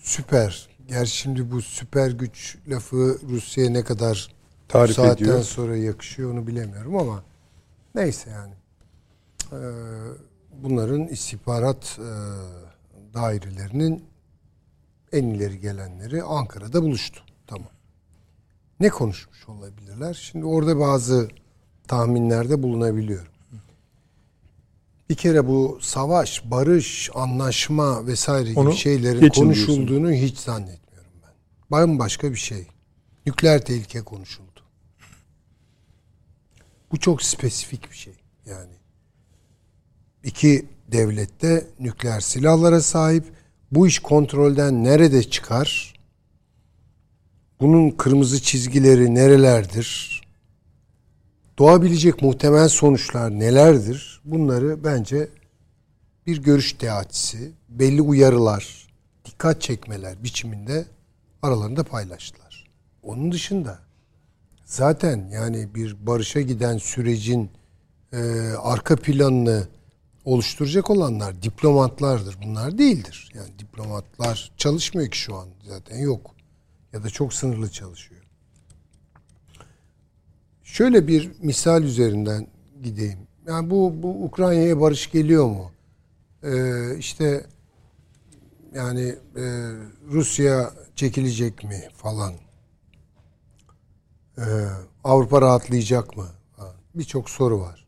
süper. Gerçi şimdi bu süper güç lafı Rusya'ya ne kadar Tarif bu saatten ediyor. sonra yakışıyor onu bilemiyorum ama neyse yani. Ee, bunların istihbarat e, dairelerinin en ileri gelenleri Ankara'da buluştu. Ne konuşmuş olabilirler? Şimdi orada bazı tahminlerde bulunabiliyorum. Bir kere bu savaş, barış, anlaşma vesaire gibi Onu şeylerin konuşulduğunu hiç zannetmiyorum ben. Bambaşka bir şey. Nükleer tehlike konuşuldu. Bu çok spesifik bir şey. Yani iki devlette nükleer silahlara sahip. Bu iş kontrolden nerede çıkar? Bunun kırmızı çizgileri nerelerdir? Doğabilecek muhtemel sonuçlar nelerdir? Bunları bence bir görüş teatisi, belli uyarılar, dikkat çekmeler biçiminde aralarında paylaştılar. onun dışında zaten yani bir barışa giden sürecin e, arka planını oluşturacak olanlar diplomatlardır. Bunlar değildir. Yani diplomatlar çalışmıyor ki şu an zaten yok. Ya da çok sınırlı çalışıyor. Şöyle bir misal üzerinden gideyim. Yani bu, bu Ukrayna'ya barış geliyor mu? Ee, işte yani e, Rusya çekilecek mi falan? Ee, Avrupa rahatlayacak mı? Birçok soru var.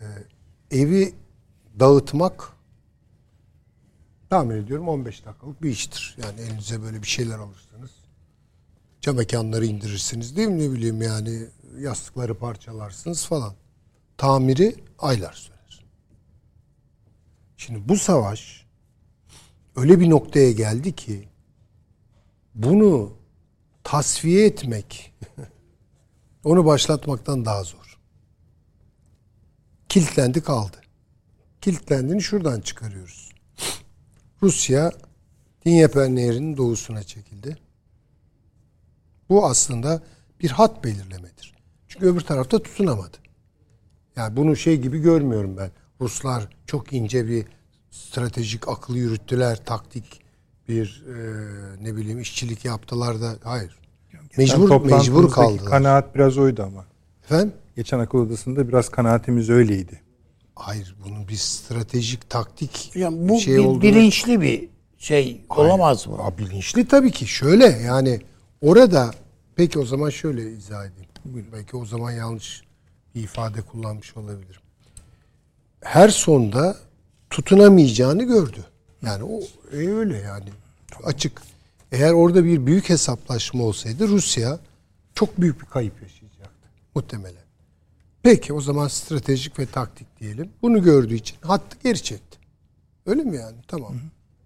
Ee, evi dağıtmak tahmin ediyorum 15 dakikalık bir iştir. Yani elinize böyle bir şeyler alırsınız. Cam mekanları indirirsiniz değil mi ne bileyim yani yastıkları parçalarsınız falan. Tamiri aylar sürer. Şimdi bu savaş öyle bir noktaya geldi ki bunu tasfiye etmek onu başlatmaktan daha zor. Kilitlendi kaldı. Kilitlendiğini şuradan çıkarıyoruz. Rusya Dinyeper Nehri'nin doğusuna çekildi. Bu aslında bir hat belirlemedir. Çünkü öbür tarafta tutunamadı. Yani bunu şey gibi görmüyorum ben. Ruslar çok ince bir stratejik akıl yürüttüler, taktik bir e, ne bileyim işçilik yaptılar da hayır. Mecbur mecbur Toplantımızdaki kaldılar. Kanaat biraz oydu ama. Efendim? Geçen akıl odasında biraz kanaatimiz öyleydi. Hayır bunun bir stratejik taktik Yani bu şey bir olduğunu- bilinçli bir şey olamaz mı? Aa, bilinçli tabii ki. Şöyle yani orada peki o zaman şöyle izah edeyim. Belki o zaman yanlış bir ifade kullanmış olabilirim. Her sonda tutunamayacağını gördü. Yani o e, öyle yani açık. Eğer orada bir büyük hesaplaşma olsaydı Rusya çok büyük bir kayıp yaşayacaktı muhtemelen. Peki o zaman stratejik ve taktik diyelim. Bunu gördüğü için hattı geri çekti. Öyle mi yani? Tamam.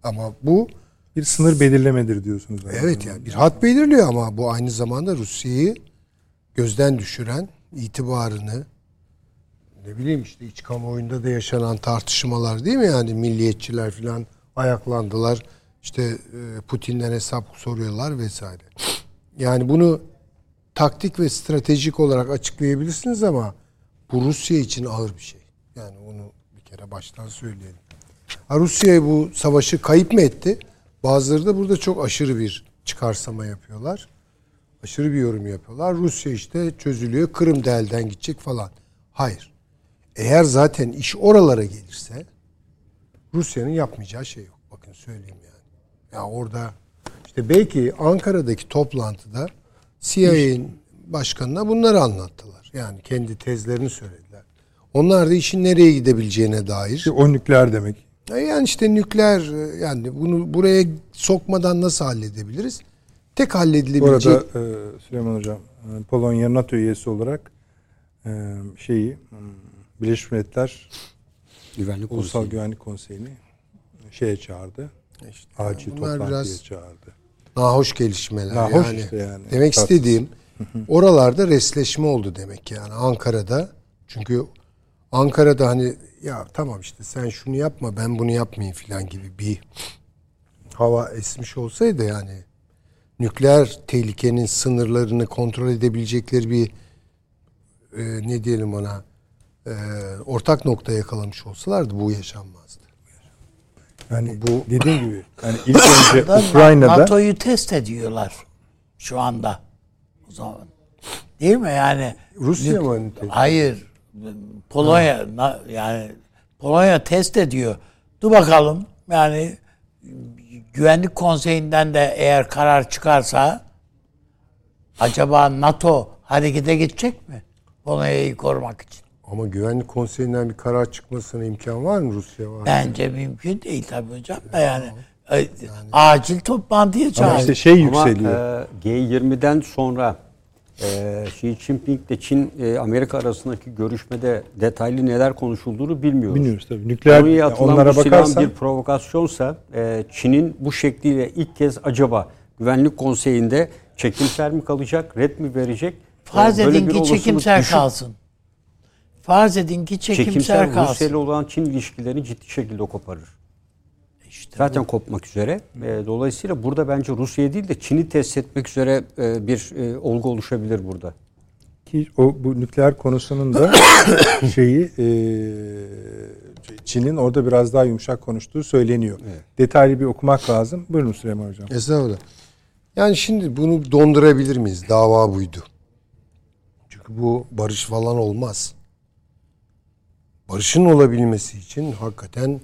Ama bu Bir sınır belirlemedir diyorsunuz. Evet yani bir hat belirliyor ama bu aynı zamanda Rusya'yı gözden düşüren itibarını ne bileyim işte iç kamuoyunda da yaşanan tartışmalar değil mi yani milliyetçiler falan ayaklandılar. İşte e, Putin'den hesap soruyorlar vesaire. Yani bunu taktik ve stratejik olarak açıklayabilirsiniz ama bu Rusya için ağır bir şey. Yani onu bir kere baştan söyleyelim. Ha, Rusya bu savaşı kayıp mı etti? Bazıları da burada çok aşırı bir çıkarsama yapıyorlar. Aşırı bir yorum yapıyorlar. Rusya işte çözülüyor. Kırım da elden gidecek falan. Hayır. Eğer zaten iş oralara gelirse Rusya'nın yapmayacağı şey yok. Bakın söyleyeyim yani. Ya orada işte belki Ankara'daki toplantıda CIA'nin başkanına bunları anlattılar. Yani kendi tezlerini söylediler. Onlar da işin nereye gidebileceğine dair İşte o nükleer demek. e Yani işte nükleer e, yani bunu buraya sokmadan nasıl halledebiliriz? Tek Bu halledilebilecek arada e, Süleyman Hocam e, Polonya NATO üyesi olarak e, şeyi Birleşmiş Milletler Güvenlik Ulusal Konseyi. Güvenlik Konseyi'ni şeye çağırdı. İşte Acil toplantıya biraz çağırdı. nahoş gelişmeler. Nahoş yani. işte yani. Demek Tatsız. istediğim oralarda resleşme oldu demek yani Ankara'da. Çünkü Ankara'da hani ya tamam işte sen şunu yapma ben bunu yapmayayım filan gibi bir hava esmiş olsaydı yani nükleer tehlikenin sınırlarını kontrol edebilecekleri bir e, ne diyelim ona e, ortak nokta yakalamış olsalardı bu yaşanmazdı. Yani bu dediğim gibi yani ilk önce Da Ukrayna'da NATO'yu test ediyorlar şu anda. O zaman. Değil mi yani? Rusya mı hani Hayır. Polonya na- yani Polonya test ediyor. Dur bakalım. Yani Güvenlik Konseyi'nden de eğer karar çıkarsa acaba NATO harekete geçecek mi? Polonya'yı korumak için. Ama Güvenlik Konseyi'nden bir karar çıkmasına imkan var mı Rusya var? Bence mümkün değil tabii hocam da yani. E, Acil toplantıya ama çağır. işte şey Ama yükseliyor. e, G20'den sonra e, Xi Jinping ile Çin e, Amerika arasındaki görüşmede detaylı neler konuşulduğunu bilmiyoruz. Bilmiyoruz tabii. Nükleer Konuya yani atılan onlara bu bakarsan bir provokasyonsa e, Çin'in bu şekliyle ilk kez acaba Güvenlik Konseyi'nde çekimser mi kalacak, red mi verecek? Farz E, böyle edin bir ki çekimser düşük. kalsın. Farz edin ki çekimser, Çekimser kalsın. Rusya ile olan Çin ilişkilerini ciddi şekilde koparır. Zaten kopmak üzere. E, dolayısıyla burada bence Rusya'yı değil de Çin'i test etmek üzere e, bir e, olgu oluşabilir burada. Ki o bu nükleer konusunun da şeyi e, Çin'in orada biraz daha yumuşak konuştuğu söyleniyor. Detaylı bir okumak lazım. Buyurun Süleyman Hocam. Estağfurullah. Yani şimdi bunu dondurabilir miyiz? Dava buydu. Çünkü bu barış falan olmaz. Barışın olabilmesi için hakikaten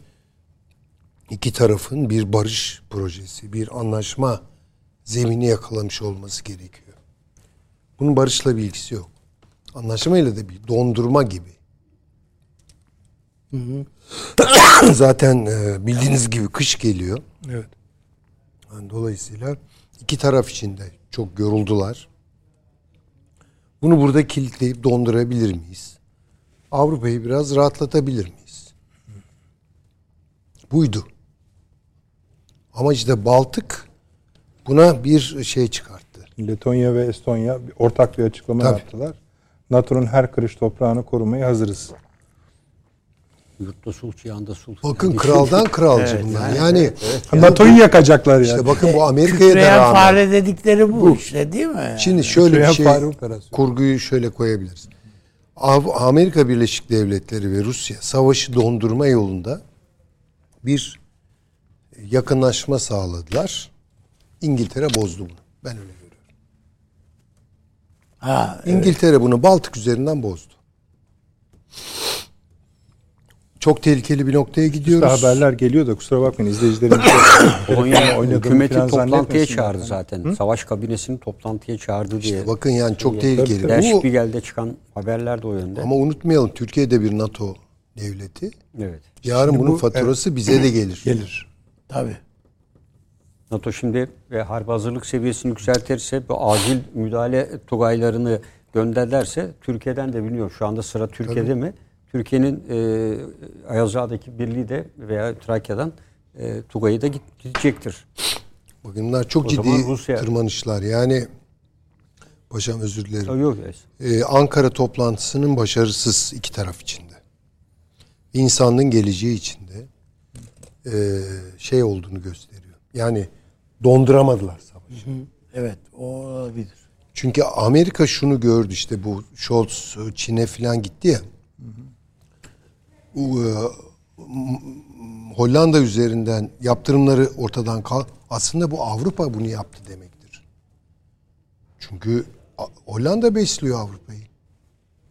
iki tarafın bir barış projesi, bir anlaşma zemini yakalamış olması gerekiyor. Bunun barışla bir ilgisi yok. Anlaşmayla da bir dondurma gibi. Zaten e, bildiğiniz gibi kış geliyor. Evet. Yani dolayısıyla iki taraf için de çok yoruldular. Bunu burada kilitleyip dondurabilir miyiz? Avrupa'yı biraz rahatlatabilir miyiz? Buydu. Ama işte Baltık buna bir şey çıkarttı. Letonya ve Estonya ortak bir açıklama Tabii. yaptılar. NATO'nun her karış toprağını korumaya hazırız. Yurtta sulh, yanda sulh. Bakın Yani kraldan kralcı Evet, bunlar. yani- Yani, NATO'yu yakacaklar yani. işte bakın bu Amerika'ya da rağmen. fare dedikleri bu, işte değil mi? Yani? Şimdi şöyle bir şey, kurguyu şöyle koyabiliriz. Amerika Birleşik Devletleri ve Rusya savaşı dondurma yolunda bir yakınlaşma sağladılar. İngiltere bozdu bunu. Ben öyle görüyorum. Ha, İngiltere bunu Baltık üzerinden bozdu. Çok tehlikeli bir noktaya İşte gidiyoruz. haberler geliyor da kusura bakmayın izleyicilerimiz Polonya oynadığını hükümeti toplantıya çağırdı zaten. Savaş kabinesini toplantıya çağırdı diye. İşte bakın yani çok tehlikeli. Der Bu, Spiegel'de çıkan haberler de o yönde. ama unutmayalım Türkiye de bir NATO devleti. evet. Yarın Şimdi bunun bu- faturası bize de gelir. Gelir. Tabii. NATO şimdi ve harp hazırlık seviyesini yükseltirse bu acil müdahale tugaylarını gönderlerse Türkiye'den de bilmiyorum şu anda sıra Türkiye'de mi? Türkiye'nin e, Ayazağa'daki birliği de veya Trakya'dan e, Tugay'ı da gidecektir. Bunlar çok O ciddi Rusya- tırmanışlar. Yani paşam özür dilerim. Yok, yok. Ee, Ankara toplantısının başarısız iki taraf içinde. İnsanlığın geleceği içinde ee, şey olduğunu gösteriyor. Yani donduramadılar savaşı. Evet, o olabilir. Çünkü Amerika şunu gördü işte bu Scholz Çin'e falan gitti ya. Bu, e, m- Hollanda üzerinden yaptırımları ortadan kal. Aslında bu Avrupa bunu yaptı demektir. Çünkü Hollanda besliyor Avrupa'yı.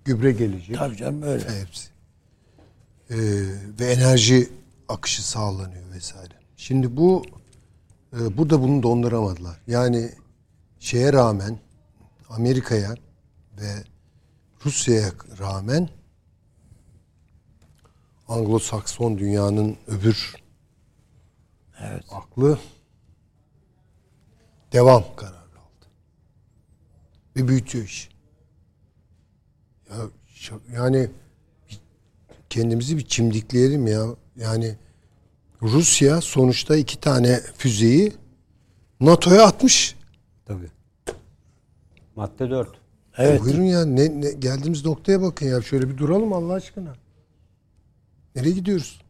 Gübre gelecek. Tabii canım öyle. Hepsi. Ee, ve enerji akışı sağlanıyor vesaire. Şimdi bu e, burada bunu donduramadılar. Yani şeye rağmen Amerika'ya ve Rusya'ya rağmen Anglo-Sakson dünyanın öbür Evet. aklı devam kararı aldı. Ve büyütüyor işi. Ya, yani kendimizi bir çimdikleyelim ya. Yani Rusya sonuçta iki tane füzeyi NATO'ya atmış. Tabii. Madde 4. Evet. Buyurun ya ne, ne- geldiğimiz noktaya bakın ya. Şöyle bir duralım Allah aşkına. Nereye gidiyoruz?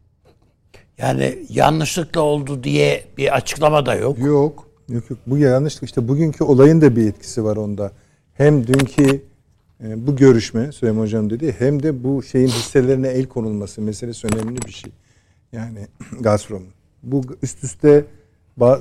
Yani yanlışlıkla oldu diye bir açıklama da yok. Yok. Yok yok bu yanlışlık işte bugünkü olayın da bir etkisi var onda. Hem dünkü e, bu görüşme Süleyman Hocam dedi hem de bu şeyin hisselerine el konulması meselesi önemli bir şey. Yani Gazprom. Bu üst üste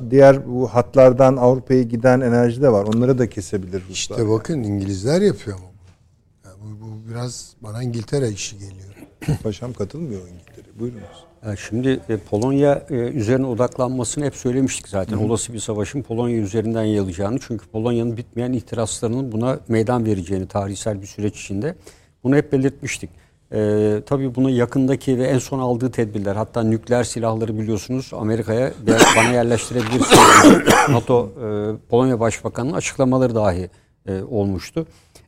diğer bu hatlardan Avrupa'ya giden enerji de var. Onları da kesebilir Ruslar. İşte bakın İngilizler yapıyor ama bu. Ya bu, bu biraz bana İngiltere işi geliyor. Paşam katılmıyor İngiltere. Buyurunuz. Şimdi e, Polonya e, üzerine odaklanmasını hep söylemiştik zaten. Olası bir savaşın Polonya üzerinden yayılacağını. Çünkü Polonya'nın bitmeyen ihtiraslarının buna meydan vereceğini tarihsel bir süreç içinde. Bunu hep belirtmiştik. E, tabii bunu yakındaki ve en son aldığı tedbirler hatta nükleer silahları biliyorsunuz Amerika'ya bana yerleştirebilirsiniz. NATO e, Polonya Başbakanı'nın açıklamaları dahi e, olmuştu.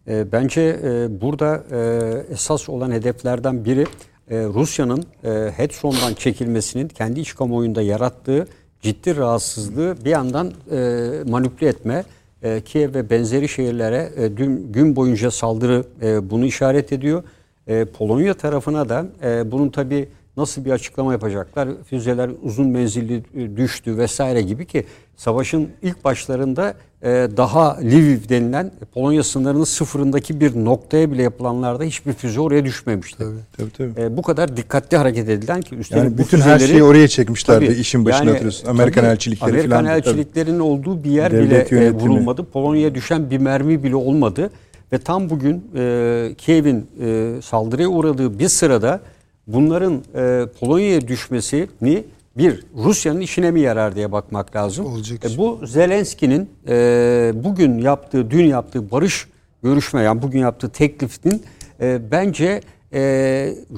E, bence e, burada e, esas olan hedeflerden biri e, Rusya'nın e, Hedson'dan çekilmesinin kendi iç kamuoyunda yarattığı ciddi rahatsızlığı bir yandan e, manipüle etme, e, Kiev ve benzeri şehirlere e, dün gün boyunca saldırı e, bunu işaret ediyor. E, Polonya tarafına da e, bunun tabi nasıl bir açıklama yapacaklar? Füzeler uzun menzilli e, düştü vesaire gibi ki savaşın ilk başlarında e, daha Lviv denilen Polonya sınırının sıfırındaki bir noktaya bile yapılanlarda hiçbir füze oraya düşmemişti. Tabii tabii. E, bu kadar dikkatli hareket edilen ki üstelik Yani bütün her füzeleri- şeyi oraya çekmişlerdi Tabii, işin başına yani, hatırlıyorsun. Amerikan tabii, elçilikleri Amerikan falan. Tabii. elçiliklerinin olduğu bir yer Devlet bile yönetimi. vurulmadı. Polonya'ya düşen bir mermi bile olmadı. Ve tam bugün e, Kiev'in e, saldırıya uğradığı bir sırada bunların e, Polonya'ya düşmesini bir Rusya'nın işine mi yarar diye bakmak lazım. Olacak E, bu Zelenski'nin e, bugün yaptığı, dün yaptığı barış görüşme yani bugün yaptığı teklifin e, bence e,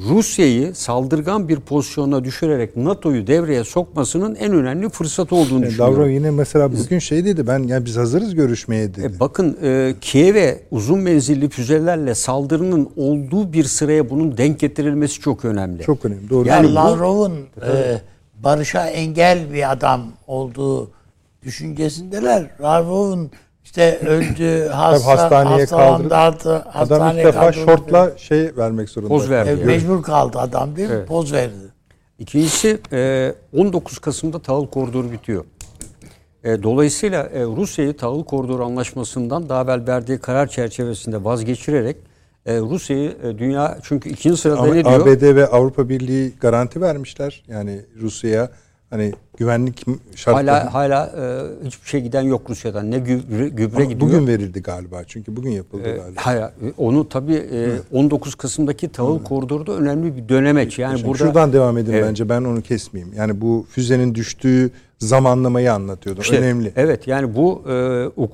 Rusya'yı saldırgan bir pozisyona düşürerek NATO'yu devreye sokmasının en önemli fırsatı olduğunu Yani düşünüyorum. Lavrov yine mesela bugün şey dedi ben yani biz hazırız görüşmeye dedi. E, bakın e, Kiev'e uzun menzilli füzelerle saldırının olduğu bir sıraya bunun denk getirilmesi çok önemli. Çok önemli. Doğru. Yani bu- Lavrov'un e, barışa engel bir adam olduğu düşüncesindeler. Lavrov'un işte öldü, hasta, hastaneye hastalandı, Adam ilk hastaneye defa şortla şey vermek zorunda. Poz verdi. E, yani. mecbur kaldı adam değil mi? Evet. Poz verdi. İkincisi e, 19 Kasım'da tahıl koridoru bitiyor. E, Dolayısıyla e, Rusya'yı tahıl koridoru anlaşmasından daha evvel verdiği karar çerçevesinde vazgeçirerek e, Rusya'yı e, dünya çünkü ikinci sırada Ama ne diyor? ABD ve Avrupa Birliği garanti vermişler. Yani Rusya'ya hani güvenlik şartları. Hala hala e, hiçbir şey giden yok Rusya'dan. Ne gübre, gübre Ama gidiyor. bugün verildi galiba. Çünkü bugün yapıldı E, galiba. hayır, e, onu tabii e, 19 Kasım'daki tahıl koridoru da önemli bir dönemeç. Yani Şimdi burada Şuradan devam edin Evet. bence ben onu kesmeyeyim. Yani bu füzenin düştüğü zamanlamayı anlatıyordum. İşte, Önemli. Evet yani bu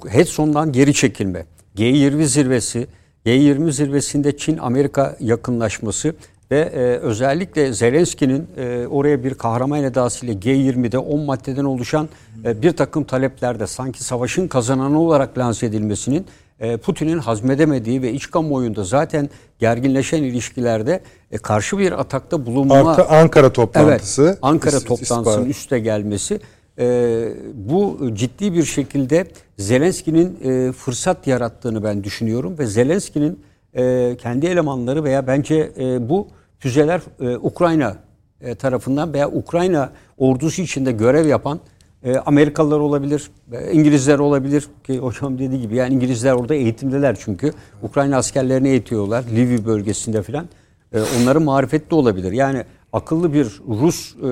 e, Hedson'dan geri çekilme. G20 zirvesi, G20 zirvesinde Çin-Amerika yakınlaşması ve e, özellikle Zelenski'nin e, oraya bir kahraman edasıyla G20'de 10 maddeden oluşan e, bir takım taleplerde sanki savaşın kazananı olarak lanse edilmesinin e, Putin'in hazmedemediği ve iç kamuoyunda zaten gerginleşen ilişkilerde e, karşı bir atakta bulunma Artı Ankara toplantısı. Evet, Ankara İs- toplantısının üste gelmesi e, bu ciddi bir şekilde Zelenski'nin e, fırsat yarattığını ben düşünüyorum ve Zelenski'nin e, kendi elemanları veya bence e, bu füzeler e, Ukrayna e, tarafından veya Ukrayna ordusu içinde görev yapan e, Amerikalılar olabilir, e, İngilizler olabilir ki hocam dediği gibi yani İngilizler orada eğitimdeler çünkü Ukrayna askerlerini eğitiyorlar Lviv bölgesinde filan. E, onların marifetli olabilir. Yani akıllı bir Rus e,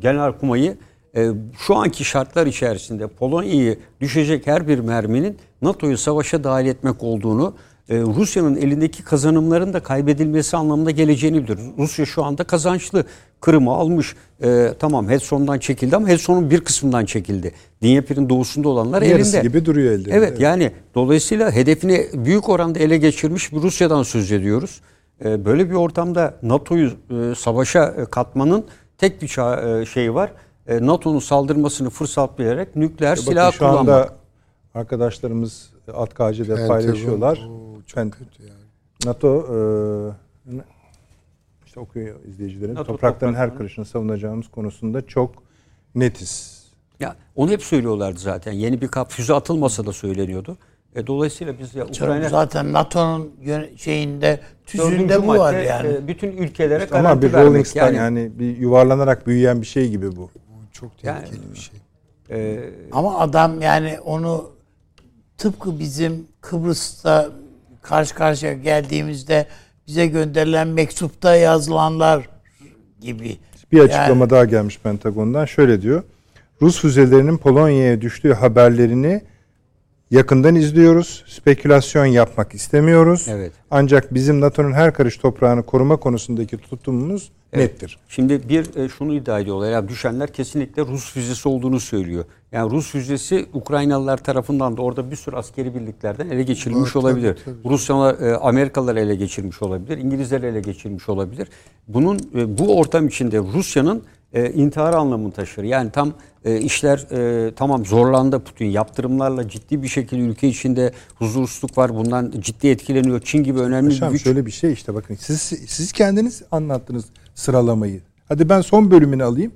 genelkurmayı e, şu anki şartlar içerisinde Polonya'yı düşecek her bir merminin NATO'yu savaşa dahil etmek olduğunu e, Rusya'nın elindeki kazanımların da kaybedilmesi anlamında geleceğini bilir. Rusya şu anda kazançlı. Kırım'ı almış. E, tamam Hedson'dan çekildi ama Hedson'un bir kısmından çekildi. Dnyepr'in doğusunda olanlar Yarısı elinde. gibi duruyor elde. Evet, yani dolayısıyla hedefini büyük oranda ele geçirmiş bir Rusya'dan söz ediyoruz. Ee, Böyle bir ortamda NATO'yu e, savaşa e, katmanın tek bir ça- e, şeyi var. E, NATO'nun saldırmasını fırsat bilerek nükleer Bakın silah şu kullanmak. anda arkadaşlarımız ATKC'de Pentagon, paylaşıyorlar. oo, çok Pen- kötü yani. NATO e, işte okuyor izleyicilerin. NATO Toprakların her topraklarını- karışını savunacağımız konusunda çok netiz. Ya onu hep söylüyorlardı zaten. Yeni bir kap füze atılmasa da söyleniyordu. E, dolayısıyla biz ya Ukrayna zaten NATO'nun şeyinde tüzüğünde bu var yani. e, bütün ülkelere Ama garanti bir rolling vermek. stone yani, bir yuvarlanarak büyüyen bir şey gibi bu. Bu çok Yani- tehlikeli bir şey. e, Ama adam yani onu tıpkı bizim Kıbrıs'ta karşı karşıya geldiğimizde bize gönderilen mektupta yazılanlar gibi. Bir açıklama Yani- daha gelmiş Pentagon'dan. Şöyle diyor. Rus füzelerinin Polonya'ya düştüğü haberlerini yakından izliyoruz. Spekülasyon yapmak istemiyoruz. Evet. Ancak bizim NATO'nun her karış toprağını koruma konusundaki tutumumuz Evet. nettir. Şimdi bir e, şunu iddia ediyorlar. Ya düşenler kesinlikle Rus füzesi olduğunu söylüyor. Yani Rus füzesi Ukraynalılar tarafından da orada bir sürü askeri birliklerden ele geçirilmiş tabii, olabilir. tabii. Rusyalılar, e, Amerikalılar ele geçirmiş olabilir. İngilizler ele geçirmiş olabilir. Bunun e, bu ortam içinde Rusya'nın e, intihar anlamını taşır. Yani tam e, işler e, tamam zorlandı Putin. Yaptırımlarla ciddi bir şekilde ülke içinde huzursuzluk var. Bundan ciddi etkileniyor. Çin gibi önemli bir Paşam güç. şöyle bir şey işte bakın siz siz kendiniz anlattınız sıralamayı. Hadi ben son bölümünü alayım.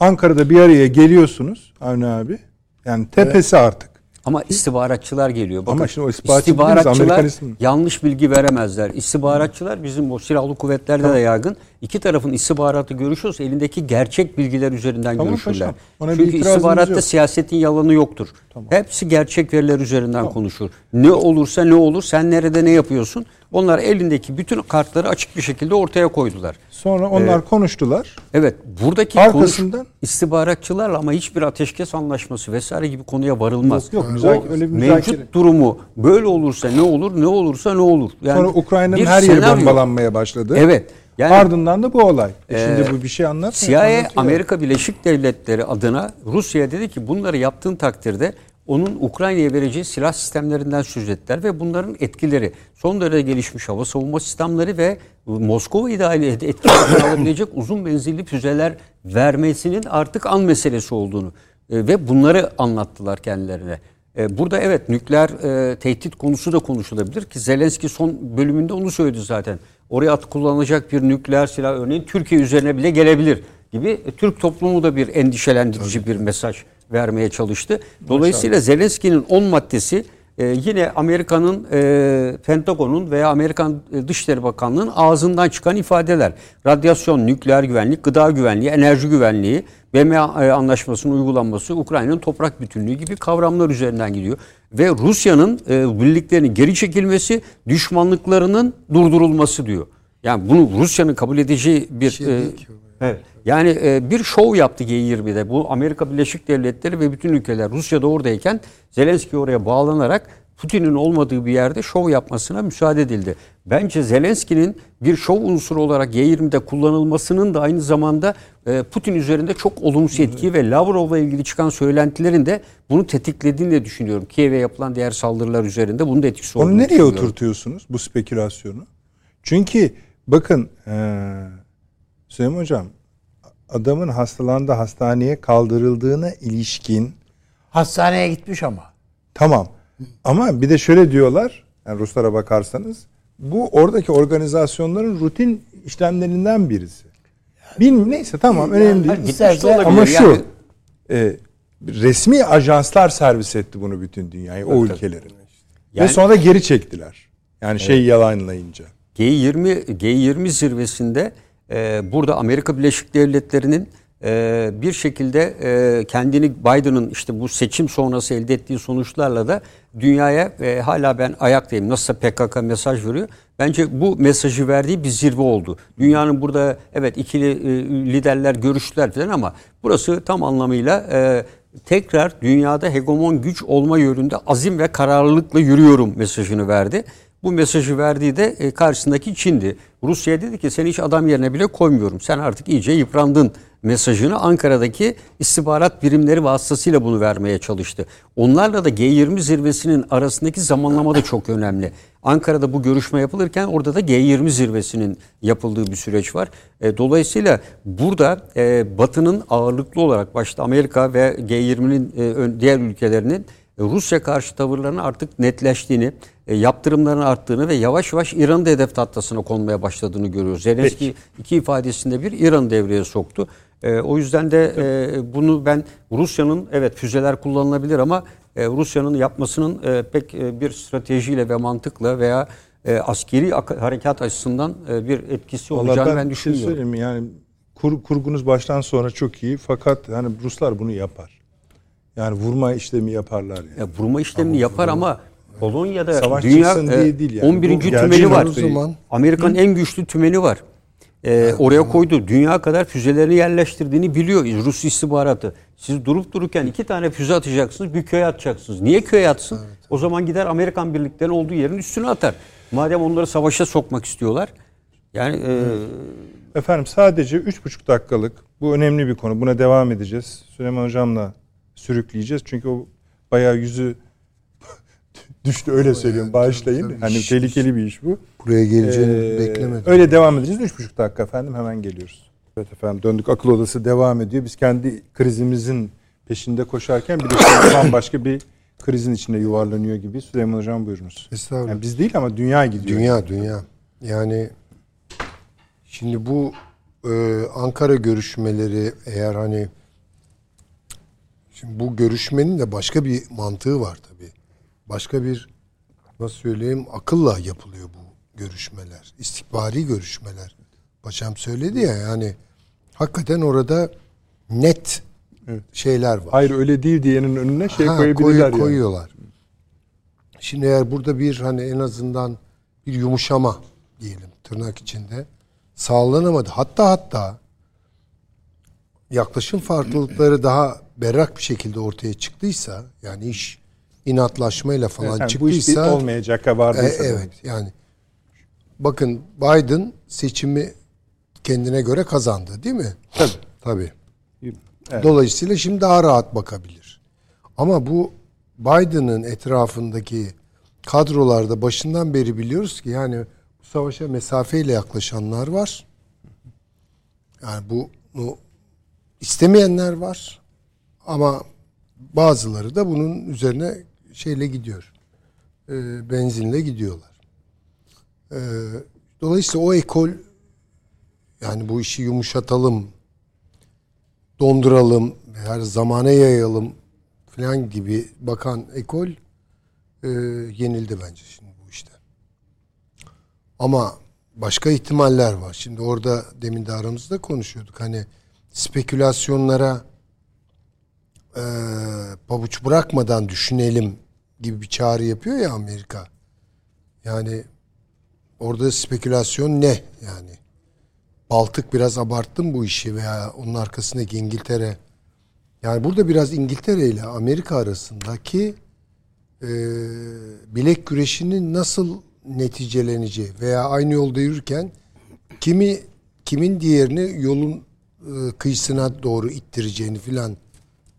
Ankara'da bir araya geliyorsunuz Avni abi. Yani tepesi artık. Ama istihbaratçılar geliyor. Ama Bakın, şimdi o istihbaratçı dediğimiz Amerikan ismi. yanlış bilgi veremezler. İstihbaratçılar bizim o silahlı kuvvetlerde de yaygın. İki tarafın istihbaratı görüşüyorsa elindeki gerçek bilgiler üzerinden Tamam görüşürler. paşam, Çünkü istihbaratta yok. siyasetin yalanı yoktur. Hepsi gerçek veriler üzerinden konuşur. Ne olursa ne olur, sen nerede ne yapıyorsun? Onlar elindeki bütün kartları açık bir şekilde ortaya koydular. Sonra onlar konuştular. Evet, buradaki Arkasından- konuş istihbaratçılarla ama hiçbir ateşkes anlaşması vesaire gibi konuya varılmaz. Yok, yok, müzakere- öyle bir müzakere- Mevcut durumu böyle olursa ne olur, ne olursa ne olur. Yani Sonra Ukrayna'nın her yeri senaryo. bombalanmaya başladı. Evet. Yani Ardından da bu olay. E şimdi bu bir şey anlatmıyor. CIA anlatıyor. Amerika Birleşik Devletleri adına Rusya dedi ki bunları yaptığın takdirde onun Ukrayna'ya vereceği silah sistemlerinden söz ettiler ve bunların etkileri son derece gelişmiş hava savunma sistemleri ve Moskova'yı dahil et- etki altına alabilecek uzun menzilli füzeler vermesinin artık an meselesi olduğunu e, ve bunları anlattılar kendilerine. E, Burada evet nükleer e, tehdit konusu da konuşulabilir ki Zelenski son bölümünde onu söyledi zaten. Oraya at kullanılacak bir nükleer silah örneğin Türkiye üzerine bile gelebilir gibi e, Türk toplumu da bir endişelendirici bir mesaj vermeye çalıştı. Dolayısıyla Zelenski'nin 10 maddesi e, yine Amerika'nın e, Pentagon'un veya Amerikan e, Dışişleri Bakanlığı'nın ağzından çıkan ifadeler. Radyasyon, nükleer güvenlik, gıda güvenliği, enerji güvenliği, BM anlaşmasının uygulanması, Ukrayna'nın toprak bütünlüğü gibi kavramlar üzerinden gidiyor. Ve Rusya'nın e, birliklerinin geri çekilmesi, düşmanlıklarının durdurulması diyor. Yani bunu Rusya'nın kabul edeceği bir e, Evet. Yani e, bir şov yaptı G20'de. Bu Amerika Birleşik Devletleri ve bütün ülkeler Rusya'da oradayken Zelenski oraya bağlanarak Putin'in olmadığı bir yerde şov yapmasına müsaade edildi. Bence Zelenski'nin bir şov unsuru olarak G20'de kullanılmasının da aynı zamanda e, Putin üzerinde çok olumsuz etki ve Lavrov'la ilgili çıkan söylentilerin de bunu tetiklediğini de düşünüyorum. Kiev'e yapılan diğer saldırılar üzerinde bunun da etkisi olduğunu Onu nereye oturtuyorsunuz bu spekülasyonu? Çünkü bakın eee Süleyman Hocam adamın hastalandı hastaneye kaldırıldığına ilişkin Hastaneye gitmiş ama. tamam ama bir de şöyle diyorlar yani Ruslara bakarsanız bu oradaki organizasyonların rutin işlemlerinden birisi. Bilmiyorum neyse tamam önemli değil. Gitmiş de olabilir. Ama şu Yani- e, resmi ajanslar servis etti bunu bütün dünyaya o ülkelerin. Ve Yani- sonra geri çektiler. Yani şey yalanlayınca. G20 G20 zirvesinde e, burada Amerika Birleşik Devletleri'nin e, bir şekilde e, kendini Biden'ın işte bu seçim sonrası elde ettiği sonuçlarla da dünyaya e, hala ben ayaktayım. Nasılsa PKK mesaj veriyor. Bence bu mesajı verdiği bir zirve oldu. Dünyanın burada evet ikili liderler görüştüler falan ama burası tam anlamıyla tekrar dünyada hegemon güç olma yönünde azim ve kararlılıkla yürüyorum mesajını verdi. Bu mesajı verdiği de e, karşısındaki Çin'di. Rusya dedi ki seni hiç adam yerine bile koymuyorum. Sen artık iyice yıprandın mesajını Ankara'daki istihbarat birimleri vasıtasıyla bunu vermeye çalıştı. Onlarla da G20 zirvesinin arasındaki zamanlama da çok önemli. Ankara'da bu görüşme yapılırken orada da G20 zirvesinin yapıldığı bir süreç var. E, dolayısıyla burada e, Batı'nın ağırlıklı olarak başta Amerika ve G20'nin e, ön- diğer ülkelerinin Rusya karşı tavırlarının artık netleştiğini, e, yaptırımların arttığını ve yavaş yavaş İran'ın da hedef tahtasına konmaya başladığını görüyoruz. Zelenski iki ifadesinde bir İran devreye soktu. E, o yüzden de e, bunu ben Rusya'nın evet füzeler kullanılabilir ama e, Rusya'nın yapmasının e, pek e, bir stratejiyle ve mantıkla veya e, askeri harekat açısından e, bir etkisi Vallahi olacağını ben, ben, şey düşünmüyorum. söyleyeyim mi? yani kur, kurgunuz baştan sonra çok iyi fakat hani Ruslar bunu yapar. Yani vurma işlemi yaparlar yani. Ya vurma işlemini yapar ama Polonya'da Savaş dünya e, diye değil yani. 11. Bu tümeni var. zaman- Amerika'nın en güçlü tümeni var. E, oraya koydu. Dünya kadar füzelerini yerleştirdiğini biliyor Rus istihbaratı. Siz durup dururken iki tane füze atacaksınız, bir köye atacaksınız. Niye köye atsın? O zaman gider Amerikan birliklerinin olduğu yerin üstüne atar. Madem onları savaşa sokmak istiyorlar. Yani e, Efendim sadece üç buçuk dakikalık bu önemli bir konu. Buna devam edeceğiz. Süleyman Hocam'la sürükleyeceğiz. Çünkü o bayağı yüzü düştü öyle söylüyorum. Bağışlayın. tabii. Hani İş- tehlikeli bir iş bu. Buraya geleceğini Ee, beklemedim. Öyle devam edeceğiz. Üç buçuk dakika efendim hemen geliyoruz. Evet efendim döndük akıl odası devam ediyor. Biz kendi krizimizin peşinde koşarken bir de bambaşka bir krizin içinde yuvarlanıyor gibi. Süleyman Hocam buyurunuz. Estağfurullah. Yani biz değil ama dünya gidiyor. Dünya dünya. Yani şimdi bu e, Ankara görüşmeleri eğer hani Şimdi bu görüşmenin de başka bir mantığı var tabii. Başka bir nasıl söyleyeyim akılla yapılıyor bu görüşmeler. İstihbari görüşmeler. Paşam söyledi ya yani hakikaten orada net şeyler var. Hayır öyle değil diyenin önüne şey Ha, koyabilirler koy- yani. koyuyorlar. Şimdi eğer burada bir hani en azından bir yumuşama diyelim tırnak içinde sağlanamadı. Hatta hatta yaklaşım farklılıkları daha berrak bir şekilde ortaya çıktıysa yani iş inatlaşmayla falan Yani bu iş çıktıysa bir olmayacak vardıysa. e, evet yani bakın Biden seçimi kendine göre kazandı değil mi? Tabii. Tabii. Evet. Dolayısıyla şimdi daha rahat bakabilir. Ama bu Biden'ın etrafındaki kadrolarda başından beri biliyoruz ki yani bu savaşa mesafeyle yaklaşanlar var. Yani bu bunu istemeyenler var. Ama bazıları da bunun üzerine şeyle gidiyor. E, benzinle gidiyorlar. E, dolayısıyla o ekol yani bu işi yumuşatalım, donduralım, her zamana yayalım falan gibi bakan ekol e, yenildi bence şimdi bu işte. Ama başka ihtimaller var. Şimdi orada demin de aramızda konuşuyorduk. Hani spekülasyonlara e, pabuç bırakmadan düşünelim gibi bir çağrı yapıyor ya Amerika. Yani orada spekülasyon ne yani? Baltık biraz abarttım bu işi veya onun arkasındaki İngiltere. Yani burada biraz İngiltere ile Amerika arasındaki e, bilek güreşinin nasıl neticeleneceği veya aynı yolda yürürken kimi kimin diğerini yolun e, kıyısına doğru ittireceğini filan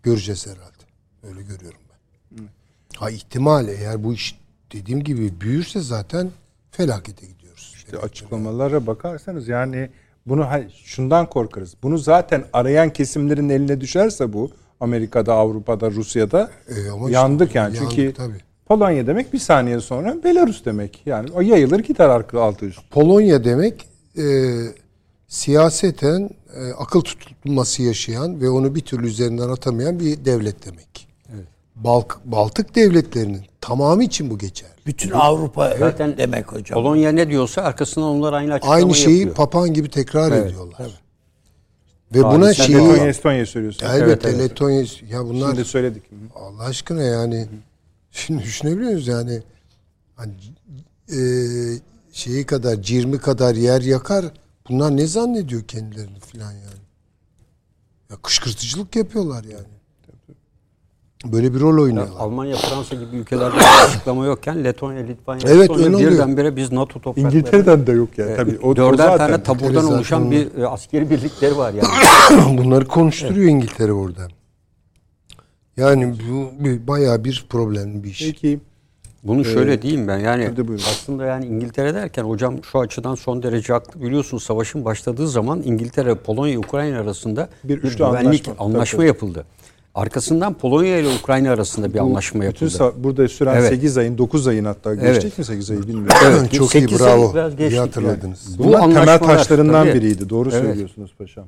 göreceğiz herhalde. Öyle görüyorum. Ha ihtimal eğer bu iş dediğim gibi büyürse zaten felakete gidiyoruz. İşte açıklamalara bakarsanız yani bunu şundan korkarız. Bunu zaten arayan kesimlerin eline düşerse bu Amerika'da, Avrupa'da, Rusya'da E, ama işte yandık yani. yandık Çünkü tabii. Polonya demek bir saniye sonra Belarus demek. Yani o yayılır gider arka altı üst. Polonya demek e, siyaseten e, akıl tutulması yaşayan ve onu bir türlü üzerinden atamayan bir devlet demek. Balk, Baltık devletlerinin tamamı için bu geçer. Bütün Avrupa Zaten demek hocam. Polonya ne diyorsa arkasından onlar aynı açıklamayı Aynı şeyi yapıyor. papağan gibi tekrar Evet, ediyorlar. Ve buna Sen şeyi Letonya, Estonya söylüyorsun. elbette Evet, evet. Letonya ya bunlar Şimdi söyledik. Allah aşkına yani şimdi düşünebiliyor musunuz yani hani, e, şeyi kadar cirmi kadar yer yakar bunlar ne zannediyor kendilerini filan yani. Ya kışkırtıcılık yapıyorlar yani. Böyle bir rol oynuyorlar. Almanya, Fransa gibi ülkelerde bir açıklama yokken Letonya, Litvanya, Evet, Estonya birdenbire biz NATO toprakları. İngiltere'den de yok yani. Tabii, o, o Dörder zaten. tane taburdan Zaten oluşan bir e, askeri birlikleri var yani. Bunları konuşturuyor İngiltere orada. Yani bu bir, bayağı bir problemli bir iş. Peki. Bunu şöyle diyeyim ben yani aslında yani İngiltere derken hocam şu açıdan son derece haklı. Biliyorsunuz savaşın başladığı zaman İngiltere, Polonya, Ukrayna arasında Bir bir, üçlü güvenlik anlaşma. anlaşma, tabii. yapıldı. Arkasından Polonya ile Ukrayna arasında bir Bu anlaşma bütün yapıldı. sa- burada süren Evet. 8 ayın 9 ayın hatta geçecek Evet. mi 8 ayı bilmiyorum. Evet, Çok iyi bravo. ay biraz İyi geçtik hatırladınız. Bu Bunlar temel taşlarından tabii. biriydi. Doğru Evet. söylüyorsunuz paşam.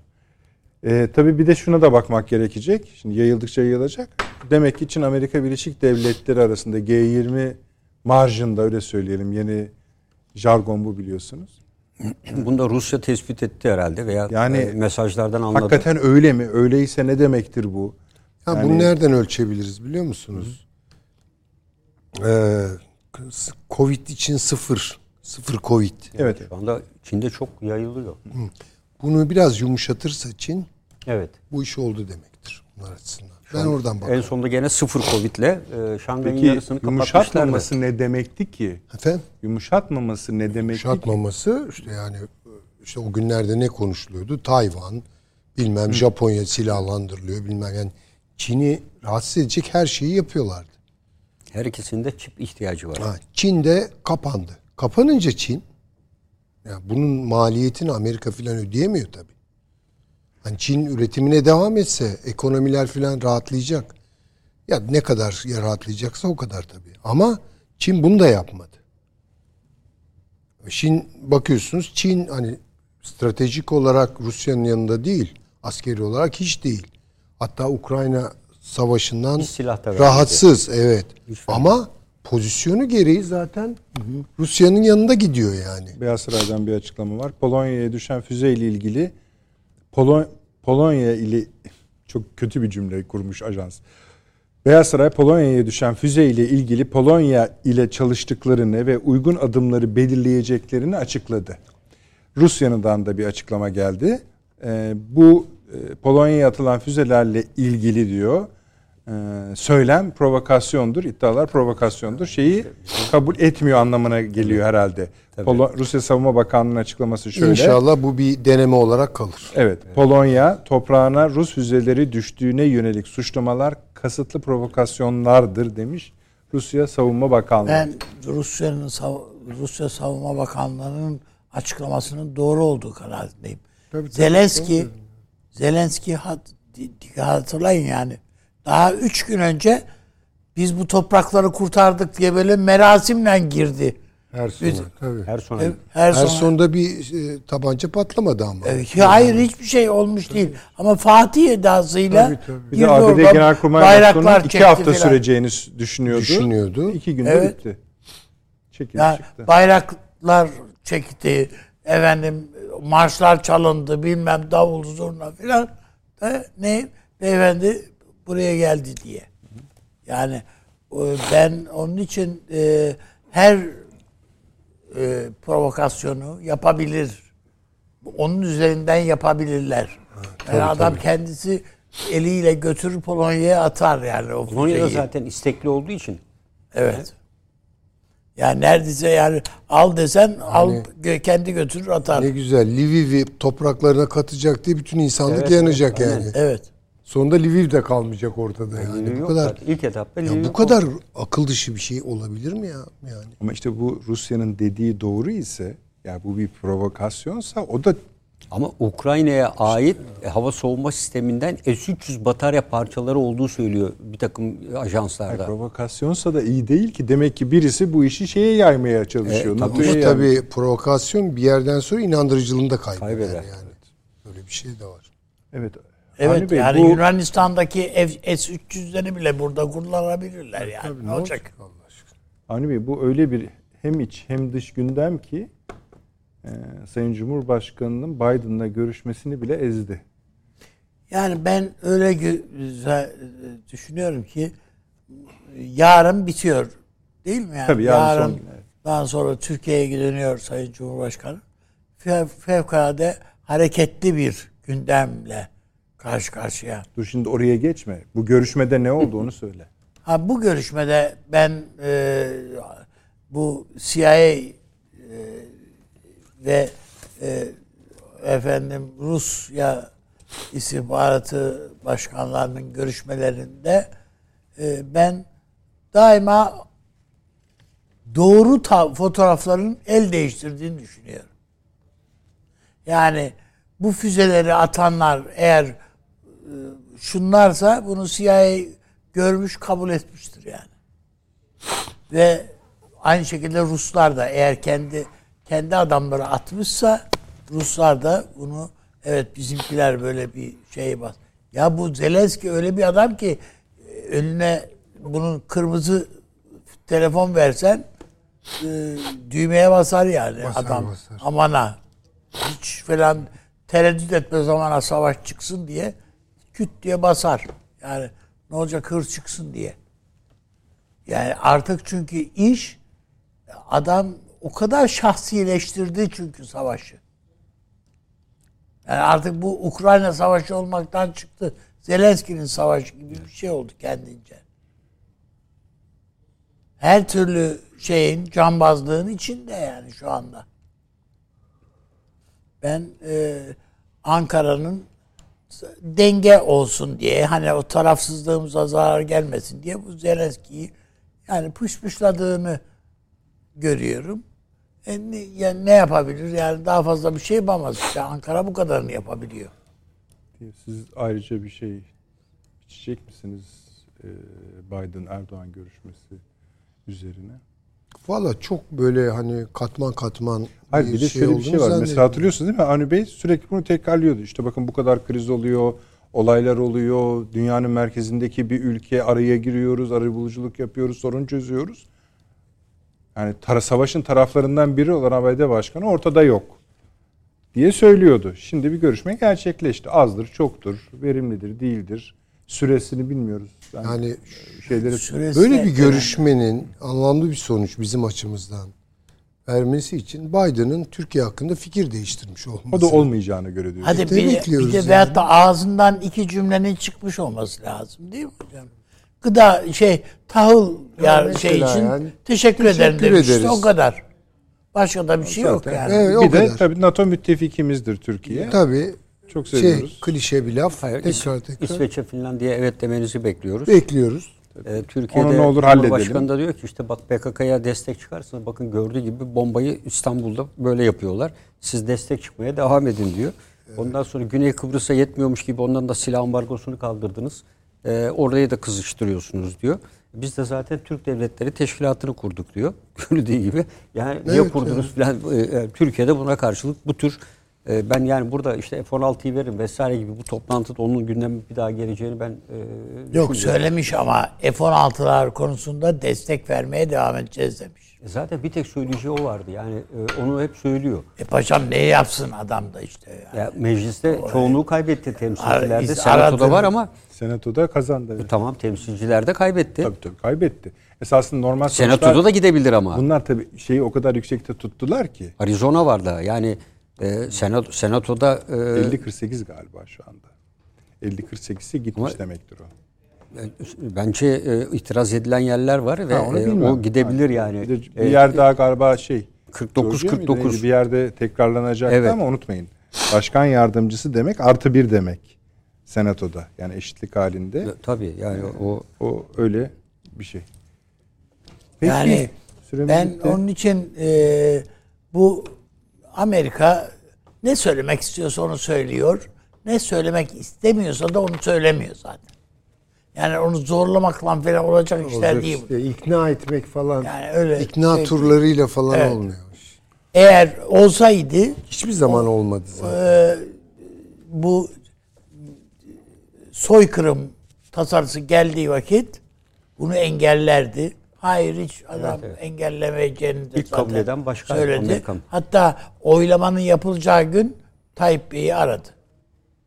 Ee, tabii bir de şuna da bakmak gerekecek. Şimdi yayıldıkça yayılacak. Demek ki Çin Amerika Birleşik Devletleri arasında G20 marjında öyle söyleyelim. Yeni jargon bu biliyorsunuz. Bunu da Rusya tespit etti herhalde veya Yani e, mesajlardan anladı. Hakikaten öyle mi? Öyleyse ne demektir bu? Ha, Yani- bunu nereden ölçebiliriz biliyor musunuz? Ee, Covid için sıfır. Sıfır Covid. Evet. Şu anda Çin'de çok yayılıyor. Bunu biraz yumuşatırsa Çin Evet. bu iş oldu demektir. Bunlar açısından. Ben oradan En bakarım. sonunda gene sıfır Covid'le e, Şangay'ın yarısını yumuşatmaması ne demekti ki? Efendim? Yumuşatmaması ne demekti ki? Yumuşatmaması işte yani işte o günlerde ne konuşuluyordu? Tayvan, bilmem Japonya silahlandırılıyor bilmem yani Çin'i rahatsız edecek her şeyi yapıyorlardı. Her ikisinde çip ihtiyacı var. Ha, Çin de kapandı. Kapanınca Çin ya bunun maliyetini Amerika filan ödeyemiyor tabii. Hani Çin üretimine devam etse ekonomiler filan rahatlayacak. Ya ne kadar ya rahatlayacaksa o kadar tabii. Ama Çin bunu da yapmadı. Çin bakıyorsunuz Çin hani stratejik olarak Rusya'nın yanında değil, askeri olarak hiç değil. Hatta Ukrayna savaşından rahatsız evet. Hiç Ama pozisyonu gereği zaten Rusya'nın yanında gidiyor yani. Beyaz Saray'dan bir açıklama var. Polonya'ya düşen füze ile ilgili Polon Polonya ile çok kötü bir cümle kurmuş ajans. Beyaz Saray Polonya'ya düşen füze ile ilgili Polonya ile çalıştıklarını ve uygun adımları belirleyeceklerini açıkladı. Rusya'dan da bir açıklama geldi. Ee, bu Polonya'ya atılan füzelerle ilgili diyor. e, söylem provokasyondur, iddialar provokasyondur. Şeyi kabul etmiyor anlamına geliyor herhalde. Polo- Rusya Savunma Bakanlığı'nın açıklaması şöyle. İnşallah bu bir deneme olarak kalır. Evet, Polonya toprağına Rus füzeleri düştüğüne yönelik suçlamalar kasıtlı provokasyonlardır demiş Rusya Savunma Bakanlığı. Ben Rusya'nın sav- Rusya Savunma Bakanlığı'nın açıklamasının doğru olduğu kanaatindeyim. Zelenski Zelenski hat, hatırlayın yani. Daha üç gün önce biz bu toprakları kurtardık diye böyle merasimle girdi. Her sona tabii. Her son Her, sonda bir e, tabanca patlamadı ama. Evet, hayır hiçbir şey olmuş değil. Ama Fatih edasıyla Tabii, tabii. bir de ABD Genelkurmay bayraklar Başkanı'nın iki çekti hafta filan. süreceğini düşünüyordu. Düşünüyordu. İki günde Evet. bitti. Çekildi Ya çıktı. bayraklar çekti, efendim marşlar çalındı, bilmem davul zurna filan. Da ne beyefendi buraya geldi diye. Yani e, ben onun için e, her e, provokasyonu yapabilir. Onun üzerinden yapabilirler. Yani adam kendisi eliyle götürür Polonya'ya atar yani o füzeyi. zaten istekli olduğu için Evet. Yani neredeyse yani al desen al gö- kendi götürür atar. Ne güzel. Lviv'i topraklarına katacak diye bütün insanlık Evet, yanacak evet, yani. Evet. Sonunda Lviv de kalmayacak ortada yani. Lviv bu yok kadar. İlk etapta ya Lviv bu yok. kadar akıl dışı bir şey olabilir mi ya yani? Ama işte bu Rusya'nın dediği doğru ise ya bu bir provokasyonsa o da Ama Ukrayna'ya ait e, hava soğuma sisteminden S-300 batarya parçaları olduğu söylüyor bir takım ajanslarda. provokasyonsa da iyi değil ki. Demek ki birisi bu işi şeye yaymaya çalışıyor. E, tabii. NATO'ya tabii provokasyon bir yerden sonra inandırıcılığını da kaybeder, Kaybeder. yani. Öyle bir şey de var. Evet. Evet Bey, yani bu- Yunanistan'daki F- S-300'leri bile burada kullanabilirler yani. ne olacak? Avni Bey bu öyle bir hem iç hem dış gündem ki e, Sayın Cumhurbaşkanı'nın Biden'la görüşmesini bile ezdi. Yani ben öyle za- düşünüyorum ki yarın bitiyor. Değil mi yani? Tabii, yarın son gün, evet. Daha sonra Türkiye'ye dönüyor Sayın Cumhurbaşkanı. Fev- Fevkalade hareketli bir gündemle karşı karşıya. Dur şimdi oraya geçme. Bu görüşmede ne oldu onu söyle. Ha bu görüşmede ben e, bu CIA e, ve e, efendim Rusya istihbaratı başkanlarının görüşmelerinde e, ben daima doğru ta- fotoğrafların el değiştirdiğini düşünüyorum. Yani bu füzeleri atanlar eğer e, şunlarsa bunu CIA görmüş kabul etmiştir yani. Ve aynı şekilde Ruslar da eğer kendi kendi adamları atmışsa Ruslar da bunu evet bizimkiler böyle bir şey bas. Ya bu Zelenski öyle bir adam ki e, önüne bunun kırmızı telefon versen e, düğmeye basar yani Basar, adam. basar. Amana. Hiç falan tereddüt etme zamana savaş çıksın diye küt diye basar. Yani ne olacak hır çıksın diye. Yani artık çünkü iş adam o kadar şahsileştirdi çünkü savaşı. Yani artık bu Ukrayna savaşı olmaktan çıktı. Zelenski'nin savaşı gibi bir şey oldu kendince. Her türlü şeyin cambazlığın içinde yani şu anda. Ben e, Ankara'nın denge olsun diye hani o tarafsızlığımıza zarar gelmesin diye bu Zelenski'yi yani pışpışladığını görüyorum. E ne, yani ne yapabilir? Yani daha fazla bir şey yapamaz. İşte Ankara bu kadarını yapabiliyor. Siz ayrıca bir şey içecek misiniz e, Biden-Erdoğan görüşmesi üzerine? Valla çok böyle hani katman katman Hayır bir de şöyle bir şey var. Mesela hatırlıyorsunuz değil mi? Avni Bey sürekli bunu tekrarlıyordu. İşte bakın bu kadar kriz oluyor. olaylar oluyor. Dünyanın merkezindeki bir ülke araya giriyoruz, arabuluculuk yapıyoruz, sorun çözüyoruz. Yani tara, savaşın taraflarından biri olan ABD Başkanı ortada yok diye söylüyordu. Şimdi bir görüşme gerçekleşti. Azdır, çoktur, verimlidir, değildir. Süresini bilmiyoruz. Ben Yani şeyleri Süresi Böyle de bir görüşmenin anlamlı bir sonuç bizim açımızdan vermesi için Biden'ın Türkiye hakkında fikir değiştirmiş olması. o da olmayacağını göre diyor. Hadi bir, bekliyoruz bir de yani. veyahut da ağzından iki cümlenin çıkmış olması lazım değil mi hocam? Gıda şey tahıl ya mesela şey için yani. teşekkür, ederim Teşekkür demiş. İşte ederiz. o kadar. Başka da bir şey yok Zaten. yani. Evet, bir de kadar. tabii NATO müttefikimizdir Türkiye. Tabii Çok şey seviyoruz. klişe bir laf. Hayır, tekrar tekrar İsveç'e Finlandiya evet demenizi bekliyoruz. bekliyoruz. Ee, Türkiye'de Onu ne olur halledelim. Cumhurbaşkanı da diyor ki işte bak PKK'ya destek çıkarsanız bakın gördüğü gibi bombayı İstanbul'da böyle yapıyorlar. Siz destek çıkmaya devam edin diyor. Ondan sonra Güney Kıbrıs'a yetmiyormuş gibi ondan da silah ambargosunu kaldırdınız. Ee, orayı da kızıştırıyorsunuz diyor. Biz de zaten Türk Devletleri Teşkilatı'nı kurduk diyor. Gördüğü gibi. Yani niye Evet, kurdunuz falan. Ee, e, Türkiye'de buna karşılık bu tür e, ben yani burada işte F-16'yı verin vesaire gibi bu toplantıda onun gündeme bir daha geleceğini ben e, Yok söylemiş ama F-16'lar konusunda destek vermeye devam edeceğiz demiş. E Zaten bir tek söyleyeceği o vardı. Yani e, onu hep söylüyor. E paşam ne yapsın adam da işte. Yani. Ya mecliste çoğunluğu kaybetti temsilcilerde. Senatoda var ama Senatoda kazandı. e, tamam temsilcilerde kaybetti. Tabii tabii kaybetti. Esasında normal Senatoda da gidebilir ama. Bunlar tabii şeyi o kadar yüksekte tuttular ki. Arizona var da yani e, senat, senatoda e, 50-48 galiba şu anda. 50-48'i gitmiş Ama- demektir o. bence e, itiraz edilen yerler var ve Ha, onu e, o gidebilir yani. Bir, de bir E, yer daha galiba şey. 49 Georgia mıydı? 49. Neydi? Bir yerde tekrarlanacaktı Evet. ama unutmayın. Başkan yardımcısı demek artı bir demek. Senatoda. Yani eşitlik halinde. tabii yani o O öyle bir şey. Peki, Yani ben bitti. onun için e, bu Amerika ne söylemek istiyorsa onu söylüyor. Ne söylemek istemiyorsa da onu söylemiyor zaten. Yani onu zorlamakla falan olacak işler Olacak değil. işte, ikna etmek falan. Yani öyle ikna şey- turlarıyla falan Evet. olmuyor. Eğer olsaydı Hiçbir zaman olmadı zaten. bu soykırım tasarısı geldiği vakit bunu engellerdi. Hayır hiç adam engellemeyeceğini de İlk kabul zaten eden başkan, söyledi. Amerikan. Hatta oylamanın yapılacağı gün Tayyip Bey'i aradı.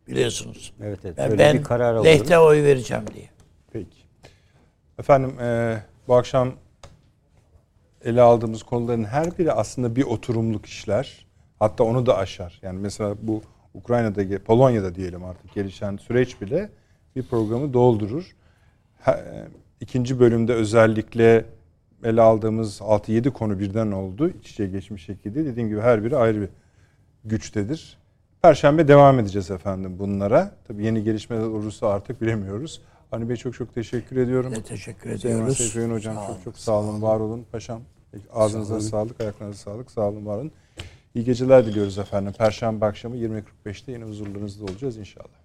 Biliyorsunuz. Evet, evet. Ben, ben bir karar aldı. lehte oy vereceğim diye. Peki. Efendim e, bu akşam ele aldığımız konuların her biri aslında bir oturumluk işler. Hatta onu da aşar. Yani mesela bu Ukrayna'da, Polonya'da diyelim artık gelişen süreç bile bir programı doldurur. Ha, e, ikinci bölümde özellikle ele aldığımız 6-7 konu birden oldu. İç içe geçmiş şekilde. Dediğim gibi her biri ayrı bir güçtedir. Perşembe devam edeceğiz efendim bunlara. Tabii yeni gelişmeler olursa artık bilemiyoruz. Hani Bey çok çok teşekkür ediyorum. Biz teşekkür ediyoruz. Seyfriyen Hocam sağ çok çok sağ olun, var olun. Paşam ağzınıza sağ sağlık, ayaklarınıza sağlık, sağ olun, var olun. İyi geceler diliyoruz efendim. Perşembe akşamı 20.45'te yine huzurlarınızda olacağız inşallah.